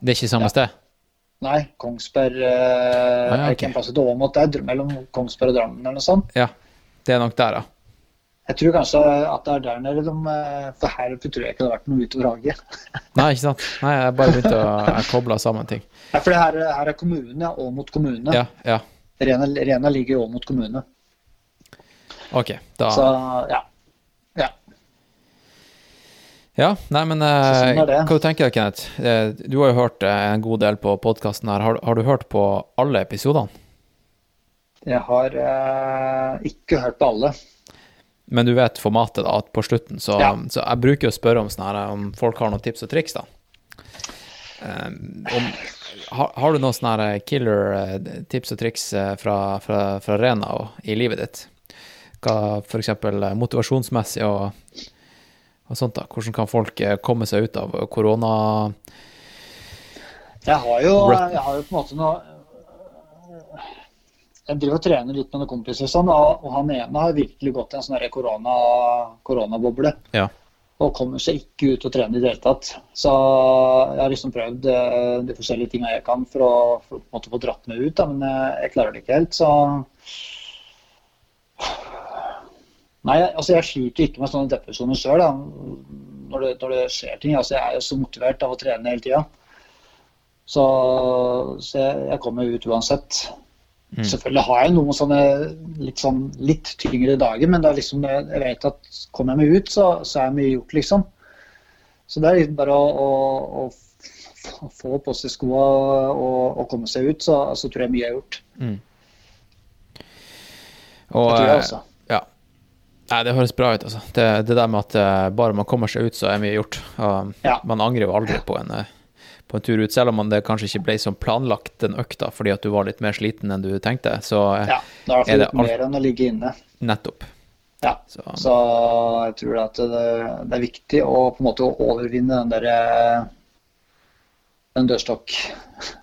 Det er ikke samme Ja. sted? Nei, Kongsberg eh, ja, Er ikke en plass til Åmot der, mellom Kongsberg og Drammen eller noe sånt? Ja, det er nok der, ja. Jeg tror kanskje at det er der nede de eh, For her tror jeg ikke det har vært noe utover Hagen. Nei, ikke sant? Nei, jeg bare begynte å koble sammen ting. Ja, for det her, her er kommunen, ja. Åmot kommune. Ja, ja. Rena, Rena ligger òg mot kommune. OK, da Så ja. ja. Ja, nei, men eh, Så sånn hva du tenker du, Kenneth? Eh, Du har jo hørt en god del på podkasten her. Har, har du hørt på alle episodene? Jeg har eh, ikke hørt på alle. Men du vet formatet, da, at på slutten så, Ja. så jeg bruker å spørre om sånn her, om folk har noen tips og triks, da. Um, om, har, har du noen sånne her killer eh, tips og triks eh, fra, fra, fra Rena og, i livet ditt? Hva eh, motivasjonsmessig og, og sånt, da? Hvordan kan folk eh, komme seg ut av korona... Jeg har jo, jeg har jo på en måte noe Jeg driver og trener litt med noen kompiser, sånn, og han ene har virkelig gått i en sånn korona, koronaboble. Ja. Og kommer seg ikke ut og trene i det hele tatt. Så jeg har liksom prøvd eh, de forskjellige tinga jeg kan for å, for å få dratt meg ut, da, men jeg, jeg klarer det ikke helt. Så Nei, altså jeg sliter ikke med sånne depresjoner sjøl når, det- når det skjer ting. Altså jeg er jo så motivert av å trene hele tida. Så, så jeg, jeg kommer ut uansett. Mm. Selvfølgelig har jeg noen sånne litt, sånn, litt tyngre dager, men liksom, jeg vet at kommer jeg meg ut, så, så er mye gjort, liksom. Så det er liksom bare å, å, å få på seg skoa og, og komme seg ut, så, så tror jeg mye er gjort. Mm. Og, Det tror jeg eh, også. Ja. Nei, det høres bra ut, altså. Det, det der med at eh, bare man kommer seg ut, så er mye gjort. Og Ja. man angrer jo aldri på en, eh, på en tur ut, selv om det kanskje ikke ble som planlagt den økta fordi at du var litt mer sliten enn du tenkte. Så eh, Ja, det er i hvert er fall litt mer enn å ligge inne. nettopp. Ja. Så, Så jeg tror at det, det er viktig å på en måte overvinne den der eh, den dørstokk,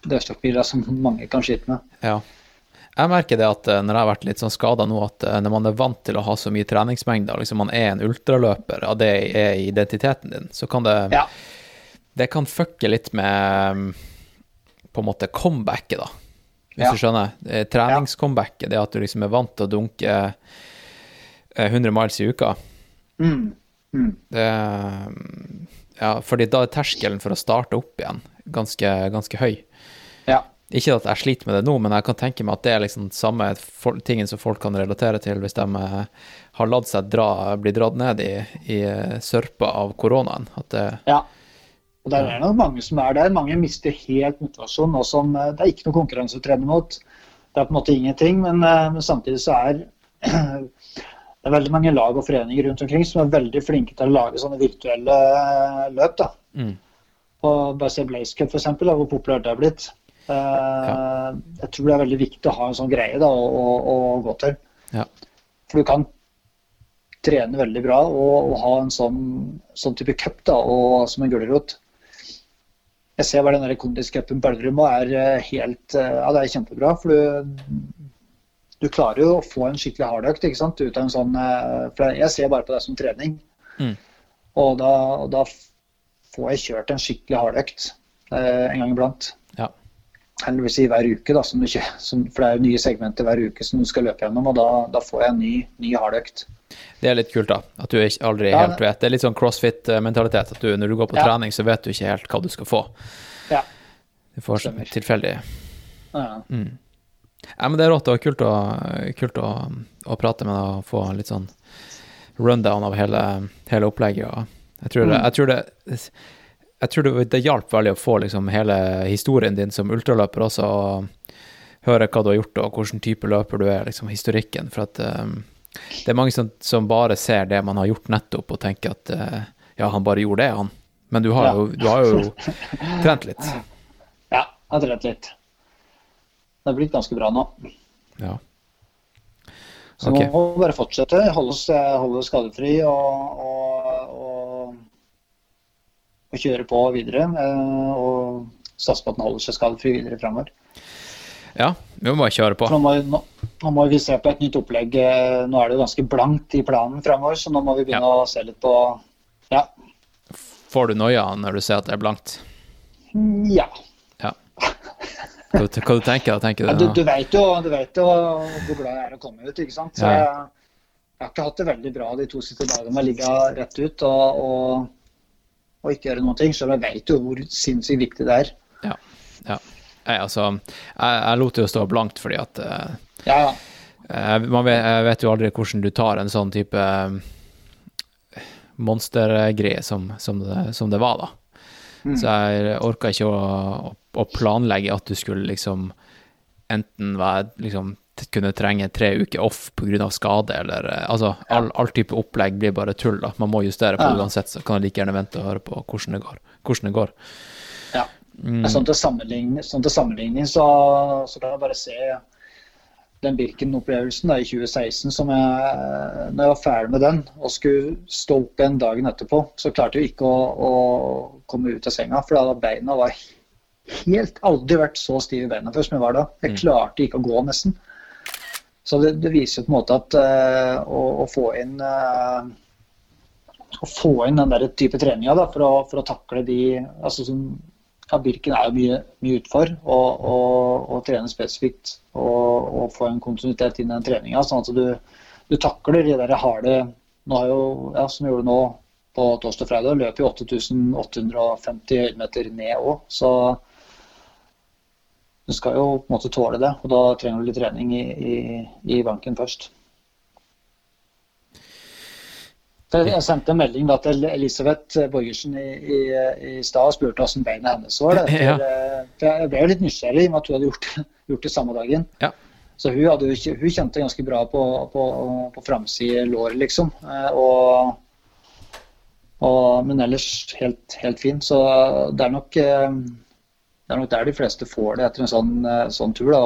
dørstokkbila som mange kan slite med. ja. Jeg merker det at eh, når jeg har vært litt sånn skada nå, at når man er vant til å ha så mye treningsmengder, liksom man er en ultraløper, og det er identiteten din, så kan det Ja. Det kan fucke litt med mm, på en måte comebacket, da. Hvis Ja. du skjønner. Eh, Treningscomebacket, det at du liksom er vant til å dunke eh, 100 miles i uka. Mm. Mm. Det, mm, ja, fordi da er terskelen for å starte opp igjen ganske, ganske høy. Ja. Ikke at jeg sliter med det nå, men jeg kan tenke meg at det er liksom samme tingen som folk kan relatere til hvis de eh, har latt seg dra, bli dratt ned i, i eh, sørpa av koronaen. At det, Ja. Og det er det mange som er der. Mange mister helt motivasjon. Som, eh, det er ikke noe konkurranse å trene mot. Det er på en måte ingenting, men, eh, men samtidig så er det er veldig mange lag og foreninger rundt omkring som er veldig flinke til å lage sånne virtuelle eh, løp. da. mm, Og bare se Blaze Cup, f.eks., hvor populært det er blitt. Ja. Jeg tror det er veldig viktig å ha en sånn greie da, å, å, å gå til. Ja. For du kan trene veldig bra og, og ha en sånn, sånn type cup da, og, som en gulrot. Jeg ser bare den der kondiscupen på Elverum og er eh, helt eh, Ja, det er kjempebra. For du, du klarer jo å få en skikkelig hardøkt ikke sant? ut av en sånn eh, For jeg ser bare på det som trening. Mm. Og, da, og da får jeg kjørt en skikkelig hardøkt en gang iblant. ja. Eller vil si hver uke, da, som du som, for det er jo nye segmenter hver uke som du skal løpe gjennom. Og da, da får jeg en ny, ny hardøkt. Det er litt kult, da. At du aldri Ja, helt vet. Det er litt sånn crossfit-mentalitet. At du, når du går på Ja. trening, så vet du ikke helt hva du skal få. Ja. Du får sånn Stemmer. tilfeldig Ja. mm. Ja, men det er rått. og kult å, kult å, å prate med deg og få litt sånn rundown av hele, hele opplegget. Jeg tror det, Mm. jeg tror det jeg tror det, det hjalp veldig å få liksom hele historien din som ultraløper også, og høre hva du har gjort og hvilken type løper du er, liksom historikken. For at um, det er mange som, som bare ser det man har gjort nettopp, og tenker at uh, ja, han bare gjorde det, han. Men du har Ja. jo, du har jo trent litt. ja, jeg har trent litt. Det er blitt ganske bra nå. Ja. Så nå må vi bare fortsette. Holde oss, holde oss skadefri og, og, og, og kjøre på videre. eh, Og satse på at den holder seg skadefri videre fremover. Ja, vi må bare kjøre på. Nå må, nå, nå må vi se på et nytt opplegg. Eh, Nå er det jo ganske blankt i planen fremover, så nå må vi begynne å se litt på Ja. Får du noia når du ser at det er blankt? ja. Ja. Hva, hva du tenker? Tenker ja du, du, du, vet jo, du vet jo hvor glad jeg er å komme ut, ikke sant. Så jeg, jeg har ikke hatt det veldig bra de to siste dagene med å ligge rett ut og, og, og ikke gjøre noen ting. Så jeg vet jo hvor sinnssykt viktig det er. Ja. ja. Nei, altså, jeg, jeg lot det jo stå blankt fordi at uh, Ja, ja. eh, man vet, Jeg vet jo aldri hvordan du tar en sånn type uh, monstergreie som, som, som det var, da. Mm. Så jeg orka ikke å, å, å planlegge at du skulle liksom enten være liksom kunne trenge tre uker off pga. skade, eller altså all, all type opplegg blir bare tull, da. Man må justere på det uansett, så kan jeg like gjerne vente og høre på hvordan det går. Hvordan det går. Mm. Sånn til sammenligning, sånn til sammenligning så, så kan jeg bare se den Birken-opplevelsen i 2016 som jeg, når jeg var ferdig med den og skulle stå opp igjen dagen etterpå, så klarte jeg ikke å, å komme ut av senga, for da beina var helt Aldri vært så stive i beina før som jeg var da. Jeg Mm. klarte ikke å gå, nesten. Så det, det viser jo på en måte at uh, å, å få inn uh, å få inn den der type treninga for, for å takle de altså som, ja, Birken er jo mye, mye utfor, og trene spesifikt og, og få en kontinuitet inn i den treninga, sånn at du, du takler de der harde nå har jo, ja, Som vi gjorde nå på torsdag og fredag, løper jo 8850 høydemeter ned òg. Så du skal jo på en måte tåle det, og da trenger du litt trening i, i, i banken først. Så Jeg sendte en melding da til Elisabeth Borgersen i, i, i stad og spurte hvordan beina hennes var. Det. Ja. For, eh, for jeg ble jo litt nysgjerrig i og med at hun hadde gjort, gjort det samme dagen. Ja. Så hun, hadde, hun kjente ganske bra på, på, på framside lår, liksom. Eh, Og, og, men ellers helt, helt fin. Så det er nok eh, det er nok der de fleste får det etter en sånn, eh, sånn tur. da,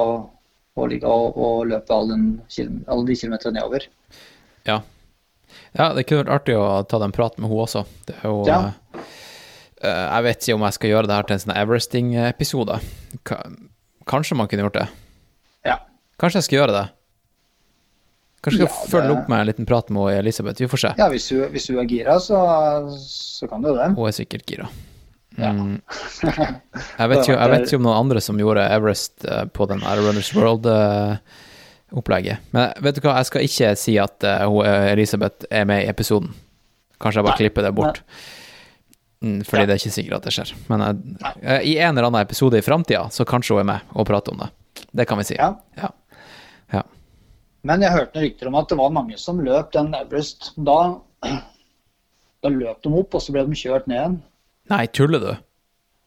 å og, og løpe all den, alle de kilometerne nedover. Ja. Ja, det kunne vært artig å ta den praten med henne også. Det er jo Ja. eh, Jeg vet ikke om jeg skal gjøre det her til en sånn Everesting-episode. Kanskje man kunne gjort det. Ja. Kanskje jeg skal gjøre det. Kanskje jeg skal Ja, det- følge opp med en liten prat med Elisabeth. Vi får se. Ja, hvis hun, hvis hun er gira, så, så kan du det. Hun er sikkert gira. Mm. Jeg vet, ikke, jeg vet ikke om noen andre som gjorde Everest eh, på den Air Runners World-opplegget. Men vet du hva, jeg skal ikke si at uh, Elisabeth er med i episoden. Kanskje jeg bare Nei. klipper det bort. Mm, fordi Ja. det er ikke sikkert at det skjer. Men eh, i en eller annen episode i framtida, så kanskje hun er med og prater om det. Det kan vi si. Ja. Ja. ja. Men jeg hørte rykter om at det var mange som løp den Everest. Da, da løp de opp, og så ble de kjørt ned igjen. Nei, tuller du?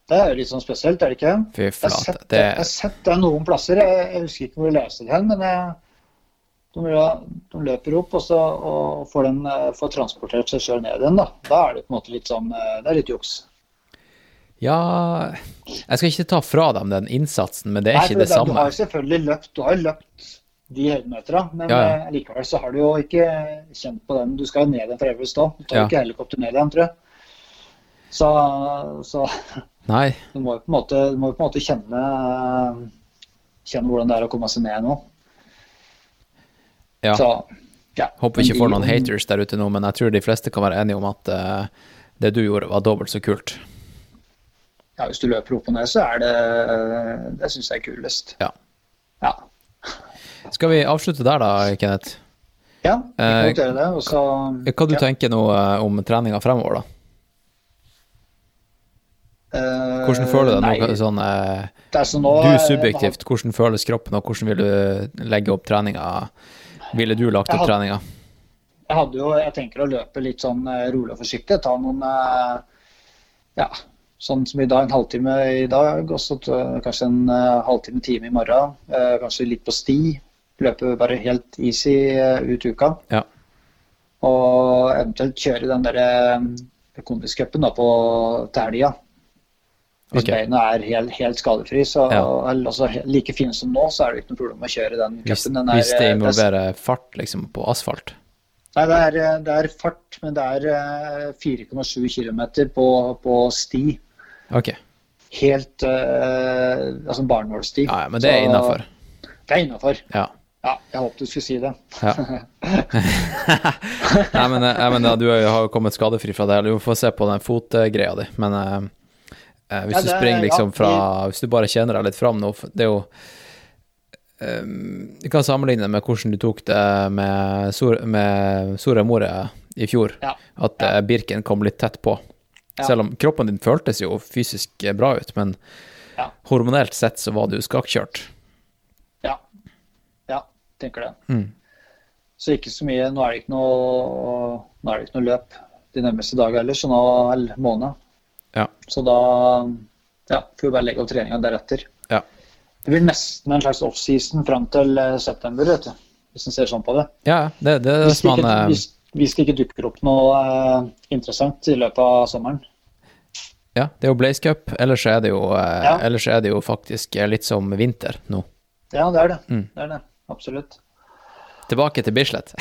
Det er litt sånn spesielt, er det ikke? Fy Jeg har sett det, jeg har sett det noen plasser. Jeg, jeg husker ikke hvor jeg leste det hen, men jeg, de, de løper opp og, så, og får, den, eh, får transportert seg sjøl ned igjen. Da. da er det på en måte litt sånn eh, Det er litt juks. ja Jeg skal ikke ta fra dem den innsatsen, men det er Nei, ikke det, det Du har jo selvfølgelig løpt, du har løpt de høydemeterne, men Ja, ja. eh, likevel så har du jo ikke kjent på den. Du skal jo ned igjen fra Everest da. Du tar Ja. ikke helikopter ned igjen, tror jeg. Så, så Nei. du må jo på en måte, du må jo på en måte kjenne, kjenne hvordan det er å komme seg ned nå. Ja. Så, ja. Håper vi ikke får noen haters der ute nå, men jeg tror de fleste kan være enige om at uh, det du gjorde, var dobbelt så kult. Ja, hvis du løper opp og ned, så er det Det syns jeg er kulest. Ja. Ja. Skal vi avslutte der, da, Kenneth? ja vi kan Eh, gjøre det. Og så Hva du ja. tenker nå eh, om treninga fremover, da? Eh, Hvordan føler du deg nå? Sånn, eh, er nå, du eh, subjektivt, hvordan føles kroppen, og hvordan vil du legge opp treninga? Ville du lagt opp treninga? Jeg hadde jo, jeg tenker å løpe litt sånn eh, rolig og forsiktig. Ta noen eh, Ja, sånn som i dag, en halvtime i dag. Og så kanskje en eh, halvtime, time i morgen. Eh, kanskje litt på sti. Løpe bare helt easy eh, ut uka. Ja. Og eventuelt kjøre den derre kondiscupen på til helga. Hvis okay. beina er helt, helt skadefri, så Ja. altså, like fin som nå, så er det ikke noe problem å kjøre den cupen. Den hvis det eh, involverer fart liksom på asfalt? Nei, det er, eh, det er fart, men det er eh, 4,7 km på, på sti. Ok, Helt uh, Altså barnålsti. ja, ja, men det er innafor. Det er innafor. Ja. Ja, jeg håpet du skulle si det. Ja. Nei, men, eh, men ja, du har jo kommet skadefri fra det. Du får se på den fotgreia di. Men eh, hvis Ja, du springer liksom fra Hvis du bare kjenner deg litt fram nå, det er jo Vi kan sammenligne med hvordan du tok det med, Sor med Soria Moria i fjor. Ja. At eh, Birken kom litt tett på. Selv om kroppen din føltes jo fysisk eh, bra ut, men hormonelt sett så var du skakkjørt. Ja. Ja, tenker det. Mm. Så ikke så mye. Nå er det ikke noe, nå er det ikke noe løp de nærmeste dagene heller, så nå eller måned. Ja. Så da ja, får vi bare legge opp treninga deretter. Ja. Det blir nesten en slags offseason fram til eh, september, vet du. Hvis en ser sånn på det. Ja, det, det Hvis det ikke, man hvis, hvis det ikke dukker opp noe eh, interessant i løpet av sommeren. Ja, det er jo Blaze Cup, ellers er det jo, eh, Ja. ellers er det jo faktisk litt som vinter nå. Ja, det er det. Mm. Det er det. Absolutt. Tilbake til Bislett.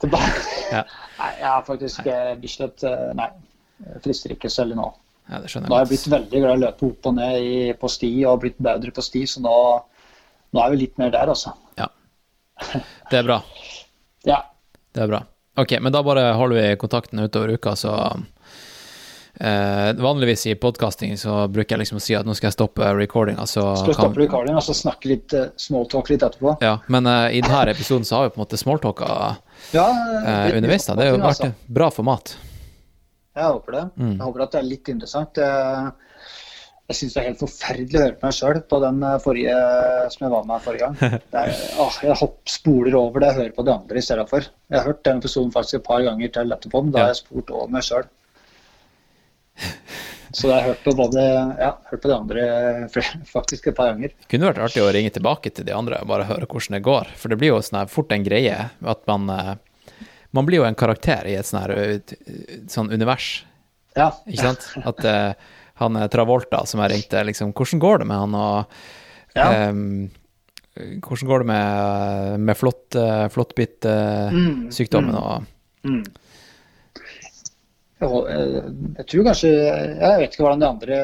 Tilbake. Ja. Nei, jeg har faktisk Bislett Nei, frister ikke selv nå. Ja, det skjønner Nå har jeg jeg. blitt veldig glad i å løpe opp og ned i, på sti og blitt bedre på sti, så nå, nå er vi litt mer der, altså. Ja. Det er bra. Ja. Det er bra. Ok, men da bare holder vi kontakten utover uka, så eh, Vanligvis i podkasting så bruker jeg liksom å si at nå skal jeg stoppe recordinga, så Skal vi stoppe recording og så snakke litt uh, smalltalk litt etterpå? Ja, men eh, i denne episoden så har vi på en måte smalltalka Ja, uh, underveis. da. Det har jo vært altså. bra format. Jeg håper det. Mm. Jeg håper at det er litt interessant. Jeg, jeg syns det er helt forferdelig å høre på meg sjøl på den eh, forrige som jeg var med forrige gang. Det er, å, jeg hopp, spoler over det jeg hører på de andre i stedet for. Jeg har hørt den episoden faktisk et par ganger til etterpå, men da har jeg spurt over meg sjøl. Så jeg har hørt på både ja, hørt på de andre faktisk et par ganger. Det kunne vært artig å ringe tilbake til de andre og bare høre hvordan det går. For det blir jo sånn fort en greie at man eh, Man blir jo en karakter i et sånn her eh, sånn univers, Ja, ikke sant? At uh, han Travolta som jeg ringte, liksom Hvordan går det med han, og ja. um, Hvordan går det med, med flott, uh, flåttbitt-sykdommen Mm, og Mm. Jeg, tror kanskje Jeg vet ikke hvordan de andre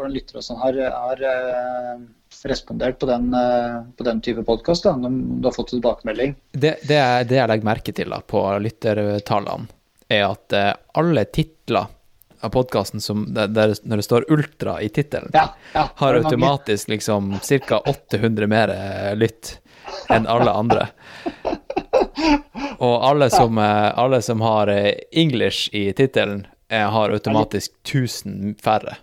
hvordan lyttere og sånn har, har eh, respondert på den, eh, på den type podkast. Om du har fått tilbakemelding. det, det, det jeg legger merke til da, på lyttertallene, er at eh, alle titler av podkasten der, der, når det står 'ultra' i tittelen, Ja, ja, har automatisk liksom ca. 800 mer eh, lytt enn alle andre. Og alle som, alle som har 'English' i tittelen, har automatisk 1000 færre.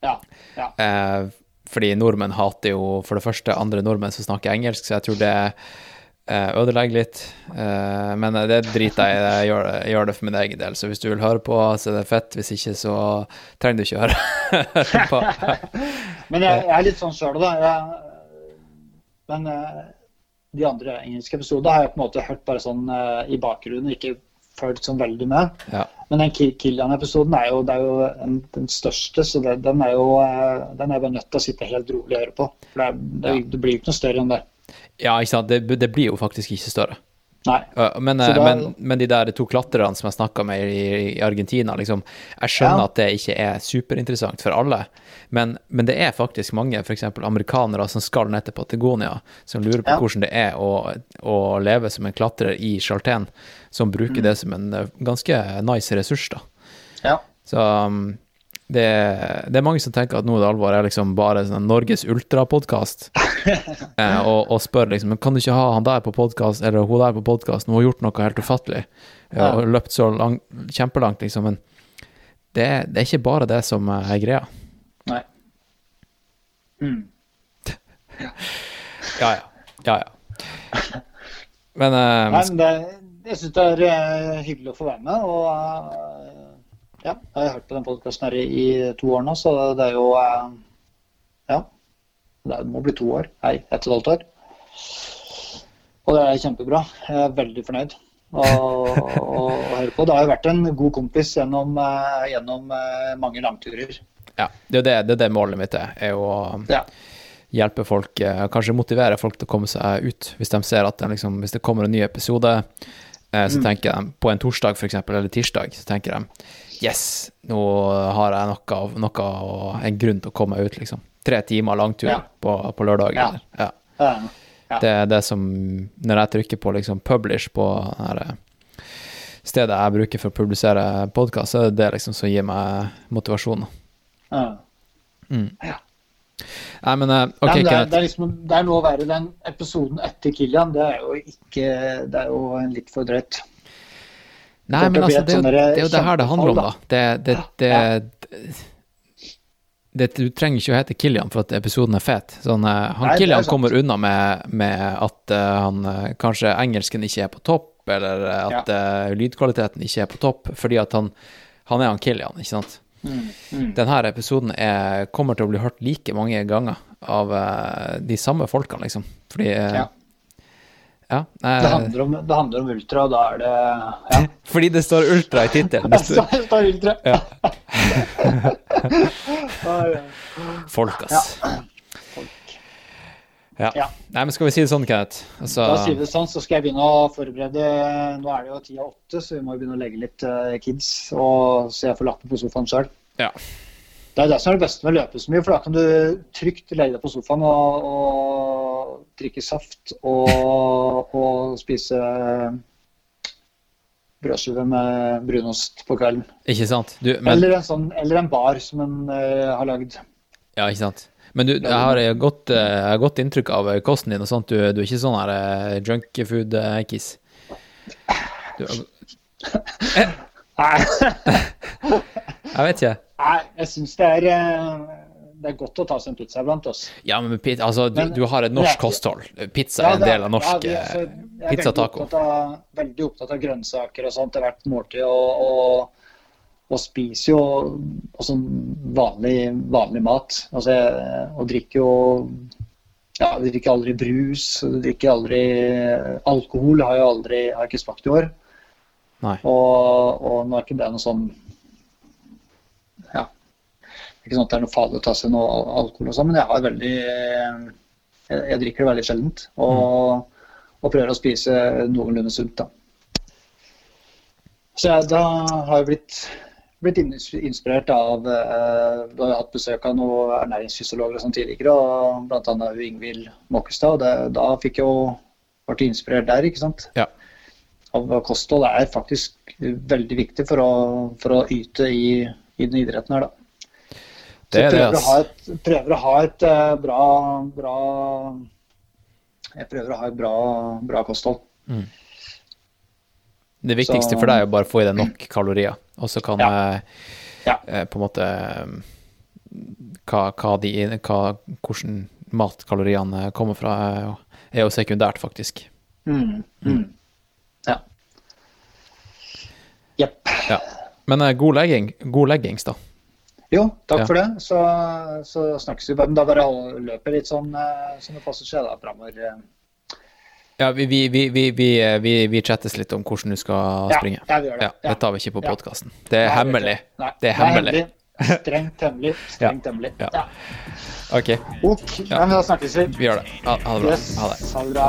Ja. ja. Eh, fordi nordmenn hater jo for det første andre nordmenn som snakker engelsk, så jeg tror det eh, ødelegger litt. Eh, men det driter jeg i. Jeg gjør, det- for min egen del. Så hvis du vil høre på, så er det fett. Hvis ikke, så trenger du ikke høre på. Men jeg, jeg er litt sånn sjøl, da. Men eh, de andre engelske episodene har jeg på en måte hørt bare sånn i bakgrunnen, ikke fulgt sånn veldig med. Ja. Men den Ki- Killian-episoden er jo, det er jo en, den største, så det, den er jo eh, den er bare nødt til å sitte helt rolig og høre på. For det, det, ja. det blir jo ikke noe større enn det. ja, ikke sant. Det, det blir jo faktisk ikke større. Nei. Men, eh, da- men, men de der to klatrerne som jeg snakka med i, i Argentina, liksom, jeg skjønner Ja. at det ikke er superinteressant for alle, men, men det er faktisk mange, f.eks. amerikanere, som skal ned til Patagonia, som lurer på Ja. hvordan det er å, å leve som en klatrer i Chaltén, som Mm. bruker det som en eh, ganske nice ressurs, da. Ja. Så um, det, det er mange som tenker at nå er det alvor, er liksom bare sånn Norges ultrapodkast. eh, og, og spør liksom kan du ikke ha han der på podkast, eller hun der på podkast, hun har gjort noe helt ufattelig, eh, Ja. og løpt så lang, kjempelangt, liksom. Men det, det er ikke bare det som er greia. Mm. Ja, ja. Ja, ja. Men uh, Nei, men det, jeg syns det er eh, hyggelig å få være med. Og uh, ja, jeg har hørt på den podkasten her i, i to år nå, så det er jo eh, Ja. Det må bli to år. Nei, ett og et halvt år. Og det er kjempebra. Jeg er veldig fornøyd å å høre på. Det har jo vært en god kompis gjennom, eh, gjennom eh, mange langturer. ja, det er det, det er det målet mitt er. er å Ja. hjelpe folk, eh, kanskje motivere folk til å komme seg ut. Hvis de ser at det, liksom, hvis det kommer en ny episode, så tenker de på en torsdag for eksempel, eller tirsdag, så tenker de yes, nå har jeg noe, noe og en grunn til å komme meg ut, liksom. Tre timer langtur Ja. på, på lørdag. Ja. eller- Ja. Ja. Det er det som Når jeg trykker på liksom publish på her eh, stedet jeg bruker for å publisere podkast, så er det det liksom som gir meg motivasjon. Ja. Nei, men eh, OK, Nei, men det, er, det, er liksom, det er noe være den episoden etter Kilian. Det er jo ikke Det er jo en litt for drøyt. Nei, men altså, et det, er jo- sånn det er jo det her det handler om, da. Det, Det, det, det, det, Du trenger ikke å hete Killian for at episoden er fet. Sånn, eh, han Nei, Killian kommer unna med, med at uh, han eh, kanskje engelsken ikke er på topp, eller at at uh, lydkvaliteten ikke er på topp, fordi at han, han er han Killian, ikke sant? Mm, mm. Denne episoden er, kommer til å bli hørt like mange ganger av uh, de samme folkene, liksom. Fordi Ja. Ja eh, Det handler, om, det handler om ultra, og da er det Ja. Fordi det står ultra i tittelen. Det står, det står ultra. Ja. Folk, ass. Ja. Ja. Nei, men skal vi si det sånn, Kenneth? Altså, Da sier vi det sånn, så skal jeg begynne å forberede Nå er det jo ti av åtte, så vi må begynne å legge litt uh, kids, og så jeg får lagt meg på sofaen sjøl. Ja. Det er det som er det beste med å løpe så mye, for da kan du trygt legge deg på sofaen og, og drikke saft og, og spise brødskive med brunost på kvelden. Ikke sant? Du, men, Eller, en sånn, eller en bar som en uh, har lagd. ja, ikke sant? Men du, jeg har godt, uh, godt inntrykk av kosten din og sånt. Du, du er ikke sånn her eh, junkfood-kiss. Du, Nei, jeg vet ikke. Nei jeg syns det er eh, det er godt å ta seg en pizza iblant. oss. Ja, men pizza, altså, du, Men- du har et norsk kosthold. Pizza er en del av norsk ja, det- eh, så jeg er veldig opptatt av- grønnsaker og sånt til hvert måltid. Og, og, og spiser jo også vanlig, vanlig mat. Altså, jeg, og drikker jo ja, jeg drikker aldri brus. jeg drikker aldri Alkohol har jeg aldri har jeg ikke smakt i år. Nei. Og, og nå er ikke det noe sånn Ja. Ikke sånn at det er noe farlig å ta seg noe alkohol og sånn, men jeg har veldig Jeg, jeg drikker det veldig sjeldent. Og, og prøver å spise noenlunde sunt, da. Så jeg, da har jeg blitt, blitt inspirert av eh, Du har jo hatt besøk av noen ernæringsfysiologer og sånn tidligere, og bl.a. Ingvild Måkestad. og det, Da fikk jeg jo ble inspirert der, ikke sant Ja. av kosthold er faktisk veldig viktig for å, for å yte i, i den idretten her, da. Det er det, prøver, å ha et, å ha et eh, bra, bra Jeg prøver å ha et bra, bra kosthold. Mm. Det viktigste Så- for deg er å bare få i deg nok kalorier, og så kan Ja. eh, Ja. eh, på en måte eh, hva, hva de, hva, hvordan matkaloriene kommer fra, er jo- sekundært, faktisk. Mm. Mm. Ja. Jepp. Ja. Men eh, god, legging, god leggings, da. Jo, takk Ja. for det. Så, så snakkes vi. Men da bare løper litt sånn eh, som det passer seg da framover. Ja, vi, vi, vi, vi, vi, eh, vi, vi chattes litt om hvordan du skal springe. ja, vi gjør det. Ja, det tar vi ikke på Ja. podkasten. Det er hemmelig. Det er hemmelig. Strengt hemmelig. Strengt hemmelig. Ja. Ja. Ok, Ok, Nei, men da snakkes vi. vi gjør det. Ha, ha det bra. Yes, Ha det. ha det bra.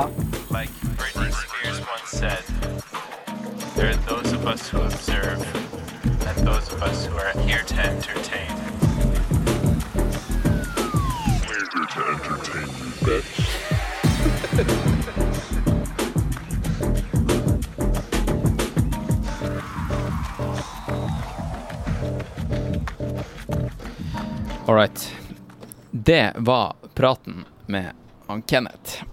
Like Britney Spears once said, there are those of us who observe those of us who are here to entertain. We're here to entertain you, bitch. All right. Det var praten med han Kenneth.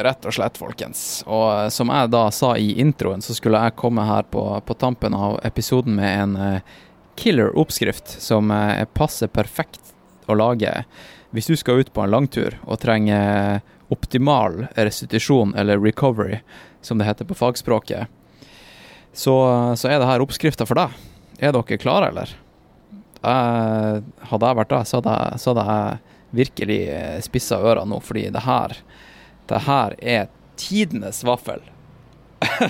Rett og slett, folkens. Og som jeg da sa i introen, så skulle jeg komme her på, på tampen av episoden med en uh, killer oppskrift som uh, passer perfekt å lage hvis du skal ut på en langtur og trenger optimal restitusjon, eller recovery, som det heter på fagspråket. Så, så er det her oppskrifta for deg. Er dere klare, eller? jeg, hadde jeg vært deg, så hadde jeg, så hadde jeg virkelig spissa ørene nå, fordi det her Det her er tidenes vaffel.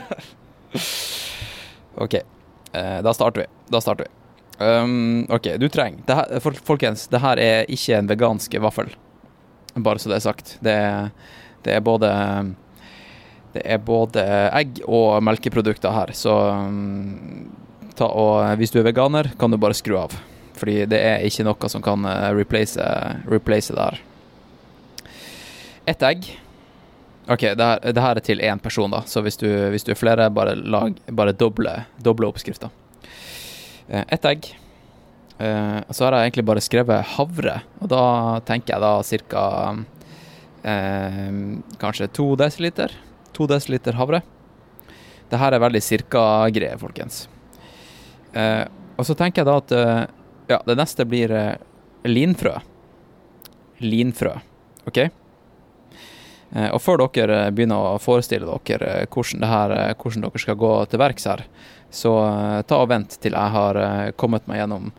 OK. Eh, da starter vi. Da starter vi. Um, OK, du trenger det her, Folkens, det her er ikke en vegansk vaffel. Bare så det er sagt. Det er, det er både Det er både egg og melkeprodukter her, så um, ta og Hvis du er veganer, kan du bare skru av. Fordi det er ikke noe som kan eh, replace, replace det her. Ett egg. OK, det her, det her er til én person, da. Så hvis du, hvis du er flere, bare, lag, bare doble, doble oppskrifta. Eh, Ett egg. Eh, så har jeg egentlig bare skrevet havre, og da tenker jeg da ca. Eh, kanskje to desiliter. To desiliter havre. Det her er veldig cirka-greie, folkens. Eh, og så tenker jeg da at eh, ja, det neste blir linfrø. Linfrø, OK? Eh, og før dere begynner å forestille dere eh, hvordan, her, eh, hvordan dere skal gå til verks her, så ta og vent til jeg har kommet meg gjennom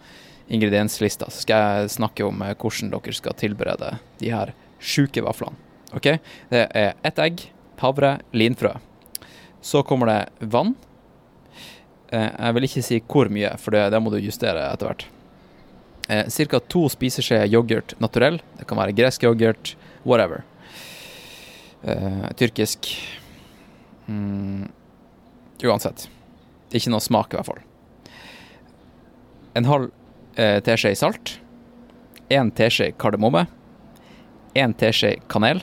ingredienslista, så skal jeg snakke om hvordan dere skal tilberede de her sjuke vaflene. OK? Det er ett egg, havre, linfrø. Så kommer det vann. Jeg vil ikke si hvor mye, for det, det må du justere etter hvert. Ca. to spiseskjeer yoghurt naturell. Det kan være gresk yoghurt, whatever. Eh, tyrkisk mm, Uansett. Ikke noe smak, i hvert fall. En halv uh, teskje salt. En teskje kardemomme. En teskje kanel.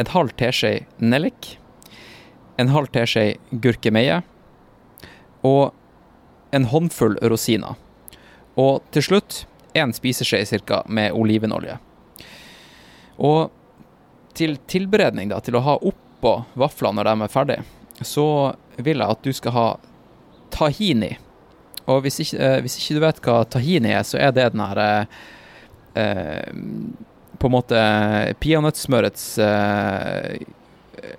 En halv teskje nellik. En halv teskje gurkemeie og en håndfull rosiner. Og til slutt en spiseskje cirka med olivenolje. Og til tilberedning, da, til å ha oppå vaflene når de er ferdige, så vil jeg at du skal ha tahini. Og hvis ikke, eh, hvis ikke du vet hva tahini er, så er det den her eh, eh, På en måte peanøttsmørets eh,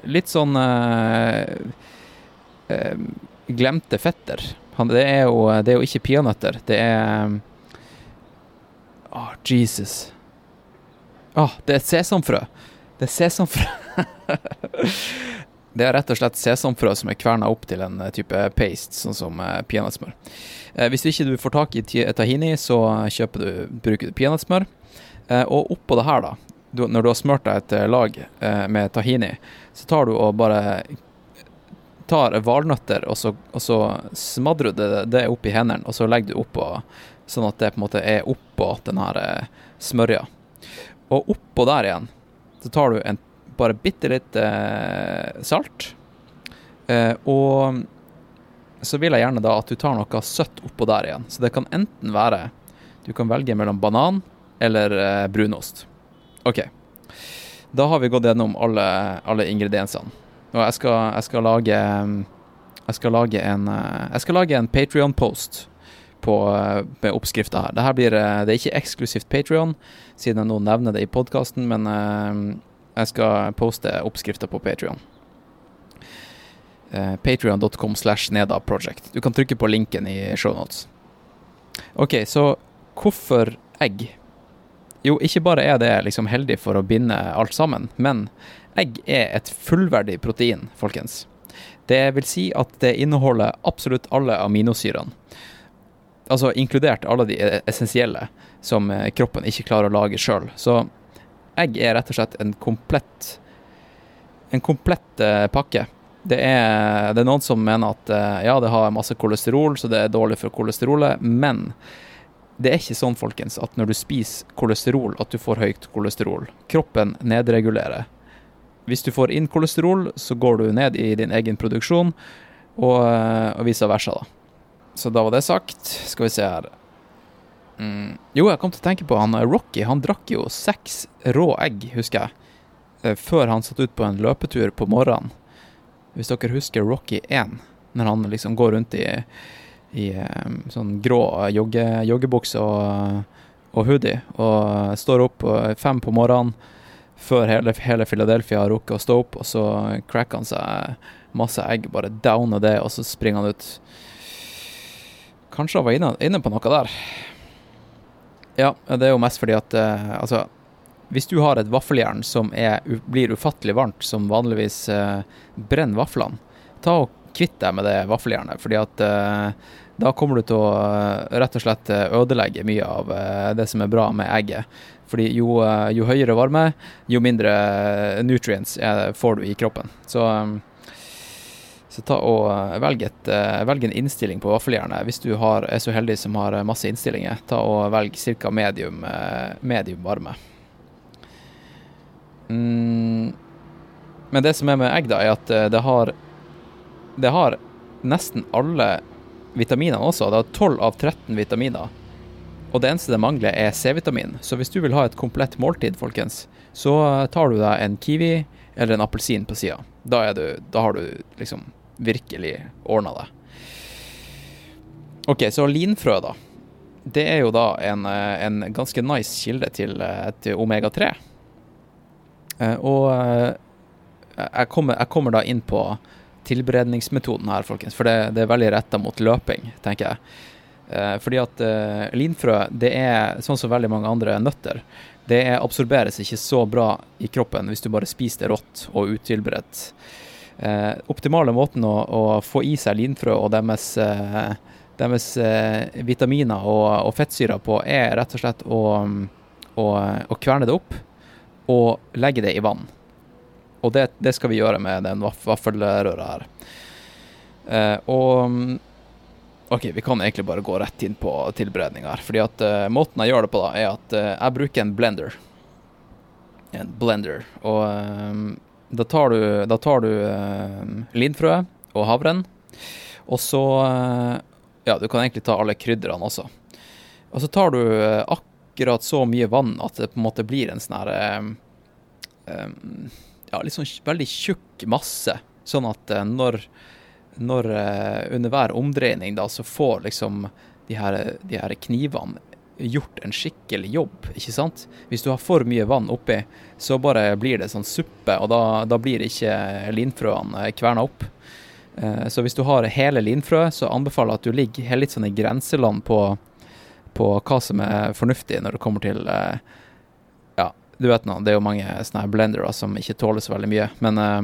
Litt sånn eh, eh, glemte fetter. Det, er jo, det er jo ikke peanøtter. Det er Å, Jesus. Å, det er sesamfrø. Det er sesamfrø. det er rett og slett sesamfrø som er kverna opp til en eh, type paste, sånn som eh, peanøttsmør. Eh, hvis ikke du får tak i tahini, så du, bruker du peanøttsmør. Og oppå det her, da, når du har smurt deg et lag med tahini, så tar du og bare tar valnøtter, og så, og så smadrer du det, opp i hendene, og så legger du oppå, sånn at det på en måte er oppå den her smørja. Og oppå der igjen, så tar du en, bare bitte litt eh, salt, eh, og så vil jeg gjerne da at du tar noe søtt oppå der igjen. Så det kan enten være Du kan velge mellom banan eller eh, brunost. OK. Da har vi gått gjennom alle, alle ingrediensene. Og jeg skal, jeg skal lage Jeg skal lage en, eh, en Patrion-post på, eh, med oppskrifta her. Dette blir, eh, det er ikke eksklusivt Patrion, siden jeg nå nevner det i podkasten, men eh, jeg skal poste oppskrifta på Patrion. Patrion.com slash Neda Project. Du kan trykke på linken i shownotes. OK, så hvorfor egg? Jo, ikke bare er det liksom heldig for å binde alt sammen, men egg er et fullverdig protein, folkens. Det vil si at det inneholder absolutt alle aminosyrene. Altså inkludert alle de essensielle som eh, kroppen ikke klarer å lage sjøl. Så egg er rett og slett en komplett en komplett uh, pakke. Det er, det er noen som mener at uh, ja, det har masse kolesterol, så det er dårlig for kolesterolet, men det er ikke sånn, folkens, at når du spiser kolesterol, at du får høyt kolesterol. Kroppen nedregulerer. Hvis du får inn kolesterol, så går du ned i din egen produksjon, og, og vice versa, da. Så da var det sagt. Skal vi se her. Mm. Jo, jeg kom til å tenke på han eh, Rocky. Han drakk jo seks rå egg, husker jeg, eh, før han satt ut på en løpetur på morgenen. Hvis dere husker Rocky 1, når han liksom går rundt i, i um, sånn grå jogge, joggebukse og, og hoodie, og står opp fem på morgenen før hele, hele Philadelphia har rukket å stå opp, og så cracker han seg masse egg, bare downer det, og så springer han ut. Kanskje han var inne, inne på noe der. Ja, det er jo mest fordi at uh, altså hvis du har et vaffeljern som er, blir ufattelig varmt, som vanligvis uh, brenner vaflene, ta og kvitt deg med det vaffeljernet. fordi at uh, da kommer du til å uh, rett og slett ødelegge mye av det som er bra med egget. Fordi jo, jo høyere varme, jo mindre nutrients får du i kroppen. Så, så ta og velg, et, velg, en innstilling på vaffeljernet. Hvis du har, er så heldig som har masse innstillinger, ta og velg ca. Medium, medium varme. Mm. Men det som er med egg, da, er at eh, det har Det har nesten alle vitaminene også. Det har 12 av 13 vitaminer. Og det eneste det mangler, er C-vitamin. Så hvis du vil ha et komplett måltid, folkens, så tar du deg en kiwi eller en appelsin på sida. Da, da, har du liksom virkelig ordna det. OK, så linfrø, da. Det er jo da en, eh, en ganske nice kilde til, eh, til omega-3. Eh, og jeg kommer, jeg kommer, da inn på tilberedningsmetoden her, folkens. For det, det er veldig retta mot løping, tenker jeg. Fordi at linfrø, det er sånn som veldig mange andre nøtter. Det absorberes ikke så bra i kroppen hvis du bare spiser det rått og utilberedt. Eh, optimale måten å, å, få i seg linfrø og deres, eh, deres eh, vitaminer og, og, fettsyrer på, er rett og slett å, å, å kverne det opp og legge det i vann. Og det, det skal vi gjøre med den vaff vaffelrøra her. Eh, og OK, vi kan egentlig bare gå rett inn på tilberedning her. Fordi at uh, måten jeg gjør det på, da, er at uh, jeg bruker en blender. En blender. Og um, da tar du, da tar du uh, linfrø og havren. Og så Ja, du kan egentlig ta alle krydderne også. Og så tar du akkurat akkurat så mye vann at det på en måte blir en sånn her um, Ja, litt sånn veldig tjukk masse. Sånn at når, når under hver omdreining da, så får liksom de her, de her knivene gjort en skikkelig jobb, ikke sant? Hvis du har for mye vann oppi, så bare blir det sånn suppe, og da, da blir ikke linfrøene kverna opp. Så hvis du har hele linfrø, så anbefaler jeg at du ligger litt sånn i grenseland på på hva som er fornuftig når det kommer til eh, Ja, du vet nå, det er jo mange sånne blendere som ikke tåler så veldig mye, men eh,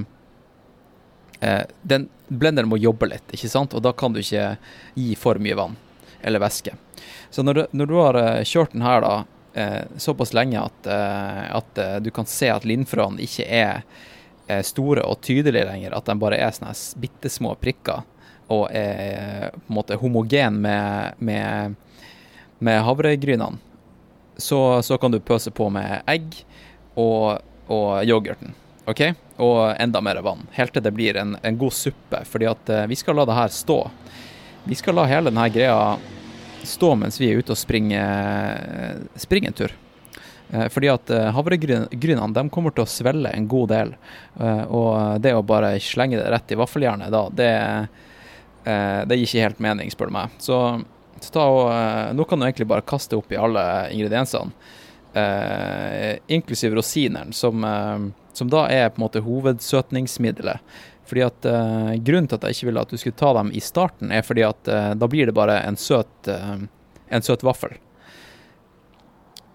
eh, den blenderen må jobbe litt, ikke sant, og da kan du ikke gi for mye vann eller væske. Så når du, når du har kjørt den her da såpass lenge at, at du kan se at linfrøene ikke er store og tydelige lenger, at de bare er sånne bitte små prikker og er på en måte homogen med, med med havregrynene, så, så, kan du pøse på med egg og, og yoghurten. OK? Og enda mer vann. Helt til det blir en, en god suppe. Fordi at vi skal la det her stå. Vi skal la hele denne greia stå mens vi er ute og springer, springer en tur. Uh, fordi at uh, havregrynene kommer til å svelle en god del. og det å bare slenge det rett i vaffeljernet da, det, eh, det gir ikke helt mening, spør du meg. Så, så og, eh, nå kan du egentlig bare kaste opp i alle ingrediensene, eh, inklusiv rosineren, som, eh, som da er på en måte hovedsøtningsmiddelet. Fordi at uh, Grunnen til at jeg ikke ville at du skulle ta dem i starten, er fordi at uh, da blir det bare en søt, uh, en søt vaffel.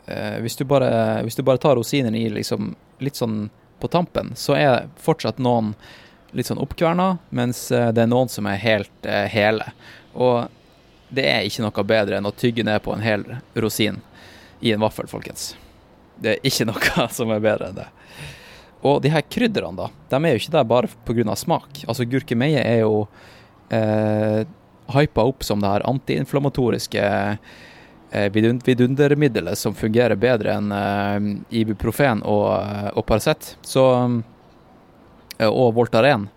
Hvis, du bare, hvis du bare tar rosinene i liksom litt sånn på tampen, så er fortsatt noen litt sånn oppkverna, mens det er noen som er helt hele. Og det er ikke noe bedre enn å tygge ned på en hel rosin i en vaffel, folkens. Det er ikke noe som er bedre enn det. Og de her krydderne, da, de er jo ikke der bare pga. smak. Altså, gurkemeie er jo eh, hypa opp som det her antiinflammatoriske eh, vidundermiddelet som fungerer bedre enn eh, ibuprofen og, eh, og Paracet. Så eh, Og Voltaren.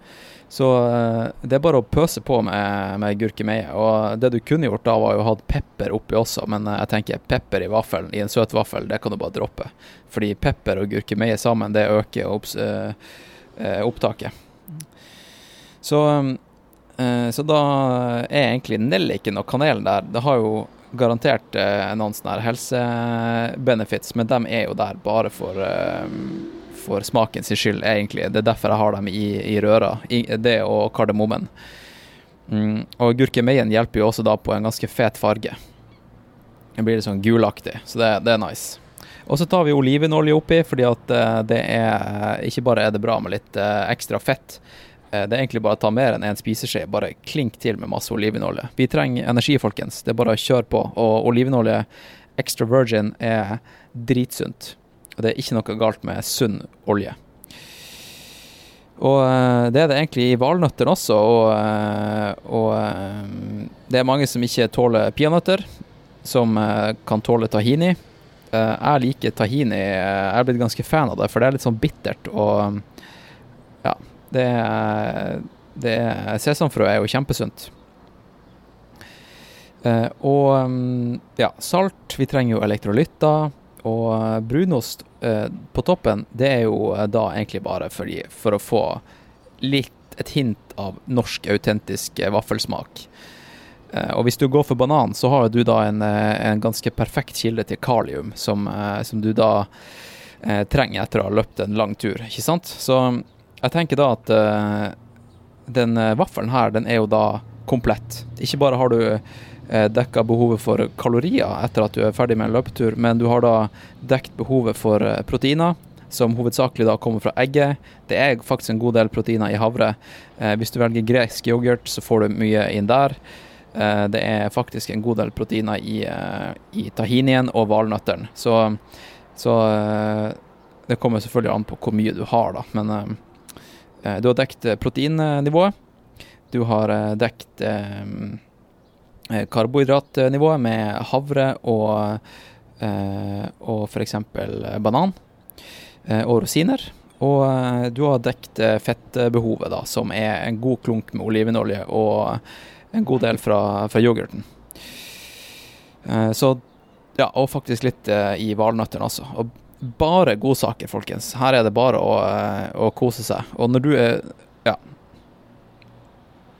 Så eh, det er bare å pøse på med, med gurkemeie. Og det du kunne gjort da, var jo å ha pepper oppi også, men eh, jeg tenker pepper i vaffelen, i en søt vaffel, det kan du bare droppe. Fordi pepper og gurkemeie sammen, det øker opps, eh, eh, opptaket. Så, eh, så da er egentlig nelliken og kanelen der Det har jo garantert noen sånne helsebenefits, men de er jo der bare for for smaken sin skyld, egentlig. Det er derfor jeg har dem i, i røra. I, det og kardemommen. Mm, og gurkemeien hjelper jo også da på en ganske fet farge. Den blir litt sånn gulaktig, så det, det er nice. Og så tar vi olivenolje oppi, fordi at eh, det er Ikke bare er det bra med litt eh, ekstra fett. eh, Det er egentlig bare å ta mer enn en spiseskje. Bare klink til med masse olivenolje. Vi trenger energi, folkens. Det er bare å kjøre på. Og olivenolje extra virgin er dritsunt. Og det er ikke noe galt med sunn olje. Og eh, det er det egentlig i valnøtter også, og, eh, og eh, det er mange som ikke tåler peanøtter, som kan tåle tahini. Jeg liker tahini, jeg er blitt ganske fan av det, for det er litt sånn bittert og ja, det det Sesamfrø er jo kjempesunt. Og mm, ja, salt. Vi trenger jo elektrolytter. Og eh, brunost eh, på toppen, det er jo eh, da egentlig bare for, for å få litt et hint av norsk, autentisk vaffelsmak. Og hvis du går for banan, så har du da en, en ganske perfekt kilde til kalium, som, som du da trenger etter å ha løpt en lang tur, ikke sant? Så jeg tenker da at den vaffelen her, den er jo da komplett. Ikke bare har du dekka behovet for kalorier etter at du er ferdig med en løpetur, men du har da dekt behovet for eh, proteiner, som hovedsakelig da kommer fra egget. Det er faktisk en god del proteiner i havre. Eh, hvis du velger gresk yoghurt, så får du mye inn der. Eh, det er faktisk en god del proteiner i, eh, i tahinien og valnøttene. Så, så eh, det kommer selvfølgelig an på hvor mye du har, da. Men eh, eh, du har dekt eh, proteinnivået. Du har dekket eh, eh, karbohydratnivået med havre og, eh, og f.eks. banan eh, og rosiner. Og eh, du har dekt eh, fettbehovet, da, som er en god klunk med olivenolje og en god del fra, fra yoghurten. Eh, så ja, og faktisk litt eh, i valnøttene også. Og bare godsaker, folkens. Her er det bare å, eh, å kose seg. Og når du er Ja.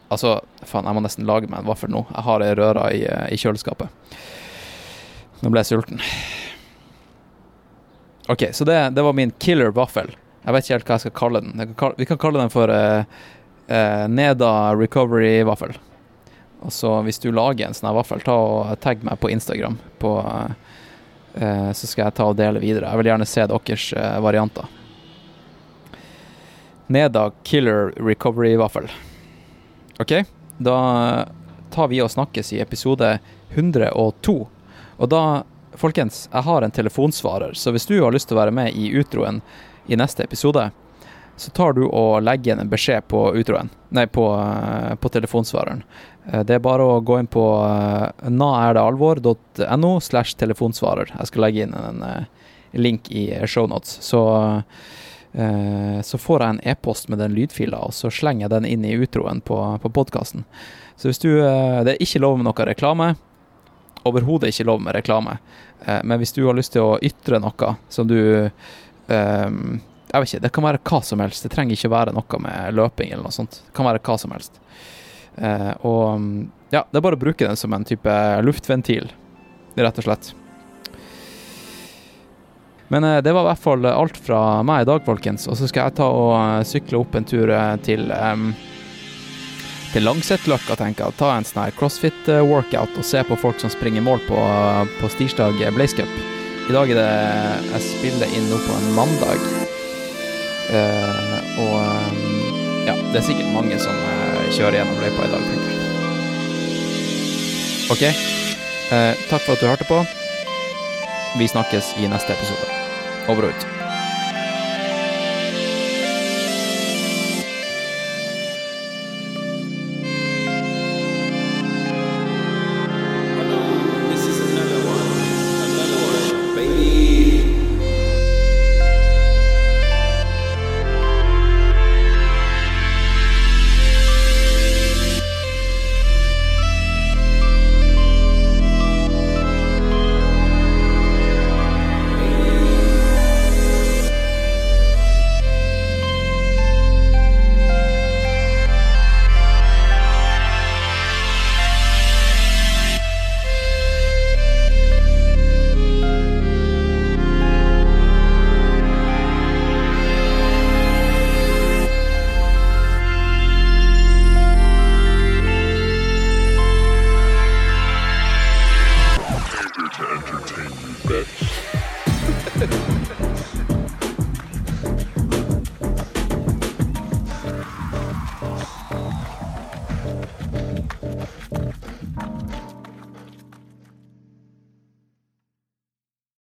Altså, faen, jeg må nesten lage meg en vaffel nå. Jeg har ei røre i, eh, i kjøleskapet. Nå ble jeg sulten. OK, så det, det var min killer vaffel. Jeg vet ikke helt hva jeg skal kalle den. Kan vi kan kalle den for uh, uh, Neda Recovery Vaffel. Og så hvis du lager en sånn vaffel, ta og tagg meg på Instagram, på, uh, så skal jeg ta og dele videre. Jeg vil gjerne se deres varianter. Neda Killer Recovery Vaffel. OK, da tar vi og snakkes i episode 102. Og da, folkens, jeg har en telefonsvarer, så hvis du har lyst til å være med i utroen i neste episode, så tar du og legger igjen en beskjed på utroen, nei, på, eh, på telefonsvareren. Eh, Det er bare å gå inn på eh, naerdealvor.no slash telefonsvarer. Jeg skal legge inn en link i shownotes. Så, så får jeg en e-post med den lydfila, og så slenger jeg den inn i utroen på, på podkasten. Så hvis du eh, Det er ikke lov med noe reklame. Overhodet ikke lov med reklame. Eh, Men hvis du har lyst til å ytre noe som du eh, Jeg vet ikke, det kan være hva som helst. Det trenger ikke være noe med løping eller noe sånt. Det kan være hva som helst. Eh, og ja, det er bare å bruke den som en type luftventil, rett og slett. Men eh, det var i hvert fall alt fra meg i dag, folkens. Og så skal jeg ta og eh, sykle opp en tur eh, til um, til Langsetløkka, tenker jeg. Ta en sånn her crossfit-workout og se på folk som springer mål på, på Stirsdag Blaze Cup. I dag er det Jeg spiller inn nå på en mandag. Uh, og um, ja, det er sikkert mange som uh, kjører gjennom løypa i dag, tenker jeg. OK. Uh, takk for at du hørte på. Vi snakkes i neste episode. Over